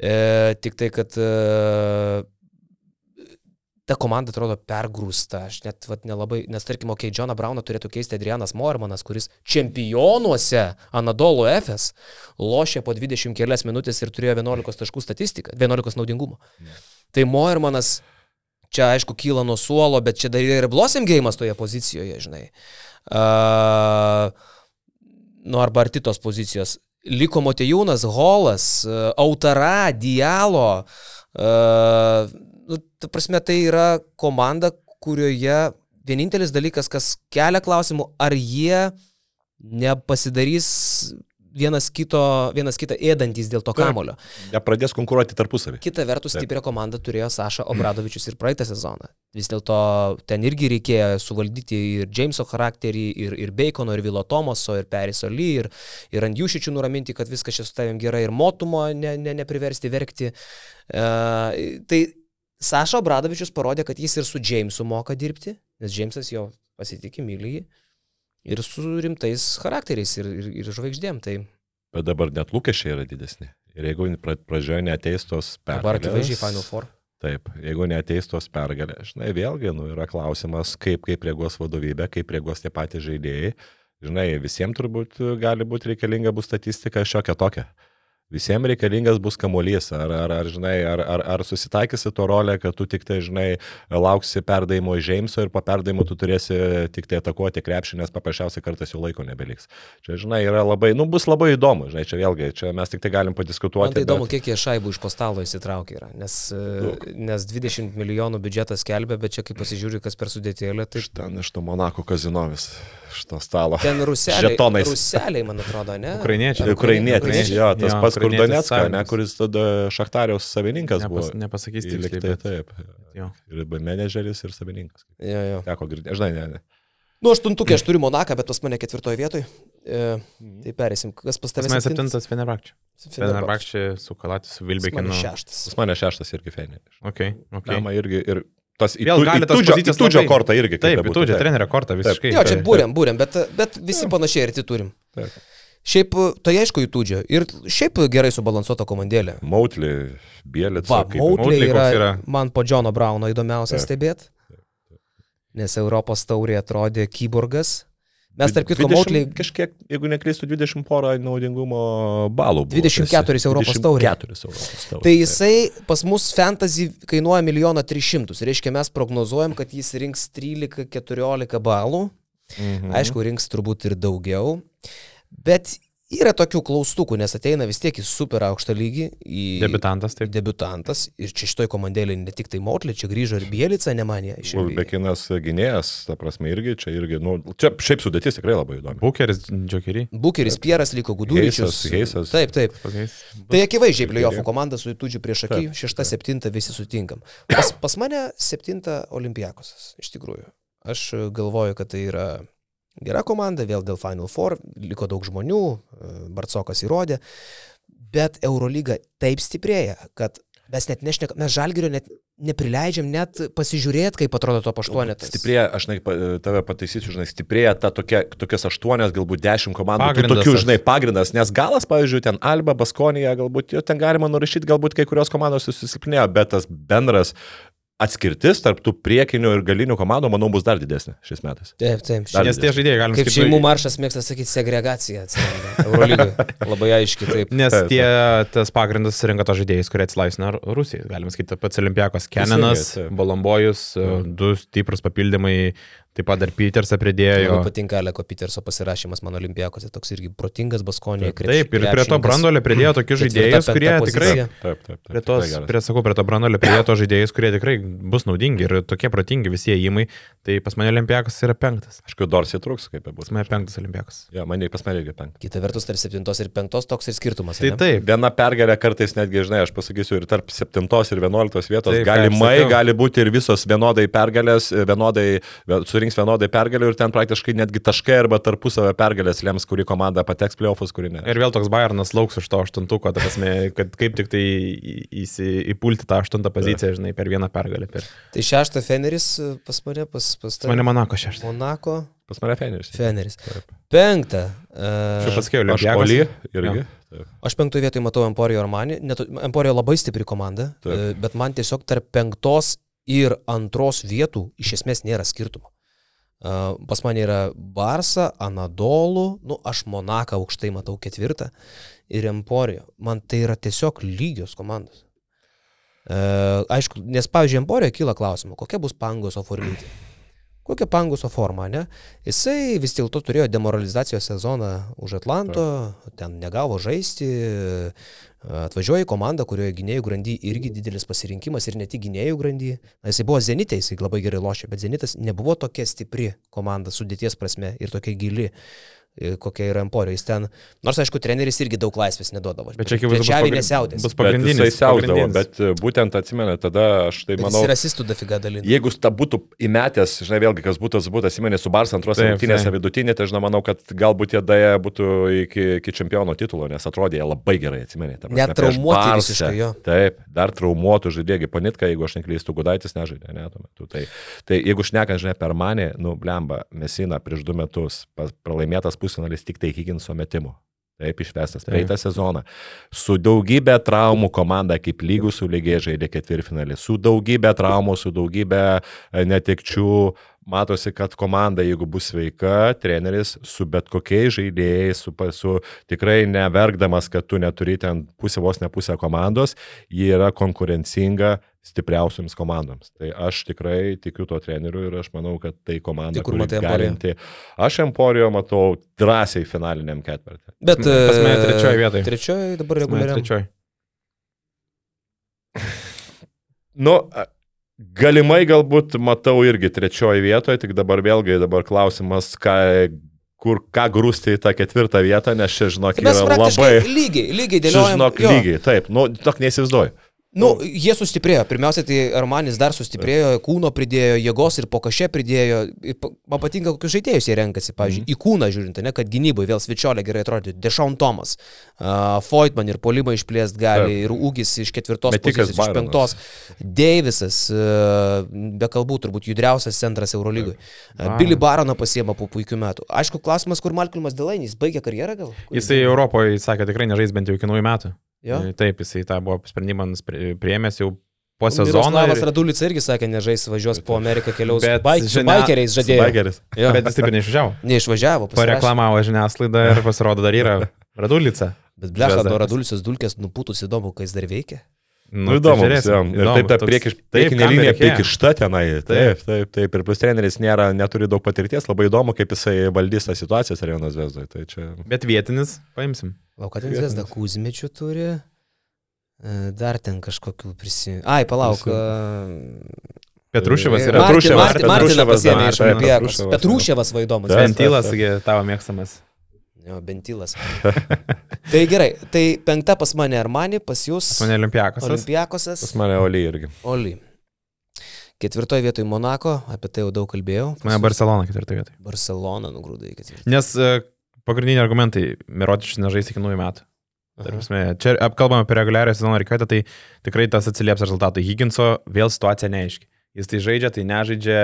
E, tik tai, kad e, ta komanda atrodo pergrūsta, aš net vat, nelabai, nes tarkim, okei, okay, Johną Brauną turėtų keisti Adrianas Mormanas, kuris čempionuose Anadolo FS lošė po 20 kelias minutės ir turėjo 11 taškų statistiką, 11 naudingumo. Ne. Tai Mormanas čia aišku kyla nuo suolo, bet čia dar ir Blossom gėjimas toje pozicijoje, žinai. Uh, nu arba arti tos pozicijos. Liko Motejūnas, Holas, Autara, Dialo. Uh, nu, ta prasme, tai yra komanda, kurioje vienintelis dalykas, kas kelia klausimų, ar jie nepasidarys vienas, kito, vienas kitą ėdantis dėl to kamulio. Nepradės konkuruoti tarpusavį. Kita vertus, stiprią komandą turėjo Saša Obradovičius ir praeitą sezoną. Vis dėlto ten irgi reikėjo suvaldyti ir Jameso charakterį, ir, ir Bacono, ir Vilo Tomaso, ir Periso Lee, ir, ir ant Jušičių nuraminti, kad viskas čia su tavim gerai, ir motumo ne, ne, nepriversti verkti. Uh, tai Saša Obradovičius parodė, kad jis ir su Jamesu moka dirbti, nes Jamesas jo pasitikė, myli jį. Ir su rimtais charakteriais ir, ir, ir žvaigždėm. Tai... Bet dabar net lūkesčiai yra didesni. Ir jeigu pradžioje neteis tos pergalės. Dabar akivaizdžiai Final Four. Taip, jeigu neteis tos pergalės, žinai, vėlgi nu, yra klausimas, kaip, kaip reaguos vadovybė, kaip reaguos tie patys žaidėjai. Žinai, visiems turbūt gali būti reikalinga bus statistika šiokia tokia. Visiems reikalingas bus kamuolys, ar, ar, ar, žinai, ar, ar, ar susitaikysi to rolę, kad tu tik tai, žinai, lauksi perdavimo iš Jameso ir po perdavimo tu turėsi tik tai atakuoti krepšį, nes paprasčiausiai kartais jau laiko nebeliks. Čia, žinai, yra labai, nu, bus labai įdomu, žinai, čia vėlgi, čia mes tik tai galim padiskutuoti. Man tai įdomu, bet... kiek jie šaibų iš postalo įsitraukia yra, nes, Daug. nes 20 milijonų biudžetas kelbė, bet čia kaip pasižiūri, kas per sudėtėlę, tai... Ten, iš to Monako kazinovis, iš to stalo. Ten ruseliai. Žetonais. Ruseliai, man atrodo, ne? Ukrainiečiai. Ukrainiečiai, jo, tas pats kur Donetska, ne, kuris tada Šachtariaus savininkas Nepas, buvo. Nepasakys tiksliai. Bet... Taip, jo. Ir menedžeris ir savininkas. Jo, jo. Teko girdėti, žinai, ne, ne. Nu, aštuntukė aš turiu Monaką, bet pas mane ketvirtoje vietoje. E, tai perėsim. Kas pas tavęs? Mes septintas Fenerbakčiai. Fenerbakčiai su Kalatis, su Vilbekinu. Šeštas. Pas mane šeštas irgi Fenerbakčiai. Okay, okay. Mama irgi ir tas Vėl gali tas pozicijas. Tudžio kortą irgi. Taip, Tudžio trenerio kortą visiškai. Jo, čia būrėm, būrėm, bet, bet visi panašiai ir turim. Taip. Šiaip, tai aišku, įtūdžio. Ir šiaip gerai subalansuota komandėlė. Mautlį, Bielica. Va, Mautlį yra, yra man po Džono Brauno įdomiausia stebėti. Nes Europos taurė atrodė kyborgas. Mes, tarp kitko, Mautlį... Kažkiek, jeigu neklystu, 20 porą naudingumo balų. Buvo, 24 esi. Europos taurė. 24 Europos taurė. Tai jisai pas mus fantasy kainuoja 1 300 000. Reiškia, mes prognozuojam, kad jis rinks 13-14 balų. Mhm. Aišku, rinks turbūt ir daugiau. Bet Yra tokių klaustukų, nes ateina vis tiek į super aukštą lygį. Į Debiutantas, taip. Debiutantas. Ir čia šitoj komandėlė ne tik tai Motlė, čia grįžo ir Bielica, ne manė. Bekinas gynėjas, ta prasme, irgi čia irgi, nu, čia šiaip sudėtis tikrai labai įdomi. Bukeris, Džokerį. Bukeris, Pieras liko Guduričius. Heisas. Taip, taip. Tai akivaizdžiai play-offų komanda su Tudžiu prieš akį, šešta, septinta visi sutinkam. Pas, pas mane septinta Olimpiakosas, iš tikrųjų. Aš galvoju, kad tai yra Gera komanda, vėl dėl Final Four, liko daug žmonių, Barcokas įrodė, bet Eurolyga taip stiprėja, kad mes net nešnekam, mes žalgerio net neprileidžiam net pasižiūrėti, kaip atrodo to aštuonetas. Stiprėja, aš žinai, tave pataisysiu, žinai, stiprėja ta tokia, tokias aštuonias, galbūt dešimt komandų. Pagrindas, tokių, žinai, pagrindas, nes galas, pavyzdžiui, ten Alba, Baskonija, galbūt ten galima nurašyti, galbūt kai kurios komandos susisilpnėjo, bet tas bendras atskirtis tarp tų priekinių ir galinių komandų, manau, bus dar didesnė šiais metais. Taip, taip. Dar Nes tie žaidėjai, galima sakyti. Kaip šeimų maršas mėgsta sakyti, segregacija. Labai aiškiai taip. Nes taip, tie, tas pagrindas surinka to žaidėjus, kurie atsilaisvina Rusijai. Galima sakyti, pats Olimpiakos Kenenas, Bolombojus, du stiprus papildymai Taip pat dar Petersą pridėjo. Man patinka Aleko Peterso pasirašymas mano olimpijakose, toks irgi protingas Baskonė. Taip, taip, ir prie to brandolio pridėjo tokius žaidėjus, kurie tikrai... Taip, taip, taip. Prie, tos, prie, sakau, prie to brandolio pridėjo to žaidėjus, kurie tikrai bus naudingi ir tokie protingi visi įimai. Tai pas mane olimpijakas yra penktas. Aišku, Dorsi truks, kaip bus. Pas mane penktas olimpijakas. Ja, mane pas mane irgi penktas. Kita vertus, tarp septintos ir penktos toks ir skirtumas. Tai taip. Viena pergalė kartais netgi, žinai, aš pasakysiu, ir tarp septintos ir vienuoliktos vietos taip, galimai gali būti ir visos vienodai pergalės, vienodai, surinks vienodai pergalių ir ten praktiškai netgi taškai arba tarpusavio pergalės lems, kuri komanda pateks playoffus, kuri ne. Ir vėl toks Bayernas lauks už to aštuntuko, prasme, kad kaip tik tai įsi, įpulti tą aštuntą poziciją, žinai, per vieną pergalę. Per... Tai šeštą Feneris pas mane, pas, pas ta... mane Monako šeštą. Monako. Pas mane Feneris. Feneris. Taip. Penktą. Uh, Aš paskėjau, aš Oli irgi. Ja. Aš penktoje vietoje matau Emporijo Armani. Emporijo labai stipri komanda, Taip. bet man tiesiog tarp penktos ir antros vietų iš esmės nėra skirtumo. Pas mane yra Barsa, Anadolų, nu aš Monaką aukštai matau ketvirtą ir Emporijo. Man tai yra tiesiog lygios komandos. Aišku, nes pavyzdžiui, Emporijo kyla klausimų, kokia bus Pangoso formytė. Kokia Pangoso forma, ne? Jisai vis dėlto turėjo demoralizacijos sezoną už Atlanto, ten negavo žaisti, Atvažiuoja į komandą, kurioje gynėjų grandy irgi didelis pasirinkimas ir ne tik gynėjų grandy. Jisai buvo Zenitė, jisai labai gerai lošė, bet Zenitas nebuvo tokia stipri komanda sudėties prasme ir tokia gili. E, kokia yra Emporio. Jis ten, nors aišku, treneris irgi daug laisvės neduodavo. Bet čia kaip bus pagrindinis. Bus pagrindinis. Jisai siaudavo, bet e, būtent atsimena, tada aš tai bet manau. Jis rasistų dafiga dalinį. Jeigu ta būtų įmetęs, žinai, vėlgi, kas būtų, būtų atsimena su Bars antros rungtynėse vidutinė, tai žinai, manau, kad galbūt jie daja būtų iki, iki čempiono titulo, nes atrodė jie labai gerai, atsimena. Net traumuoti visiškai jo. Taip, dar traumuotų žaidėjai, panitka, jeigu aš neklystu, Gudaitis nežaidė, ne, tuo metu. Tai, tai jeigu šnekant, žinai, per mane, nu, blemba, Mesina prieš du metus, pralaimėtas pusfinalis tik tai Higginso metimu. Taip išvestas praeitą sezoną. Su daugybė traumų komanda kaip lygų su lygiai žaidė ketvirtfinalį. Su daugybė traumų, su daugybė e, netekčių. Matosi, kad komanda, jeigu bus sveika, treneris su bet kokiais žaidėjais, su, su tikrai neverkdamas, kad tu neturi ten pusę vos ne pusę komandos, ji yra konkurencinga stipriausiams komandoms. Tai aš tikrai tikiu tuo treneriu ir aš manau, kad tai komanda, tai kur matai galinti. Aš Emporijo matau drąsiai finaliniam ketvirtį. Bet pas mane trečioje vietoje. Trečioje dabar reguliariai. Trečioje. nu, galimai galbūt matau irgi trečioje vietoje, tik dabar vėlgi dabar klausimas, ką kur ką grūsti į tą ketvirtą vietą, nes čia, žinok, tai yra labai... Lygiai, lygiai dėliojame. Žinok, jo. lygiai, taip, nu, tok neįsivaizduoju. Nu, jie sustiprėjo. Pirmiausia, tai Armanis dar sustiprėjo, kūno pridėjo, jėgos ir pokašė pridėjo. Man patinka, kokius žaidėjus jie renkasi. Pavyzdžiui, mm. į kūną žiūrint, ne, kad gynybai vėl svičiolė gerai atrodė. Dešaun Tomas, uh, Foytman ir polimą išplėst gali, ir ūgis iš ketvirtos pusės, iš penktos. Deivisas, uh, be kalbų, turbūt judriausias centras Eurolygui. Uh, Billy Baroną pasiema po puikių metų. Aišku, klausimas, kur Malcolmas Delainys baigė karjerą gal? Jisai Europoje sakė, tikrai nežais bent jau iki naujų metų. Jo? Taip, jisai tą buvo sprendimą priėmęs jau po sezono. Slavas ir... Radulica irgi sakė, nežais važiuos po Ameriką keliaus. Bet baik, žinia, bikeriais žadėjo. Bikeris. Jo. Bet jis taip ir neišvažiavo. Neišvažiavo. Pareklamavo žiniasklaidą ir pasirodo dar yra Radulica. Bet blecha, nuo Radulicos dulkės nupūtus įdomu, kai jis dar veikia. Nu, nu įdomu, tai įdomu. Ir taip, ta prieki, priekinė linija prikišta tenai. Taip, taip, taip. Ir plus treneris nėra, neturi daug patirties, labai įdomu, kaip jisai valdys tą situaciją Arionas Vesdoje. Tai čia... Bet vietinis, paimsim. Laukatis Vesda Kuzmečių turi. E, dar ten kažkokių prisimenu. Ai, palauk. Petruševas yra. Petruševas. Martinas pasiėmė iš Olimpijakos. Petruševas vaidomas. Ventilas, tavo mėgstamas. Jo, bentilas. tai gerai, tai penkta pas mane Armani, pas jūs. Pas mane Olimpiakosas. Olimpiakosas. Pas mane Oli irgi. Oli. Ketvirtoje vietoje Monako, apie tai jau daug kalbėjau. Pas mane Barcelona ketvirtoje vietoje. Barcelona nugrūdai ketvirtoje. Nes pagrindiniai argumentai, Mirotičius nežais iki naujų metų. Prasme, čia apkalbame apie reguliarią sezono reikėtą, tai tikrai tas atsilieps rezultatui. Higginso vėl situacija neaiški. Jis tai žaidžia, tai nežaidžia,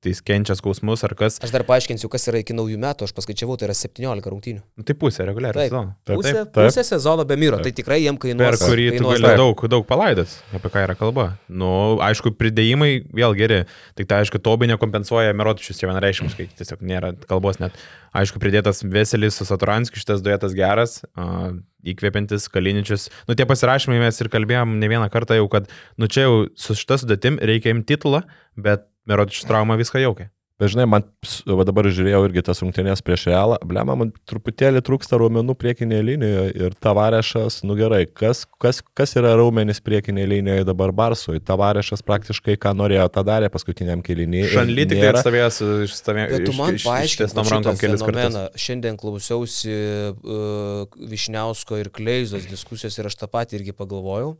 tai kenčia skausmus ar kas. Aš dar paaiškinsiu, kas yra iki naujų metų, aš paskaičiavau, tai yra 17 rungtynių. Nu, tai pusė reguliariai sezono. Pusė, taip, taip. pusė sezono be miro, tai tikrai jiem kainuos. Per kurį tu gali daug, daug palaidas, apie ką yra kalba. Nu, aišku, pridėjimai vėl geri, tik tai aišku, tobi nekompensuoja mirotušius, čia vienareiškiškai, tiesiog nėra kalbos net. Aišku, pridėtas Veselis su Saturanskiu, šitas duetas geras, uh, įkvepiantis, kaliničius. Nu, tie pasirašymai mes ir kalbėjom ne vieną kartą jau, kad, nu, čia jau su šita sudėtim reikia imti titulą, bet Merotičius trauma viską jaukia. Bet žinai, man va dabar žiūrėjau irgi tas rungtynės prieš realą, blema, man truputėlį trūksta raumenų priekinėje linijoje ir tavarešas, nu gerai, kas, kas, kas yra raumenis priekinėje linijoje dabar Barsui? Tavarešas praktiškai ką norėjo, tą darė paskutiniam kelinį. Šanly tik nėra... stovės iš stovės. Bet tu man paaiškink, rankom kelis kartus. Šiandien klausiausi uh, Višniausko ir Kleizos diskusijos ir aš tą patį irgi pagalvojau.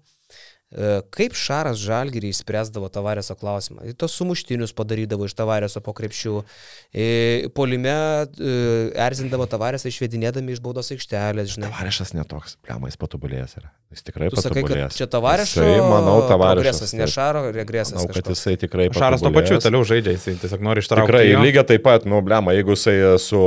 E, kaip Šaras Žalgirį įspręsdavo Tavareso klausimą. Tos sumuštinius padarydavo iš Tavareso po krepšių. E, polime e, erzindavo Tavaresą išvedinėdami iš baudos aikštelės. Žinai. Tavaresas netoks, pliamai jis patobulėjęs yra. Jis tikrai tu patobulėjęs. Čia Tavaresas. Tai manau, Tavaresas. Ne Šaro regresas. Manau, kad jisai tikrai patobulėjęs. Šaras to pačiu toliau žaidžia, jisai tiesiog nori ištraukti. Tikrai, jo. lygiai taip pat, nu, pliama, jeigu jisai su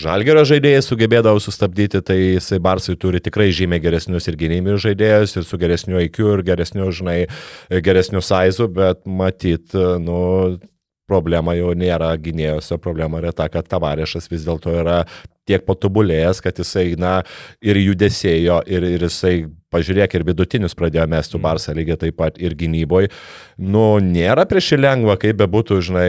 Žalgirio žaidėjais sugebėdavo sustabdyti, tai jisai Barsai turi tikrai žymiai geresnius ir gynybinius žaidėjus ir su geresniu IQ ir geresniu, žinai, geresniu saizu, bet matyt, nu, problema jau nėra gynėjose, problema yra ta, kad tavarešas vis dėlto yra tiek patobulėjęs, kad jisai, na, ir judesėjo, ir, ir jisai, pažiūrėk, ir vidutinius pradėjo mesti mm. Barsą lygiai taip pat ir gynyboje. Nu, nėra prieš jį lengva, kaip bebūtų, žinai,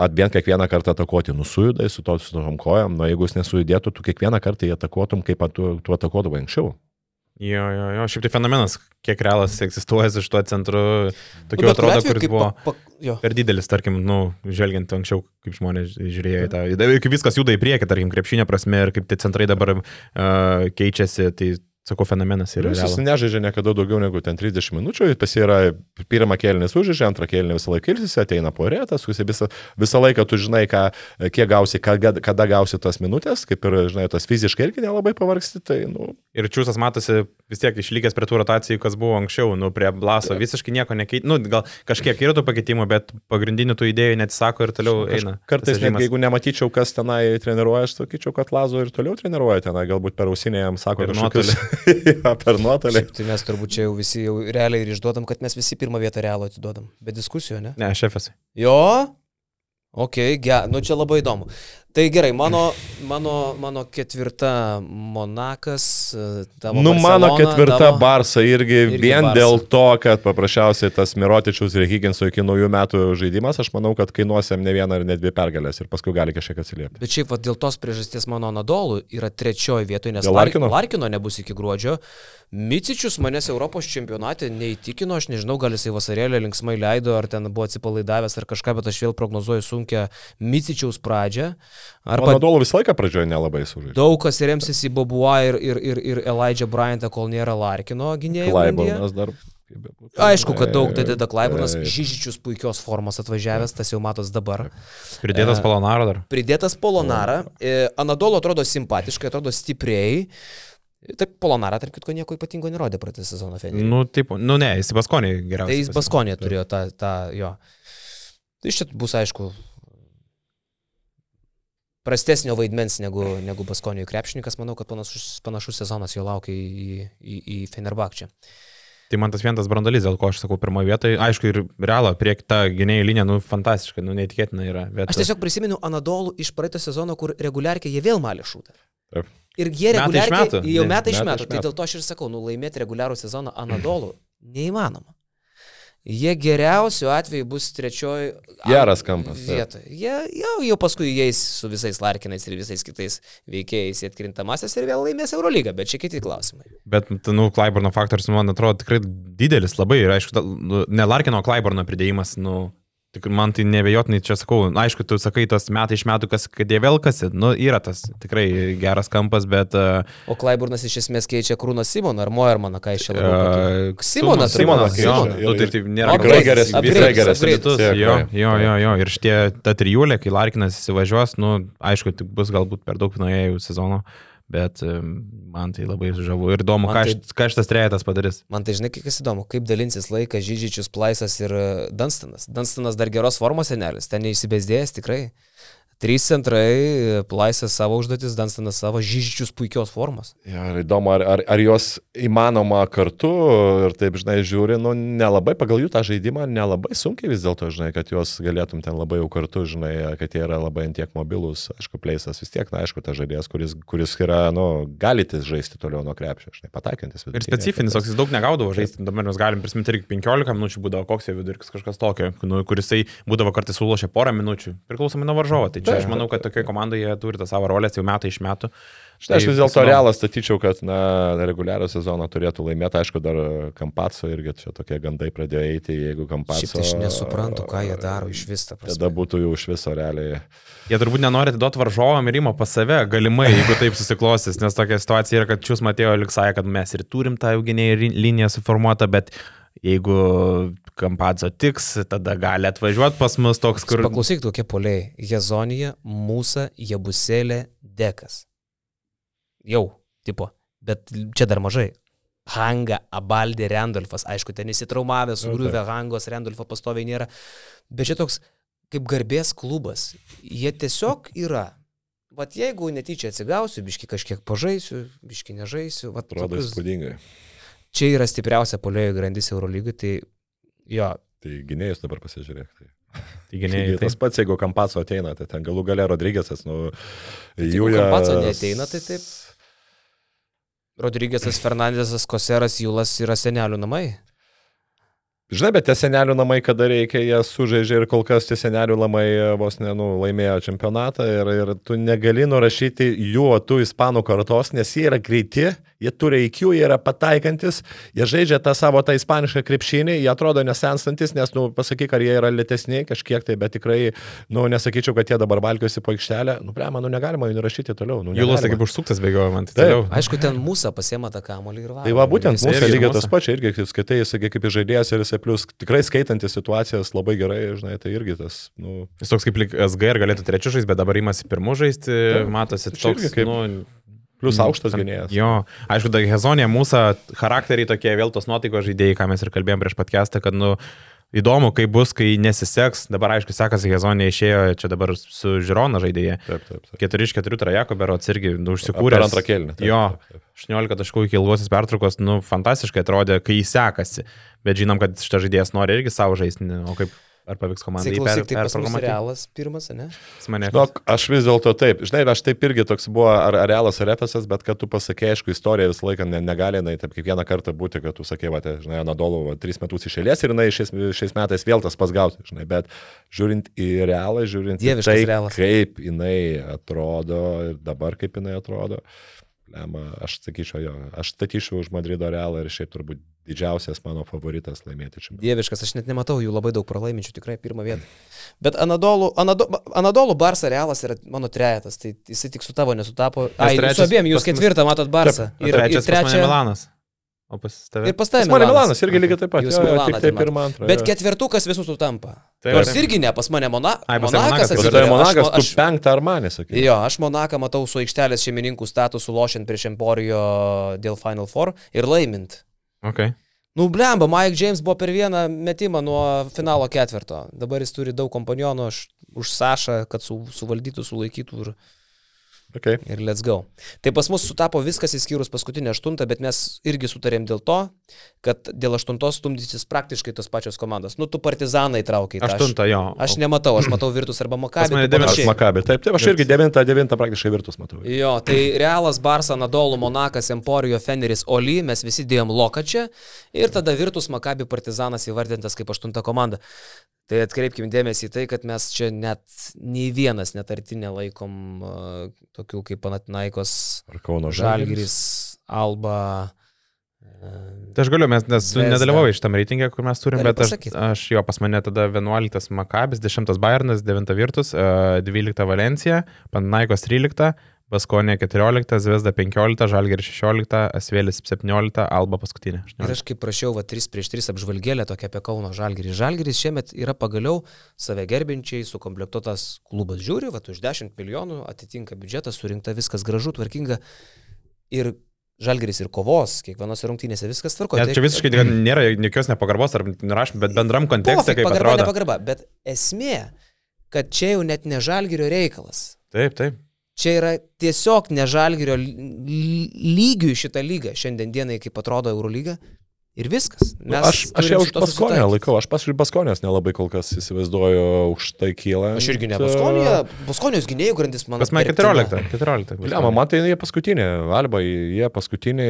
atbent kiekvieną kartą atakuoti, nusujudai su to su tom kojam, nu, jeigu jis nesujudėtų, tu kiekvieną kartą jį atakuotum, kaip tu, tu atakuodavai anksčiau. Jo, jo, jo, šiaip tai fenomenas, kiek realas egzistuoja su šituo centru, tokiu nu, atrodo, kuris buvo pa, pa, per didelis, tarkim, nu, žvelgiant anksčiau, kaip žmonės žiūrėjo į tą, kaip viskas juda į priekį, tarkim, krepšinio prasme ir kaip tie centrai dabar uh, keičiasi, tai Sakau, fenomenas yra. Jis nežaidžia niekada daugiau negu ten 30 minučių, jis yra pirmą kėlinį sužaidžia, antrą kėlinį visą laiką ilsisi, ateina po rėtas, visą, visą laiką tu žinai, ką, kiek gausi, kada, kada gausi tas minutės, kaip ir, žinai, tas fiziškai irgi nelabai pavargsti. Tai, nu. Ir čiūsas matosi vis tiek išlikęs prie tų rotacijų, kas buvo anksčiau, nu, prie blaso, ja. visiškai nieko nekeit, nu, gal kažkiek yra tų pakeitimų, bet pagrindinių tų idėjų neatsisako ir toliau eina. Kartais, net, jeigu nematyčiau, kas tenai treniruoja, aš sakyčiau, kad Lazo ir toliau treniruoja tenai, galbūt per ausinę jam sako kažkokius. ja, per nuotolį. Šiaip, tai mes turbūt čia jau visi jau realiai ir išduodam, kad mes visi pirmą vietą realų atiduodam. Be diskusijų, ne? Ne, šefas. Jo? Ok, ge, nu čia labai įdomu. Tai gerai, mano, mano, mano ketvirta Monakas. E, nu, mano ketvirta tavo... Barsa irgi, irgi vien Barsa. dėl to, kad paprasčiausiai tas Mirotičius ir Higginso iki naujų metų žaidimas, aš manau, kad kainuosiam ne vieną ar ne dvi pergalės ir paskui gali kažkiek atsiliepti. Bet šiaip va, dėl tos priežasties mano Nadolų yra trečioji vietoje, nes Larkino? Larkino nebus iki gruodžio. Micičius manęs Europos čempionate neįtikino, aš nežinau, gal jisai vasarėlę linksmai leido, ar ten buvo atsipalaidavęs ar kažką, bet aš vėl prognozuoju sunkę Micičiaus pradžią. Arba Nadolo visą laiką pradžioje nelabai sužaidė. Daug kas remsis į Bobuą ir, ir, ir, ir Elijah Bryantą, kol nėra Larkino gynėjo. Klaiburnas dar. Aišku, kad daug dadeda Klaiburnas, Žyžičius puikios formos atvažiavęs, tas jau matos dabar. Pridėtas Polonaro dar. Pridėtas Polonara. Anadolo atrodo simpatiškai, atrodo stipriai. Taip, Polonara, tarp kitko, nieko ypatingo nerodė praeitą sezoną Fenė. Nu, taip, nu ne, jis Baskonė geriausiai. Tai jis Baskonė turėjo tą, tą, jo. Tai šit bus, aišku, prastesnio vaidmens negu, negu Baskonio krepšininkas, manau, kad panašus, panašus sezonas jo laukia į, į, į Fenerbakčią. Tai man tas vienas brandolis, dėl ko aš sakau pirmoje vietoje, aišku, ir realo, prie tą gynėjų liniją, nu, fantastiška, nu, neįtikėtina yra. Bet... Aš tiesiog prisimenu Anadolų iš praeito sezono, kur reguliarkiai jie vėl malė šūtą. Taip. Ir jie Metai reguliariai, metų. jau metai iš metai metų, tai metų. dėl to aš ir sakau, nu laimėti reguliarų sezoną Anadolų neįmanoma. Jie geriausiu atveju bus trečioji Geras kampas, vietoje. Jie jau, jau paskui įeis su visais Larkinais ir visais kitais veikėjais atkrintamasis ir vėl laimės Eurolygą, bet čia kiti klausimai. Bet, nu, Klaiburno faktorius, man atrodo, tikrai didelis labai ir, aišku, nu, ne Larkino Klaiburno pridėjimas, nu, tik man tai nebejotinai čia sakau, na, aišku, tu sakai, tos metai iš metų, kas, kad jie vėl kasi, nu, yra tas tikrai geras kampas, bet... Uh, O Klaiburnas iš esmės keičia Krūną Simoną ar Moermaną, ką iš čia labiau uh? Simonas, Simonas, jo, nu, tai, tai nėra geresnis, visai Tiek, Jo, jo. jo, jo, ir šitie, ta trijulė, kai Larkinas įsivažiuos, nu, aišku, tik bus galbūt per daug nuėjų sezono, bet man tai labai žavu ir įdomu, ką, tai- ką šitas trejetas padarys. Man tai žinai, kas įdomu, kaip dalinsis laikas Žydžičius, Plaisas ir e, Dunstanas. Dunstanas dar geros formos senelis, ten neišsibėsdėjęs tikrai. Trys centrai, Plaisas savo užduotis, Dunstanas savo, Žydžičius puikios formos. Ja, ir įdomu, ar, ar, ar jos įmanoma kartu ir taip, žinai, žiūri, nu, nelabai pagal jų tą žaidimą, nelabai sunkiai vis dėlto, žinai, kad juos galėtum ten labai jau kartu, žinai, kad jie yra labai antiek mobilus, aišku, pleisas vis tiek, na, aišku, tas žaidėjas, kuris, kuris yra, nu, galite žaisti toliau nuo krepšio, žinai, pataikantis. Ir specifinis, toks jis daug negaudavo žaisti, dabar mes galim prisiminti irgi 15 minučių būdavo koks jo vidurkis kažkas tokio, nu, kurisai būdavo kartais sulošę porą minučių, priklausomai nuo varžovo. Tai čia aš manau, kad tokioje komandoje jie turi tą savo rolę jau metai iš metų. Štai aš Tai vis dėlto įdomu. realą statyčiau, kad, na, reguliarų sezoną turėtų laimėti, aišku, dar Kampaco irgi čia tokie gandai pradėjo eiti, jeigu Kampaco... Šiaip tai aš nesuprantu, ką jie daro iš vis, ta Tada būtų jau iš viso realiai. Jie turbūt nenori atiduoti varžovam ir ima pas save, galimai, jeigu taip susiklostys, nes tokia situacija yra, kad Čius Matėjo Liksai, kad mes ir turim tą eugenėjų ri- liniją suformuotą, bet jeigu Kampadzo tiks, tada gali atvažiuoti pas mus toks, kur... Paklausyk tokie poliai. Jezonija, Mūsa, Jebuselė, Dekas. Jau, tipo. Bet čia dar mažai. Hanga, Abaldė, Randolfas. Aišku, ten įsitraumavęs, Nu, sugriuvę Hangos, Randolfo pastoviai nėra. Bet čia toks kaip garbės klubas. Jie tiesiog yra. Vat jeigu netyčia atsigausiu, biški kažkiek pažaisiu, biški nežaisiu. Vat Atrodo tokius- įspūdingai. Čia yra stipriausia polėjų grandis Eurolygai, tai jo, Tai gynėjus dabar pasižiūrėk. Tai. Lygiai ne, tas pats, jeigu Kampaco ateina, tai ten galų gale Rodrygėsas, nu, jeigu jų Kampaco neateina, tai taip. Rodrygėsas, Fernandesas, Koseras, Julas yra senelių namai. Žinai, bet tie senelių namai, kada reikia, jie sužaidžia ir kol kas tie senelių namai e, vos ne, nu, laimėjo čempionatą ir, ir tu negali nurašyti jų, o tu ispanų kartos, nes jie yra greiti, jie turi IQ, jie yra pataikantis, jie žaidžia tą savo tą ispanišką krepšinį, jie atrodo nesenstantis, nes, nu, pasakyk, ar jie yra lėtesni kažkiek tai, bet tikrai, nu, nesakyčiau, kad jie dabar valkiuosi po aikštelę, nu, ble, manau, negalima jų nurašyti toliau. Nu, negalima. kaip užsuktas bėgiojo man. Tai Taip. toliau. Aišku, ten mūsų pasiema tą kamolį ir va. Tai va, būtent mūsų lygiai tas pačiai, irgi kaip skaitai, sakai, kaip žaidėjas ir jisai plus tikrai skaitantis situacijas labai gerai, žinai, tai irgi tas, nu, Jis toks kaip SG ir galėtų trečių žaisti, bet dabar imasi pirmų žaisti, Taip. matosi toks, kaip nu, plus Mm, aukštas gynėjas. Jo, aišku, da Hezonė mūsų charakteriai tokie vėl tos nuotaikos žaidėjai, ką mes ir kalbėjom prieš podcastą, kad, nu, įdomu, kaip bus, kai nesiseks. Dabar, aišku, sekasi Hezonė išėjo, čia dabar su Žirona žaidėjai. Taip, taip, taip. 4 iš 4 trajeko berots irgi nu, Per užsikūrė. antrą kelnį. Jo, taip, taip. 18 taškų iki ilgosios pertraukos, nu, fantastiškai atrodė, kai sekasi. Bet žinom, kad šitas žaidėjas nori irgi savo žaisti, o kaip, ar pavyks komandai Klausyk, tai pas mus realas pirmas, ne? Žinok, aš vis dėlto taip, žinai, aš taip irgi toks buvo ar ar realas ar efesas, bet kad tu pasakė, aišku, istorija visą laiką ne, negali, na, taip kiekvieną kartą būti, kad tu sakė, va, tai, žinai, Anadolu tris metus iš eilės ir, na, šiais, šiais metais vėl tas pas gauti, žinai, bet žiūrint į realą, žiūrint į Dieviškas tai, Realas. kaip jinai atrodo ir dabar kaip jinai atrodo. Lema, aš sakyčiau jo, aš statyčiau už Madrido realą ir šiaip turbūt didžiausias mano favoritas laimėti čempionatą. Dieviškas, aš net nematau jų labai daug pralaiminčių, tikrai pirmą vietą. Bet Anadolų, Anado, Anadolų Barsa realas yra mano trejetas, tai jisai tik su tavo nesutapo. Ai, trečias abiem, jūs ketvirtą matot Barsą. Ir, trečias ir trečias Milanas. O pas tave? Ir pas tavę Pas mane Milanas irgi lygiai taip pat. Jūs jo, jo, Milaną tik tai atimat. pirmą antrą. Bet jo. ketvirtukas visus sutampa. Taip, Nors taip. irgi ne, pas mane Mona, Ai, pas Monakas Monakas, tai. Monakas, Aš- tu penktą ar manį, sakai. Jo, aš Monaką matau su aikštelės šeimininkų statusu lošiant prieš Emporijo dėl Final Four ir laimint. Okay. Nu, blemba, Mike James buvo per vieną metimą nuo finalo ketvirto. Dabar jis turi daug kompanionų už Sašą, kad su, suvaldytų, sulaikytų. Ir... Okay. Ir let's go. Tai pas mus sutapo viskas įskyrus paskutinę aštuntą, bet mes irgi sutarėm dėl to, kad dėl aštuntos stumdysis praktiškai tos pačios komandos. Nu, tu partizanai traukiai. Aštuntą jo. Aš nematau, aš matau Virtus arba Makabį. Aš Makabį, taip, taip, aš irgi devintą, devintą praktiškai Virtus matau. Jo, tai Realas, Barsa, Nadolų, Monakas, Emporijo, Feneris, Oli, mes visi dėjom Lokačią ir tada Virtus, Makabį, Partizanas įvardintas kaip aštunta komanda. Tai atkreipkim dėmesį į tai, kad mes čia net nei vienas netartinė laikom uh, tokių kaip Panatinaikos, Žalgiris, Alba. Tai aš galiu, mes, nes tu nedalyvauji šitam reitingė, kur mes turim, bet aš, aš jo pas mane tada 11 Makabis, 10 Bayernas, 9 Virtus, 12 Valencija, Panatinaikos 13, Baskonė 14, Zvezda 15, Žalgeris 16, Asvėlis 17, Alba paskutinė. Ir aš kaip prašiau, va 3 prieš 3 apžvalgėlę tokia apie Kauno Žalgerį. Žalgeris šiemet yra pagaliau save gerbinčiai sukomplektuotas klubas žiūri, va už 10 milijonų atitinka biudžetas, surinkta viskas gražu, tvarkinga. Ir Žalgeris ir kovos, kiekvienose rungtynėse viskas tvarko. Net čia visiškai nėra jokios nepagarbos ar nurašym, bet bendram kontekste kaip pagarba, atrodo. Nepagarba, bet esmė, kad čia jau net ne Žalgerio reikalas. Taip, taip. Čia yra tiesiog nežalgirio lygių šitą lygą šiandien dienai, kaip atrodo Eurolyga. Ir viskas. Mes aš aš jau už Baskonę laikau, aš pas už Baskonės nelabai kol kas įsivaizduoju už tai kyla. Aš irgi ne Baskonė, Baskonijos gynėjų grandis man. Pas mane 14. 14. Ne, man tai jie paskutinė, Alba, jie paskutinė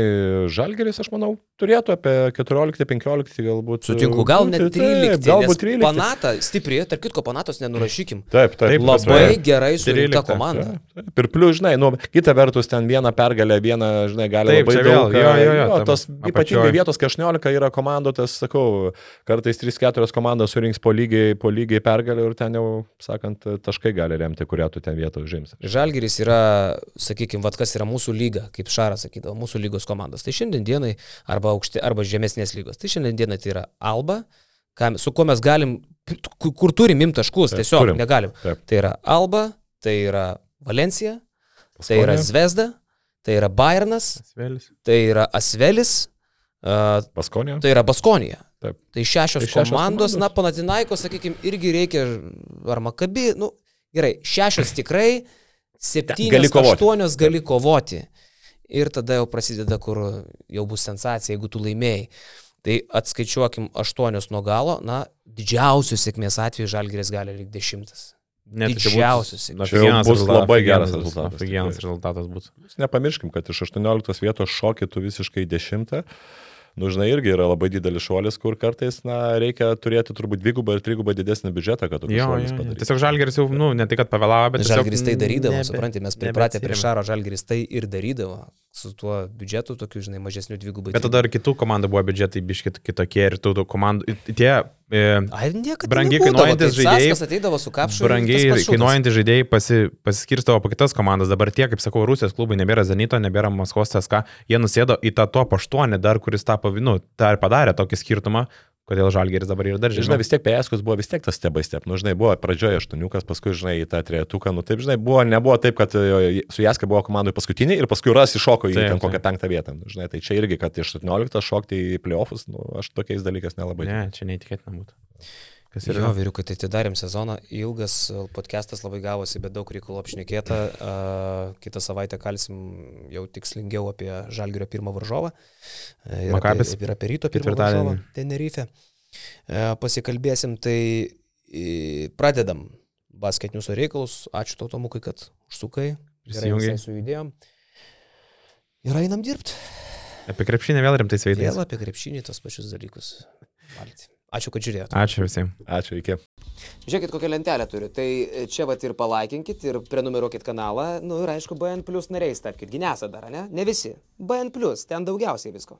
Žalgeris, aš manau, turėtų apie 14-15 galbūt. Sutinku, gal net 13. Taip, galbūt 13. Panata stipriai, tarp kitko, Panatos nenurašykim. Taip, taip. Labai taip, gerai surinkta komanda. Taip, taip. Ir plius, žinai, nu, kita vertus, ten vieną pergalę, vieną, žinai, gali taip, labai daug. Jo, jo, jo, jo, tos ypatingai vietos, kai 18 11 yra komandų, tas sakau, kartais 3-4 komandos surinks po lygiai, po lygiai pergalę ir ten jau, sakant, taškai gali remti, kurią tu ten vietą užims. Žalgiris yra, sakykime, vad kas yra mūsų lyga, kaip Šaras sakydavo, mūsų lygos komandos. Tai šiandien dienai arba, aukšti, arba žemesnės lygos. Tai šiandien dienai tai yra Alba, kam, su kuo mes galim, kur turim im taškus, taip, tiesiog turim. negalim. Taip. Tai yra Alba, tai yra Valencija, Paskonė. tai yra Zvezda, tai yra Bayernas, Asvelis. tai yra Asvelis, Baskonija. Tai yra Baskonija. Taip. Tai šešios, tai šešios komandos, komandos, na, Panatinaiko, sakykime, irgi reikia, ar Makabi, nu, gerai, šešios tikrai, septynios, aštuonios gali kovoti. Ir tada jau prasideda, kur jau bus sensacija, jeigu tu laimėjai. Tai atskaičiuokim aštuonios nuo galo, na, didžiausios sėkmės atveju Žalgirės gali likti dešimtas. Net didžiausias. Na, tai bus labai geras rezultatas. Geras rezultatas bus. Nepamirškim, kad iš 18 vietos šokėtų visiškai 10 nu, žinai, irgi yra labai didelis šuolis, kur kartais, na, reikia turėti turbūt dvigubą ir trigubą didesnį biudžetą, kad tokį šuolį padarytų. Tiesiog žalgeris jau, nu, ne tik, kad pavėlavo, bet... Žalgeris tai darydavo, suprantate, mes pripratę prie Šaro žalgeris tai ir darydavo su tuo biudžetu, tokiu, žinai, mažesniu dvigubai. Bet tada ir kitų komandų buvo biudžetai biškit kitokie ir tų komandų, tie e, Ai, brangiai kainuojantis žaidėjai. Brangiai kainuojantys žaidėjai pasi, pasiskirstavo po kitas komandas. Dabar tie, kaip sakau, Rusijos klubai nebėra Zenito, nebėra Maskvos CSK, jie nusėdo į tą top 8 dar, kuris tapo, nu, dar padarė tokį skirtumą, Kodėl Žalgeris dabar ir dar žinai? Žinai, vis tiek Pėskus buvo vis tiek tas step by step. Nu, žinai, buvo pradžioje aštuoniukas, paskui, žinai, į tą trejetuką. Nu, taip, žinai, buvo, nebuvo taip, kad su Jaska buvo komandai paskutinė ir paskui ras iššoko į ten kokią penktą vietą. Nu, žinai, tai čia irgi, kad iš 17 šokti į playoffs, nu, aš tokiais dalykais nelabai. Ne, čia neįtikėtina būtų. Kas yra? Jo, vyriukai, tai atidarėm sezoną, ilgas podcastas labai gavosi, bet daug reikalų apšnekėta. Uh, kitą savaitę kalsim jau tikslingiau apie Žalgirio pirmą varžovą. Ir Makabis. apie, ir apie ryto pirmą varžovą Tenerife. Pasikalbėsim, tai pradedam basketinius reikalus. Ačiū tau, Tomukai, kad užsukai. Prisijungiai su idėjom. Ir einam dirbti. Apie krepšinį vėl rimtais veidais. Vėl apie krepšinį tos pačius dalykus. Valti. Ačiū, kad žiūrėjote. Ačiū visiems. Ačiū, iki. Žiūrėkit, kokią lentelę turiu. Tai čia vat ir palaikinkit, ir prenumeruokit kanalą. Nu ir aišku, BN Plus nariais tapkite. Ginesa dar, ne? Ne visi. BN Plus, ten daugiausiai visko.